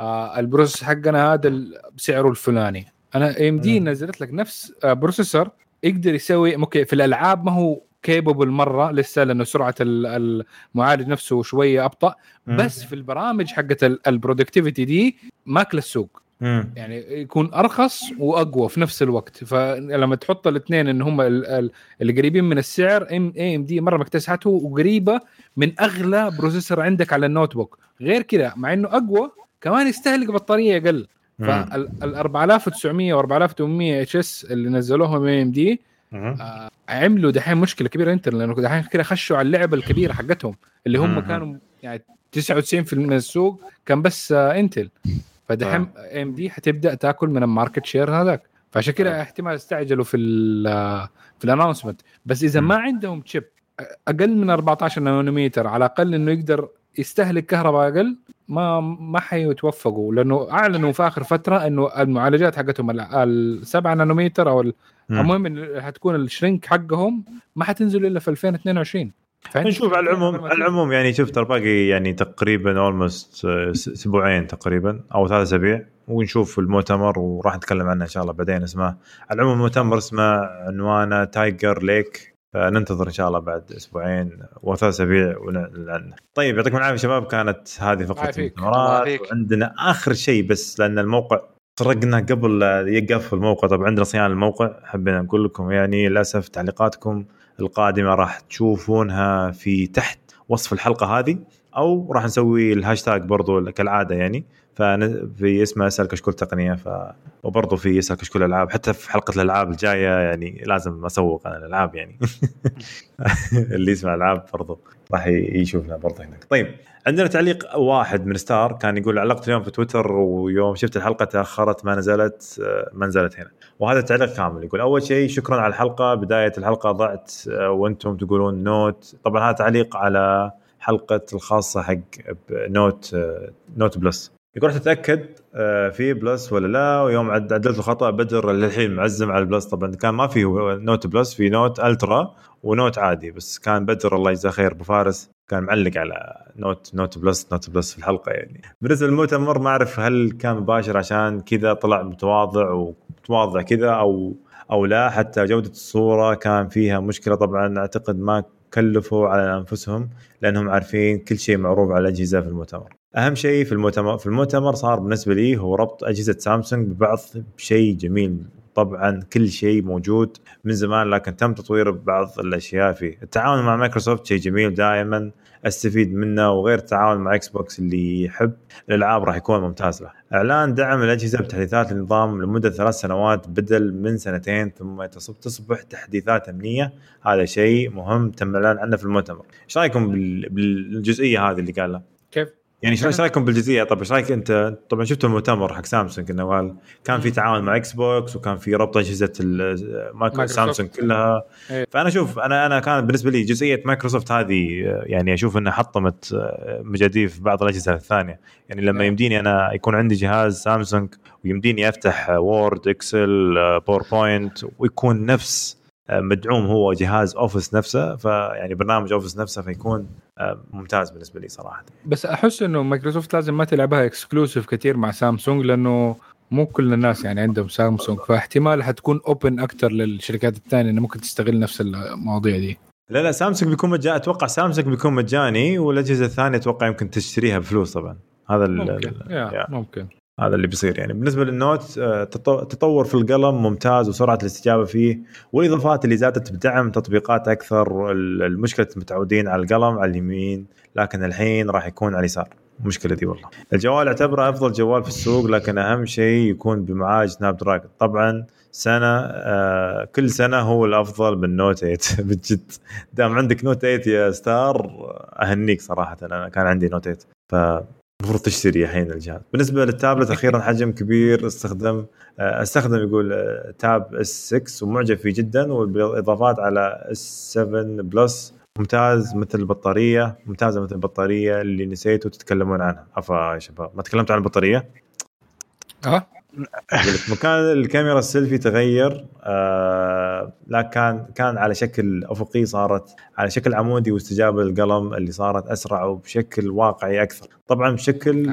آه ال processor حقنا هذا بسعره الفلاني. أنا AMD نزلت لك نفس processor يقدر يسوي okay في الألعاب ما هو capable مره لسه لأنه سرعة المعالج نفسه شوية أبطأ. بس في البرامج حقت ال productivity دي ماكله السوق. يعني يكون أرخص وأقوى في نفس الوقت. فلما تحط الاثنين إن هم ال- ال- اللي قريبين من السعر ام AMD مرة مكتسحته وقريبة من أغلى processor عندك على ال notebook. غير كذا مع إنه أقوى كمان يستهلك بطارية أقل. فال 4900 و 4800 HS اللي نزلوهم AMD مم. عملوا دحين مشكلة كبيرة Intel لأنه دحين كده خشوا على اللعبة الكبيرة حقتهم اللي هم. كانوا يعني 99% من السوق كان بس آه، Intel فدحين AMD حتبدأ تاكل من ال market share هذاك فعشان كده آه. احتمال استعجلوا في ال في ال announcement بس إذا. ما عندهم chip أقل من 14 نانومتر على الأقل إنه يقدر يستهلك كهرباء أقل ما ما حيتوفقوا لأنه أعلنوا في آخر فترة إنه المعالجات حقتهم ال- السبعة نانومتر أو. المهم إن حتكون ال shrink حقهم ما حتنزل إلا في 2022 فعندك نشوف على العموم على العموم يعني شوف ترى باقي يعني تقريبا almost أسبوعين تقريبا أو ثلاث أسابيع. ونشوف المؤتمر وراح نتكلم عنه إن شاء الله بعدين. اسمه على العموم المؤتمر اسمه عنوانه Tiger Lake. فننتظر إن شاء الله بعد أسبوعين وثلاث أسابيع ونعلن. عنه. طيب يعطيكم العافية شباب كانت هذه فقرة المؤتمرات. وعندنا آخر شيء بس لأن الموقع سرقنا قبل لا يقف الموقع. طبعا عندنا صيانة الموقع حبينا نقول لكم يعني للأسف تعليقاتكم القادمة راح تشوفونها في تحت وصف الحلقة هذه أو راح نسوي الهاشتاج برضو كالعادة يعني. في اسمه اسال كشكول تقنيه ف وبرضه في اسال كشكول العاب حتى في حلقة الألعاب الجاية يعني لازم أسوق أنا الألعاب يعني. اللي يسمع ألعاب برضه راح يشوفنا برضه هناك. طيب عندنا تعليق واحد من ستار كان يقول علقت اليوم في تويتر ويوم شفت الحلقة تأخرت ما نزلت آه، ما نزلت هنا. وهذا التعليق كامل يقول أول شيء شكرا على الحلقة بداية الحلقة ضعت آه، وأنتم تقولون Note. طبعا هذا تعليق على حلقة الخاصة حق Note آه، Note Plus. يقول رحت اتاكد في Plus ولا لا؟ ويوم عد- عدلت الخطأ بدر للحين معزم على ال Plus. طبعا كان ما في Note Plus في Note Ultra و Note عادي بس كان بدر الله يجزاه خير. أبو فارس كان معلق على Note Note Plus Note Plus في الحلقة يعني. بالنسبة للمؤتمر ما أعرف هل كان مباشر عشان كذا طلع متواضع ومتواضع كذا أو أو لا. حتى جودة الصورة كان فيها مشكلة. طبعا أعتقد ما كلفوا على أنفسهم لأنهم عارفين كل شيء معروف على الأجهزة في المؤتمر. أهم شيء في المؤتمر في المؤتمر صار بالنسبة لي هو ربط أجهزة سامسونج ببعض بشيء جميل. طبعا كل شيء موجود من زمان لكن تم تطوير بعض الأشياء فيه. التعاون مع مايكروسوفت شيء جميل دائما أستفيد منه وغير التعاون مع إكس بوكس اللي يحب الألعاب راح يكون ممتاز له. إعلان دعم الأجهزة بتحديثات النظام لمدة ثلاث سنوات بدل من سنتين ثم تصب تصبح تحديثات أمنية. هذا شيء مهم تم الإعلان عنه في المؤتمر. إيش رأيكم بال- بالجزئية هذه اللي قالها؟ يعني إيش رايكم بالجزئية طب إيش رأيك أنت طبعا شفتوا المؤتمر حق سامسونج إنه قال كان في تعاون مع إكس بوكس وكان في ربط اجهزه مايكروسوفت. سامسونج كلها إيه. فأنا أشوف أنا أنا كان بالنسبة لي جزئية مايكروسوفت هذه يعني أشوف إنها حطمت آه، مجاديف بعض الأجهزة الثانية يعني لما إيه. يمديني أنا يكون عندي جهاز سامسونج ويمديني أفتح Word Excel PowerPoint ويكون نفس آه، مدعوم هو جهاز Office نفسه فيعني برنامج Office نفسه فيكون ممتاز بالنسبة لي صراحة. بس أحس إنه مايكروسوفت لازم ما تلعبها exclusive كثير مع سامسونج لأنه مو كل الناس يعني عندهم سامسونج. فاحتمال حتكون open أكثر للشركات الثانية انه ممكن تستغل نفس المواضيع دي. لا لا سامسونج بيكون مجاني أتوقع سامسونج بيكون مجاني والأجهزة الثانية أتوقع يمكن تشتريها بفلوس طبعا. هذا ممكن ال- yeah. ممكن. هذا اللي بيصير. يعني بالنسبة لل Note آه، تطو- تطور في القلم ممتاز وسرعة الاستجابة فيه والإضافات اللي زادت بدعم تطبيقات أكثر. ال- المشكلة متعودين على القلم على اليمين لكن الحين راح يكون على اليسار. المشكلة دي والله. الجوال اعتبره أفضل جوال في السوق لكن أهم شيء يكون بمعالج Snapdragon طبعا سنة آه كل سنة هو الأفضل من Note 8 بجد. دام عندك Note 8 يا ستار أهنيك صراحة. أنا كان عندي Note 8 ف المفروض تشتري الحين الجهاز. بالنسبة للتابلت أخيرا حجم كبير استخدم آه، أستخدم يقول آه، Tab S 6 ومعجب فيه جدا وبالإضافات على S 7 Plus ممتاز مثل البطارية ممتازة مثل البطارية اللي نسيتوا تتكلمون عنها. عفا يا شباب. ما تكلمت عن البطارية؟ آه. مكان الكاميرا السيلفي تغير آه آه، لا كان كان على شكل أفقي صارت على شكل عمودي واستجابة للقلم اللي صارت أسرع وبشكل واقعي أكثر. طبعا بشكل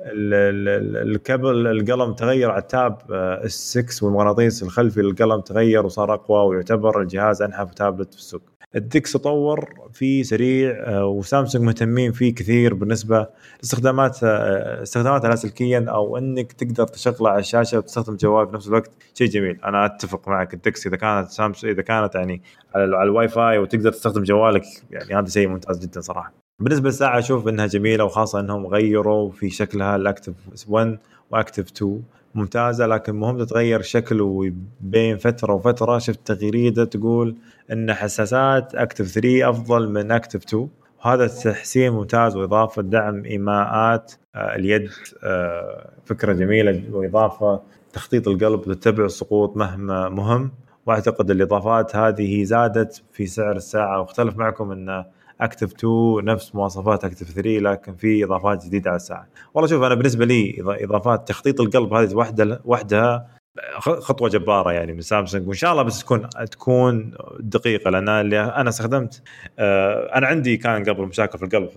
الكابل القلم تغير على ال Tab S 6 والمغناطيس الخلفي للقلم تغير وصار أقوى ويعتبر الجهاز أنحف تابلت في السوق. ال DeX تطور فيه سريع آه، وسامسونج مهتمين فيه كثير بالنسبة لاستخدامات آه، استخداماتها لاسلكيا أو إنك تقدر تشغله على الشاشة وتستخدم الجوال في نفس الوقت. شيء جميل. أنا أتفق معك. ال DeX إذا كانت سامسونج إذا كانت يعني على الواي فاي وتقدر تستخدم جوالك يعني هذا شيء ممتاز جدا صراحة. بالنسبة للساعة أشوف إنها جميلة وخاصة إنهم غيروا في شكلها. ال Active 1 و Active 2 ممتازة لكن مهم تتغير شكل وبين فترة وفترة. شفت تغريدة تقول إن حساسات Active 3 أفضل من Active 2 وهذا تحسين ممتاز وإضافة دعم إيماءات آه، اليد آه، فكرة جميلة وإضافة تخطيط القلب وتتبع السقوط مهما مهم. وأعتقد الإضافات هذه زادت في سعر الساعة. واختلف معكم إن اكتف 2 نفس مواصفات اكتف 3 لكن في إضافات جديدة على الساعة. والله شوف أنا بالنسبة لي إضافات تخطيط القلب هذه وحدة وحدها خطوة جبارة يعني من سامسونج وإن شاء الله بس تكون تكون دقيقة لأن اللي أنا استخدمت آه، أنا عندي كان قبل مشاكل في القلب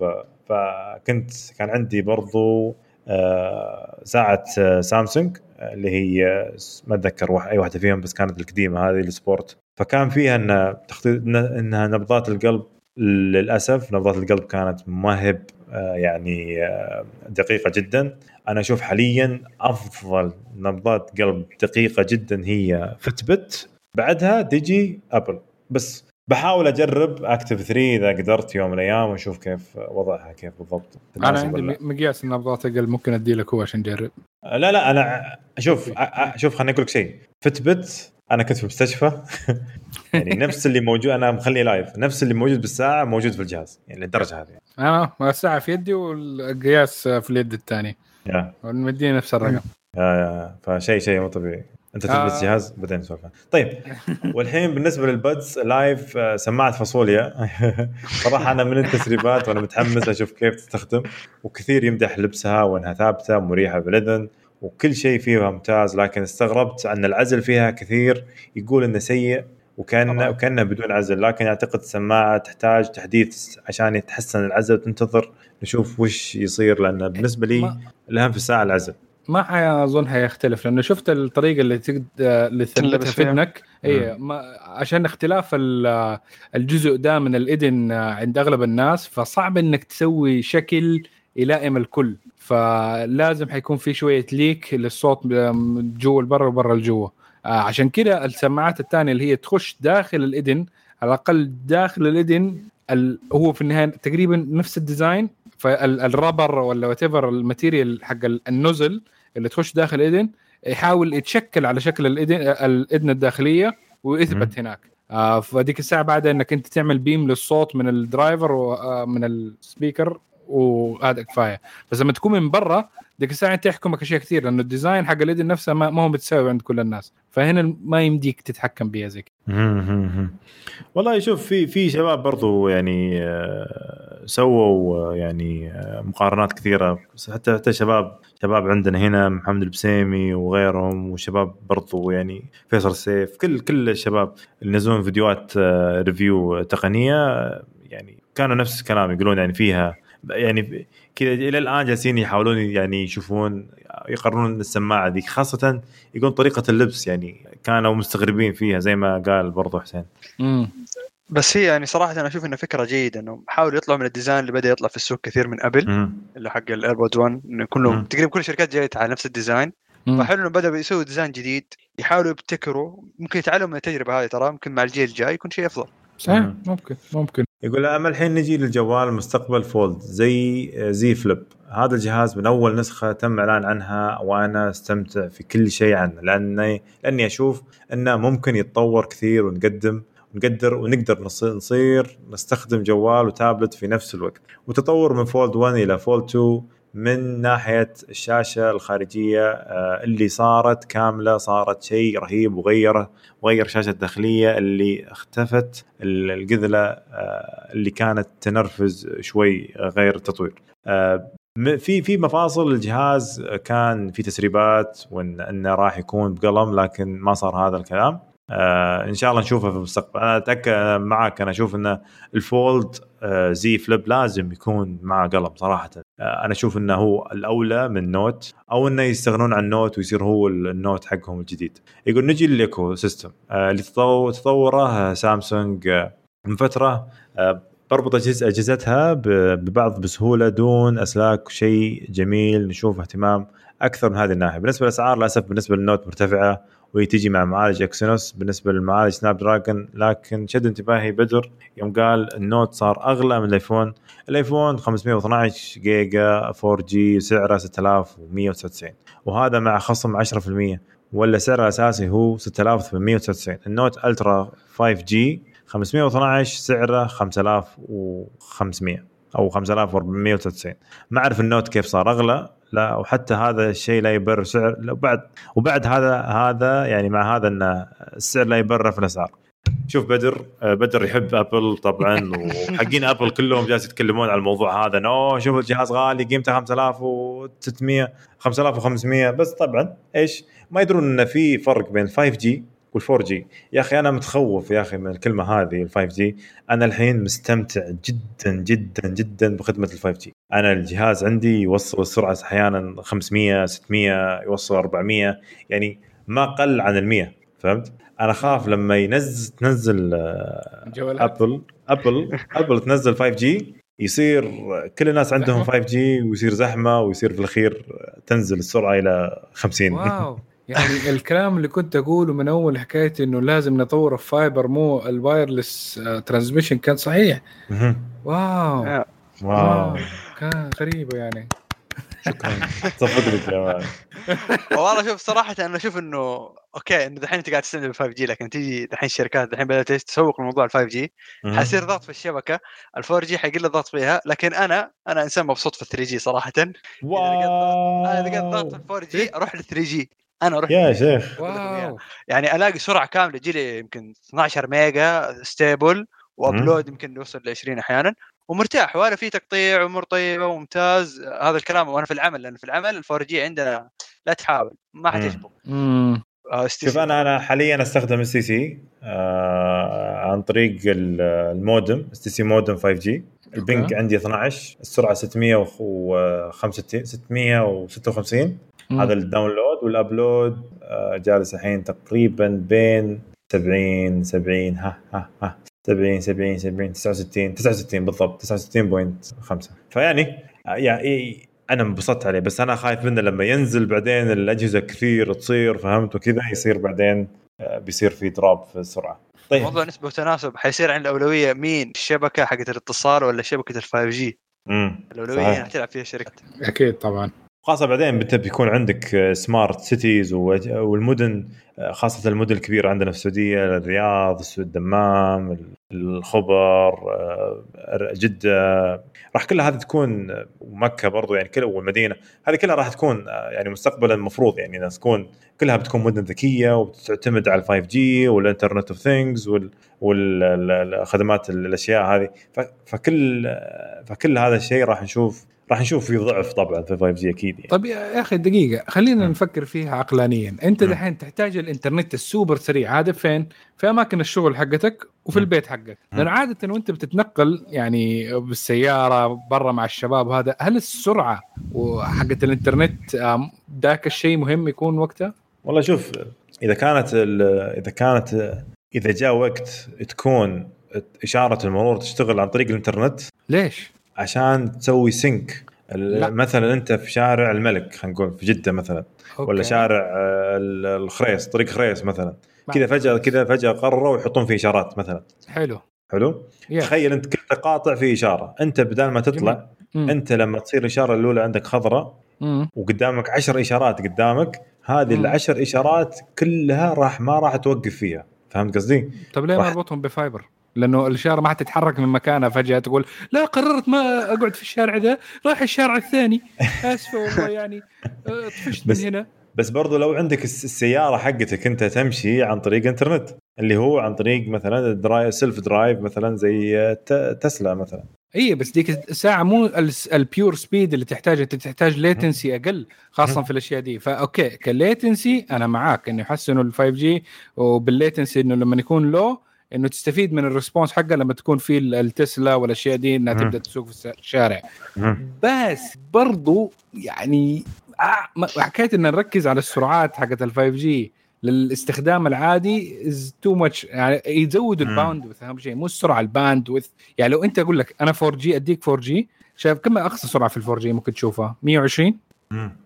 فكنت كان عندي برضو آه، ساعة آه، سامسونج اللي هي ما أتذكر أي واحدة فيهم بس كانت القديمة هذه ال Sport. فكان فيها إن تخطيط إنها نبضات القلب للأسف نبضات القلب كانت ما هي يعني دقيقة جدا. أنا أشوف حاليا أفضل نبضات قلب دقيقة جدا هي Fitbit بعدها تجي Apple بس بحاول أجرب Active 3 إذا قدرت يوم من الأيام ونشوف كيف وضعها كيف بالضبط. أنا عندي. مقياس نبضات أقل ممكن أدي لك هو عشان نجرب لا لا أنا شوف شوف خليني أقول لك شيء. Fitbit أنا كنت في المستشفى يعني نفس اللي موجود أنا مخلي live نفس اللي موجود بالساعة موجود في الجهاز يعني للدرجة هذه. أنا الساعة في يدي والقياس في اليد الثانية مديني نفس الرقم. yeah yeah فشيء شيء مو طبيعي. أنت تلبس آه. جهاز؟ بعدين نسولف. طيب والحين بالنسبة لل Buds Live آه، سماعة فاصوليا. صراحة أنا من التسريبات وأنا متحمس أشوف كيف تستخدم وكثير يمدح لبسها وأنها ثابتة مريحه بالاذن وكل شيء فيها ممتاز لكن استغربت أن العزل فيها كثير يقول إنه سيء. وكان طبعاً. وكانه بدون عزل لكن أعتقد السماعه تحتاج تحديث عشان يتحسن العزل وتنتظر نشوف وش يصير لأن بالنسبة لي ما- الأهم في الساعة العزل. ما حيظن حيختلف لأنه شفت الطريقة اللي تقدر اللي تثبتها تلبس في فيها. اذنك اي ما عشان اختلاف ال- الجزء ده من الاذن عند أغلب الناس فصعب إنك تسوي شكل يلائم الكل. فلازم حيكون في شوية leak للصوت جوا لبرا وبرا لجوا. عشان كده السماعات الثانية اللي هي تخش داخل الاذن على الأقل داخل الاذن ال- هو في النهاية تقريبا نفس ال design فال rubber ولا whatever ال material حق ال- ال nozzle اللي تخش داخل الاذن يحاول يتشكل على شكل الاذن الاذن الداخلية ويثبت هناك. آه فديك الساعة بعد إنك أنت تعمل beam للصوت من ال driver ومن ال speaker وهذا كفاية. بس لما تكون من برا ديك الساعة انت يحكمك أشياء كثير لأنه ال design حق الاذن نفسه ما, هو متساوي عند كل الناس. فهنا ما يمديك تتحكم بها زي. والله شوف في في شباب برضو يعني آه، سووا آه، يعني آه، مقارنات كثيرة. حتى حتى شباب شباب عندنا هنا محمد البسيمي وغيرهم وشباب برضو يعني فيصل السيف كل كل الشباب اللي ينزلون فيديوهات review تقنية يعني كانوا نفس الكلام يقولون يعني فيها يعني كذا إلى الآن جالسين يحاولون يعني يشوفون يقارنون السماعة ذيك خاصة يقول طريقة اللبس يعني كانوا مستغربين فيها زي ما قال برضو حسين امم بس هي يعني صراحة أنا أشوف إنها فكرة جيدة إنه حاولوا يطلعوا من ال design اللي بدأ يطلع في السوق كثير من أبل. اللي حق ال AirPods 1 إنه كله مم. تقريبا كل الشركات جاية على نفس ال design فحلو إنه بدأوا يسووا design جديد يحاولوا يبتكروا ممكن يتعلموا من التجربة هذه ترى ممكن مع الجيل الجاي يكون شيء أفضل صحيح مم. ممكن ممكن يقول أما الحين نجي للجوال المستقبل فولد زي زي فليب. هذا الجهاز من أول نسخة تم إعلان عنها وأنا أستمتع في كل شيء عنه لأني لأني أشوف إنه ممكن يتطور كثير ونقدم نقدر ونقدر نص- نصير نستخدم جوال وتابلت في نفس الوقت. وتطور من فولد 1 إلى فولد 2 من ناحية الشاشة الخارجية آه، اللي صارت كاملة صارت شيء رهيب وغيره وغير الشاشه الداخليه اللي اختفت ال- القذلة آه، اللي كانت تنرفز شوي غير التطوير آه، في في مفاصل الجهاز كان في تسريبات وان إنه راح يكون بقلم لكن ما صار هذا الكلام. إن شاء الله نشوفها في المستقبل. أنا أتأكد معك أنا أشوف إن الفولد زي فليب لازم يكون مع قلم صراحة. آه أنا أشوف إنه هو الأولى من نوت أو إنه يستغنون عن نوت ويصير هو النوت حقهم الجديد. يقول نجي لل ecosystem. آه اللي تطو- تطوره سامسونج آه من فترة آه بربط أجهزتها ببعض بسهولة دون أسلاك شيء جميل نشوف اهتمام أكثر من هذه الناحية. بالنسبة للاسعار للأسف بالنسبة للنوت مرتفعة وهي تجي مع معالج إكسينوس. بالنسبة للمعالج سناب دراجون لكن شد انتباهي بدر يوم قال النوت صار أغلى من الأيفون. الأيفون 512 جيجا 4G سعره 6199 وهذا مع خصم 10% ولا سعره الأساسي هو 6899 النوت ألترا 5G 512 سعره 5500 أو 5499 ما أعرف النوت كيف صار. أغلى لا وحتى هذا الشيء لا يبرر سعر. لو بعد وبعد هذا هذا يعني مع هذا إن السعر لا يبرر في الأسعار. شوف بدر بدر يحب أبل طبعا وحقين أبل كلهم جالس يتكلمون على الموضوع هذا. no شوف الجهاز غالي قيمته 5600 5500 بس طبعا إيش؟ ما يدرون إن في فرق بين 5 جي وال4 جي. يا أخي أنا متخوف يا أخي من الكلمة هذه ال 5G. أنا الحين مستمتع جدا جدا جدا بخدمة ال 5G. أنا الجهاز عندي يوصل السرعة أحيانا 500 600 يوصل 400 يعني ما قل عن ال 100 فهمت؟ أنا خاف لما ينزل تنزل جوالات أبل أبل أبل تنزل 5G يصير كل الناس عندهم زحمة. 5G ويصير زحمة ويصير في الأخير تنزل السرعة إلى 50 wow. يعني الكلام اللي كنت أقوله من أول حكايه إنه لازم نطور ال fiber مو ال wireless transmission كان صحيح. مهم. wow. آه. wow. كان غريبة يعني. شكرا. صفق لك يا man. والله شوف صراحة أنا أشوف إنه okay إنه دحين أنت قاعد تستخدم ال 5G لكن تيجي دحين الشركات دحين بدأت تسوق لموضوع ال 5G حيصير ضغط في الشبكة. ال 4G حيقل الضغط فيها لكن أنا أنا إنسان مبسوط في ال 3G صراحة. wow. أنا إذا قد ضغط في ال 4G أروح لل 3G أنا أروح يا شيخ wow. يعني ألاقي سرعة كاملة تجي لي يمكن 12 ميجا stable و upload يمكن يوصل ل 20 أحيانا ومرتاح ولا في تقطيع امور طيبه وممتاز. هذا الكلام وأنا في العمل لأن في العمل الفور جي عندنا لا تحاول ما حتشبك. شوف أنا أنا حاليا أستخدم السي سي آه عن طريق ال- المودم اس تي سي مودم 5 جي. البنك. عندي 12 السرعة 665 656 هذا الداونلود والأبلود آه جالس الحين تقريبا بين 70 70 ها ها ها 70 70 70 69 69 بالضبط 69.5 فيعني آه، يعني أنا انبسطت عليه بس أنا خايف منه لما ينزل بعدين الأجهزة كثير تصير فهمت؟ وكذا يصير بعدين آه، بيصير في drop في السرعة. طيب. موضوع نسبة وتناسب حيصير عن الأولوية مين؟ الشبكة حقت الاتصال ولا شبكة ال 5G الأولوية صحيح. هنا حتلعب فيها الشركات أكيد طبعا. خاصة بعدين بيكون عندك smart cities والمدن آه، خاصة المدن الكبيرة عندنا في السعودية الرياض الدمام الخبر آه، جدة. راح كلها هذه تكون آه، ومكه برضو يعني كلها والمدينة. هذه كلها راح تكون آه، يعني مستقبلا المفروض يعني إنها تكون كلها بتكون مدن ذكية وتعتمد على ال 5G وال internet of things والخدمات الأشياء هذه. فكل آه، فكل هذا الشيء راح نشوف راح نشوف في ضعف طبعا في 5G أكيد يعني. طيب يا أخي دقيقة خلينا مم. نفكر فيها عقلانيا أنت مم. دحين تحتاج الإنترنت السوبر سريع هذا فين في أماكن الشغل حقتك وفي مم. البيت حقك. لأن عادة وأنت بتتنقل يعني بالسيارة برا مع الشباب هذا هل السرعة وحقت الإنترنت ذاك الشيء مهم يكون وقتها والله شوف إذا كانت إذا كانت إذا جاء وقت تكون إشارة المرور تشتغل عن طريق الإنترنت ليش عشان تسوي sync لا. مثلا أنت في شارع الملك خلينا نقول في جدة مثلا okay. ولا شارع آه، ال- الخريص طريق خريص مثلا كذا فجأة كذا فجأة قرروا يحطون فيه إشارات مثلا حلو حلو yes. تخيل أنت كل تقاطع فيه إشارة أنت بدال ما تطلع مم. أنت لما تصير الإشارة الأولى عندك خضراء. وقدامك عشر إشارات قدامك هذه. العشر إشارات كلها راح ما راح توقف فيها فهمت قصدي؟ طب ليه ما أربطهم ب fiber؟ لأنه الاشاره ما حتتحرك من مكانها فجأة تقول لا قررت ما أقعد في الشارع ده رايح الشارع الثاني. آسفة والله يعني آه، طفشت من هنا. بس برضو لو عندك الس- السيارة حقتك أنت تمشي عن طريق إنترنت اللي هو عن طريق مثلا ال drive self drive مثلا زي ت- تسلا مثلا. إي بس ديك الساعة مو ال pure speed اللي تحتاجه أنت تحتاج latency أقل خاصة في الأشياء دي. ف okay ك latency أنا معاك إنه يحسنوا ال 5G وبال latency إنه لما يكون لو إنه تستفيد من ال response حقه لما تكون في ال- التسلا والأشياء دي إنها. تبدأ تسوق في الشارع. بس برضو يعني آه، حكاية إن نركز على السرعات حقت ال 5 G للاستخدام العادي is too much يعني يزود مم. ال bandwidth أهم شيء مو السرعة ال bandwidth يعني لو أنت أقول لك أنا 4 G أديك 4 G شايف كم أقصى سرعة في ال 4 G ممكن تشوفها 120 مهم. م-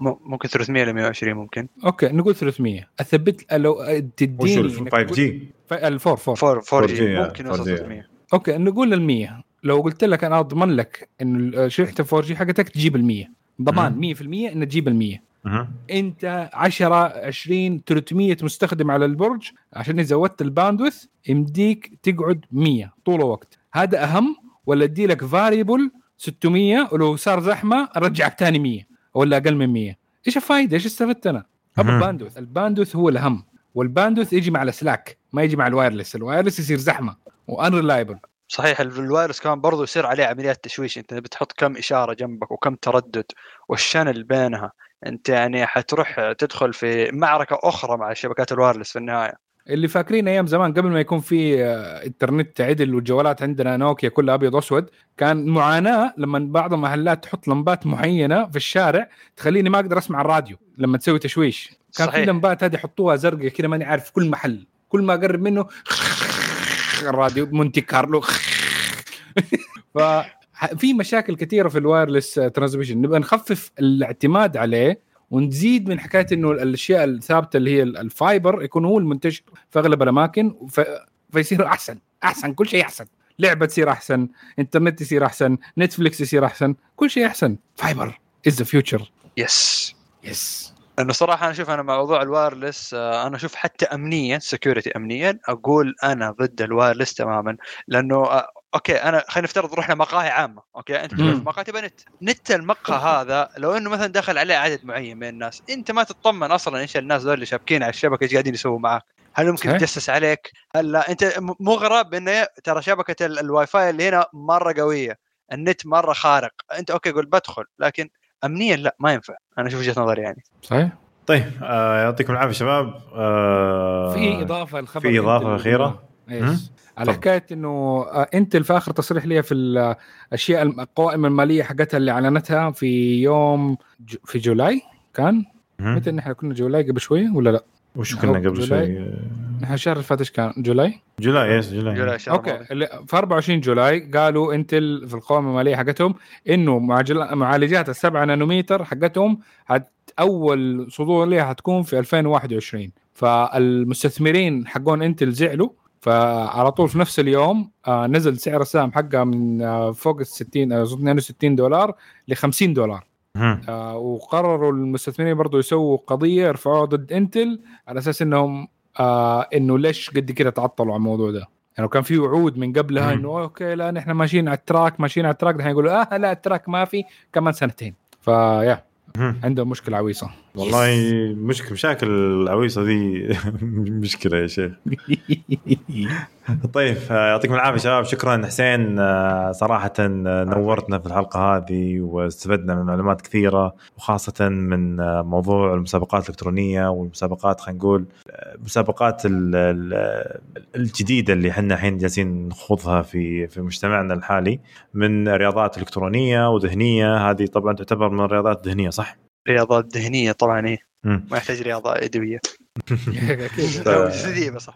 ممكن 300 ل 120 ممكن. okay نقول 300 أثبت لو تديني ال 5 G ال 4 4 4 4 4G G ممكن يوصل 4G. 300 okay نقول ال 100 لو قلت لك أنا أضمن لك إنه شريحه ال 4 G حقتك تجيب ال 100 ضمان مم. 100% إنها تجيب ال 100 مهم. أنت 10 20 300 مستخدم على البرج عشان زودت ال bandwidth يمديك تقعد 100 طول الوقت. هذا أهم ولا ادي لك variable 600 ولو صار زحمة ارجعك ثاني 100 ولا أقل من 100 إيش الفائده إيش استفدت أنا؟ أبو. ال bandwidth ال bandwidth هو الاهم وال bandwidth يجي مع السلك ما يجي مع ال wireless. ال wireless يصير زحمة و unreliable صحيح ال- ال wireless كمان برضو يصير عليه عمليات تشويش. أنت بتحط كم إشارة جنبك وكم تردد وال channel بينها. أنت يعني حتروح تدخل في معركة أخرى مع شبكات ال wireless في النهاية. اللي فاكرين أيام زمان قبل ما يكون في آه، إنترنت عدل والجوالات عندنا نوكيا كلها أبيض وأسود كان معاناة لما بعض المحلات تحط لمبات معينة في الشارع تخليني ما أقدر أسمع الراديو لما تسوي تشويش. كان في صحيح. لمبات هذه يحطوها زرقاء كذا ماني عارف في كل محل. كل ما أقرب منه الراديو مونتي كارلو. ففي مشاكل كثيرة في ال wireless transmission نبغى نخفف الاعتماد عليه ونزيد من حكاية إنه الأشياء الثابتة اللي هي ال fiber يكون هو المنتشر في أغلب الأماكن ف... فيصير أحسن أحسن كل شيء أحسن. لعبة تصير أحسن إنترنت يصير أحسن نتفليكس يصير أحسن كل شيء أحسن. فايبر از ذا فيوتشر يس يس لأنه صراحة أنا أشوف أنا موضوع ال wireless آه، أنا أشوف حتى امنيا security امنيا أقول أنا ضد ال wireless تماما. لأنه آه، okay أنا خلينا نفترض رحنا مقاهي عامة okay؟ أنت بتروح. في مقهى تبغى نت. نت المقهى هذا لو إنه مثلا دخل عليه عدد معين من الناس أنت ما تطمن أصلا إيش الناس ذول اللي شابكين على الشبكة إيش قاعدين يسووا معاك؟ هل ممكن. يتجسس عليك؟ هل لا؟ أنت م- مو غريب إنه ترى شبكة ال- الواي فاي اللي هنا مرة قوية النت مرة خارق. أنت okay قول بدخل لكن امنيا لا ما ينفع. أنا أشوف وجهة نظري يعني. صحيح. طيب آه يعطيكم العافية شباب. آه في إضافة الخبر في إضافة انتل yes على طب. حكاية إنه آه، انتل في آخر تصريح لي في الأشياء القوائم المالية حقتها اللي أعلنتها في يوم ج... في July كان. متى نحن كنا July قبل شوية ولا لا؟ وش كنا قبل July؟ شوي نحن الشهر اللي فات إيش كان؟ July؟ July yes July July شهر okay في 24 July قالوا انتل في القوائم المالية حقتهم إنه معجل- معالجات السبعة نانومتر حقتهم حت أول صدور لها حتكون في 2021 فالمستثمرين حقون انتل زعلوا فعلى طول في نفس اليوم آه نزل سعر السهم حقها من آه فوق ال 60 آه 62 دولار ل 50 دولار. آه وقرروا المستثمرين برضو يسووا قضية يرفعوها ضد إنتل على أساس إنهم إنه ليش قد كده تعطلوا على الموضوع ده يعني كان في وعود من قبلها. إنه okay لا نحن ماشيين على ال track ماشيين على ال track الحين يقولوا آه لا ال track ما في كمان سنتين فيا. عندهم مشكلة عويصة والله مشكلة مشاكل العويصة دي مشكلة يا شيخ. طيب يعطيكم العافية شباب. شكرا حسين. صراحة آه، نورتنا في الحلقة هذه واستفدنا من معلومات كثيرة وخاصة من موضوع المسابقات الإلكترونية والمسابقات خلينا نقول آه، مسابقات ال- ال- الجديدة اللي إحنا الحين جالسين نخوضها في في مجتمعنا الحالي من رياضات إلكترونية وذهنية. هذه طبعا تعتبر من الرياضات الذهنية صح؟ رياضات ذهنية طبعا إيه. ما يحتاج رياضة يدويه جسديه بس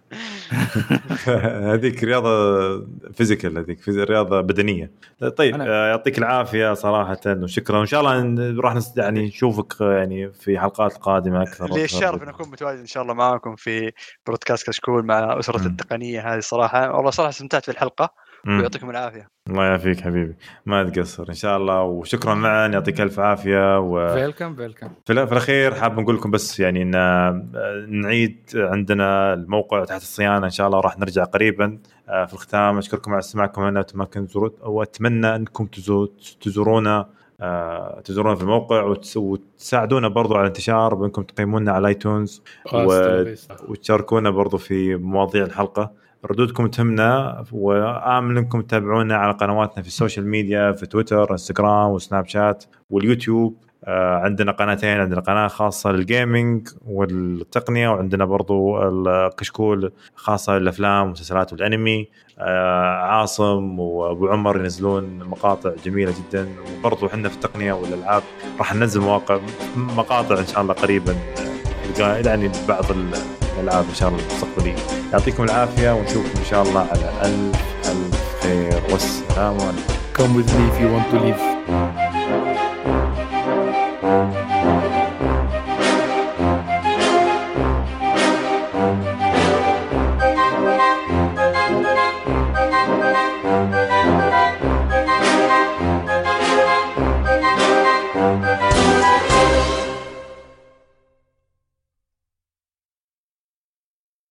هذيك رياضة physical هذيك رياضة بدنية. طيب آه، يعطيك العافية صراحة وشكرا. وان شاء الله راح نس- يعني نشوفك آه، يعني في حلقات قادمة أكثر لي الشرف ان أكون متواجد إن شاء الله معاكم في بودكاست كشكول مع أسرة. التقنية هذه صراحة. والله صراحة استمتعت في الحلقة. ويعطيكم العافية. الله يعافيك حبيبي. ما تقصر إن شاء الله. وشكرا معا يعطيك ألف عافية. و... فيلكم فيلكم في الأخير حاب نقول لكم بس يعني إن آه، نعيد عندنا الموقع تحت الصيانة. إن شاء الله راح نرجع قريبا آه، في الختام. أشكركم على استماعكم. لنا وتمكن تزورون وأتمنى أنكم تزو- تزورونا آه، تزورونا في الموقع. وتس- وتساعدونا برضو على الانتشار بأنكم تقيمونا على ايتونز و- وتشاركونا برضو في مواضيع الحلقة. ردودكم تهمنا وامل إنكم تتابعونا على قنواتنا في ال social media في تويتر إنستغرام وسناب شات واليوتيوب. آه، عندنا قناتين عندنا قناة خاصة للجيمنج والتقنية وعندنا برضو الكشكول خاصة للأفلام والمسلسلات والأنمي. آه، عاصم وأبو عمر ينزلون مقاطع جميلة جدا. وبرضو إحنا في التقنية والألعاب راح ننزل مواقع مقاطع إن شاء الله قريبا. يعني بعض الألعاب إن شاء الله المستقبلية. يعطيكم العافية ونشوفكم إن شاء الله على ألف ألف خير. والسلام عليكم. Come with me if you want to live.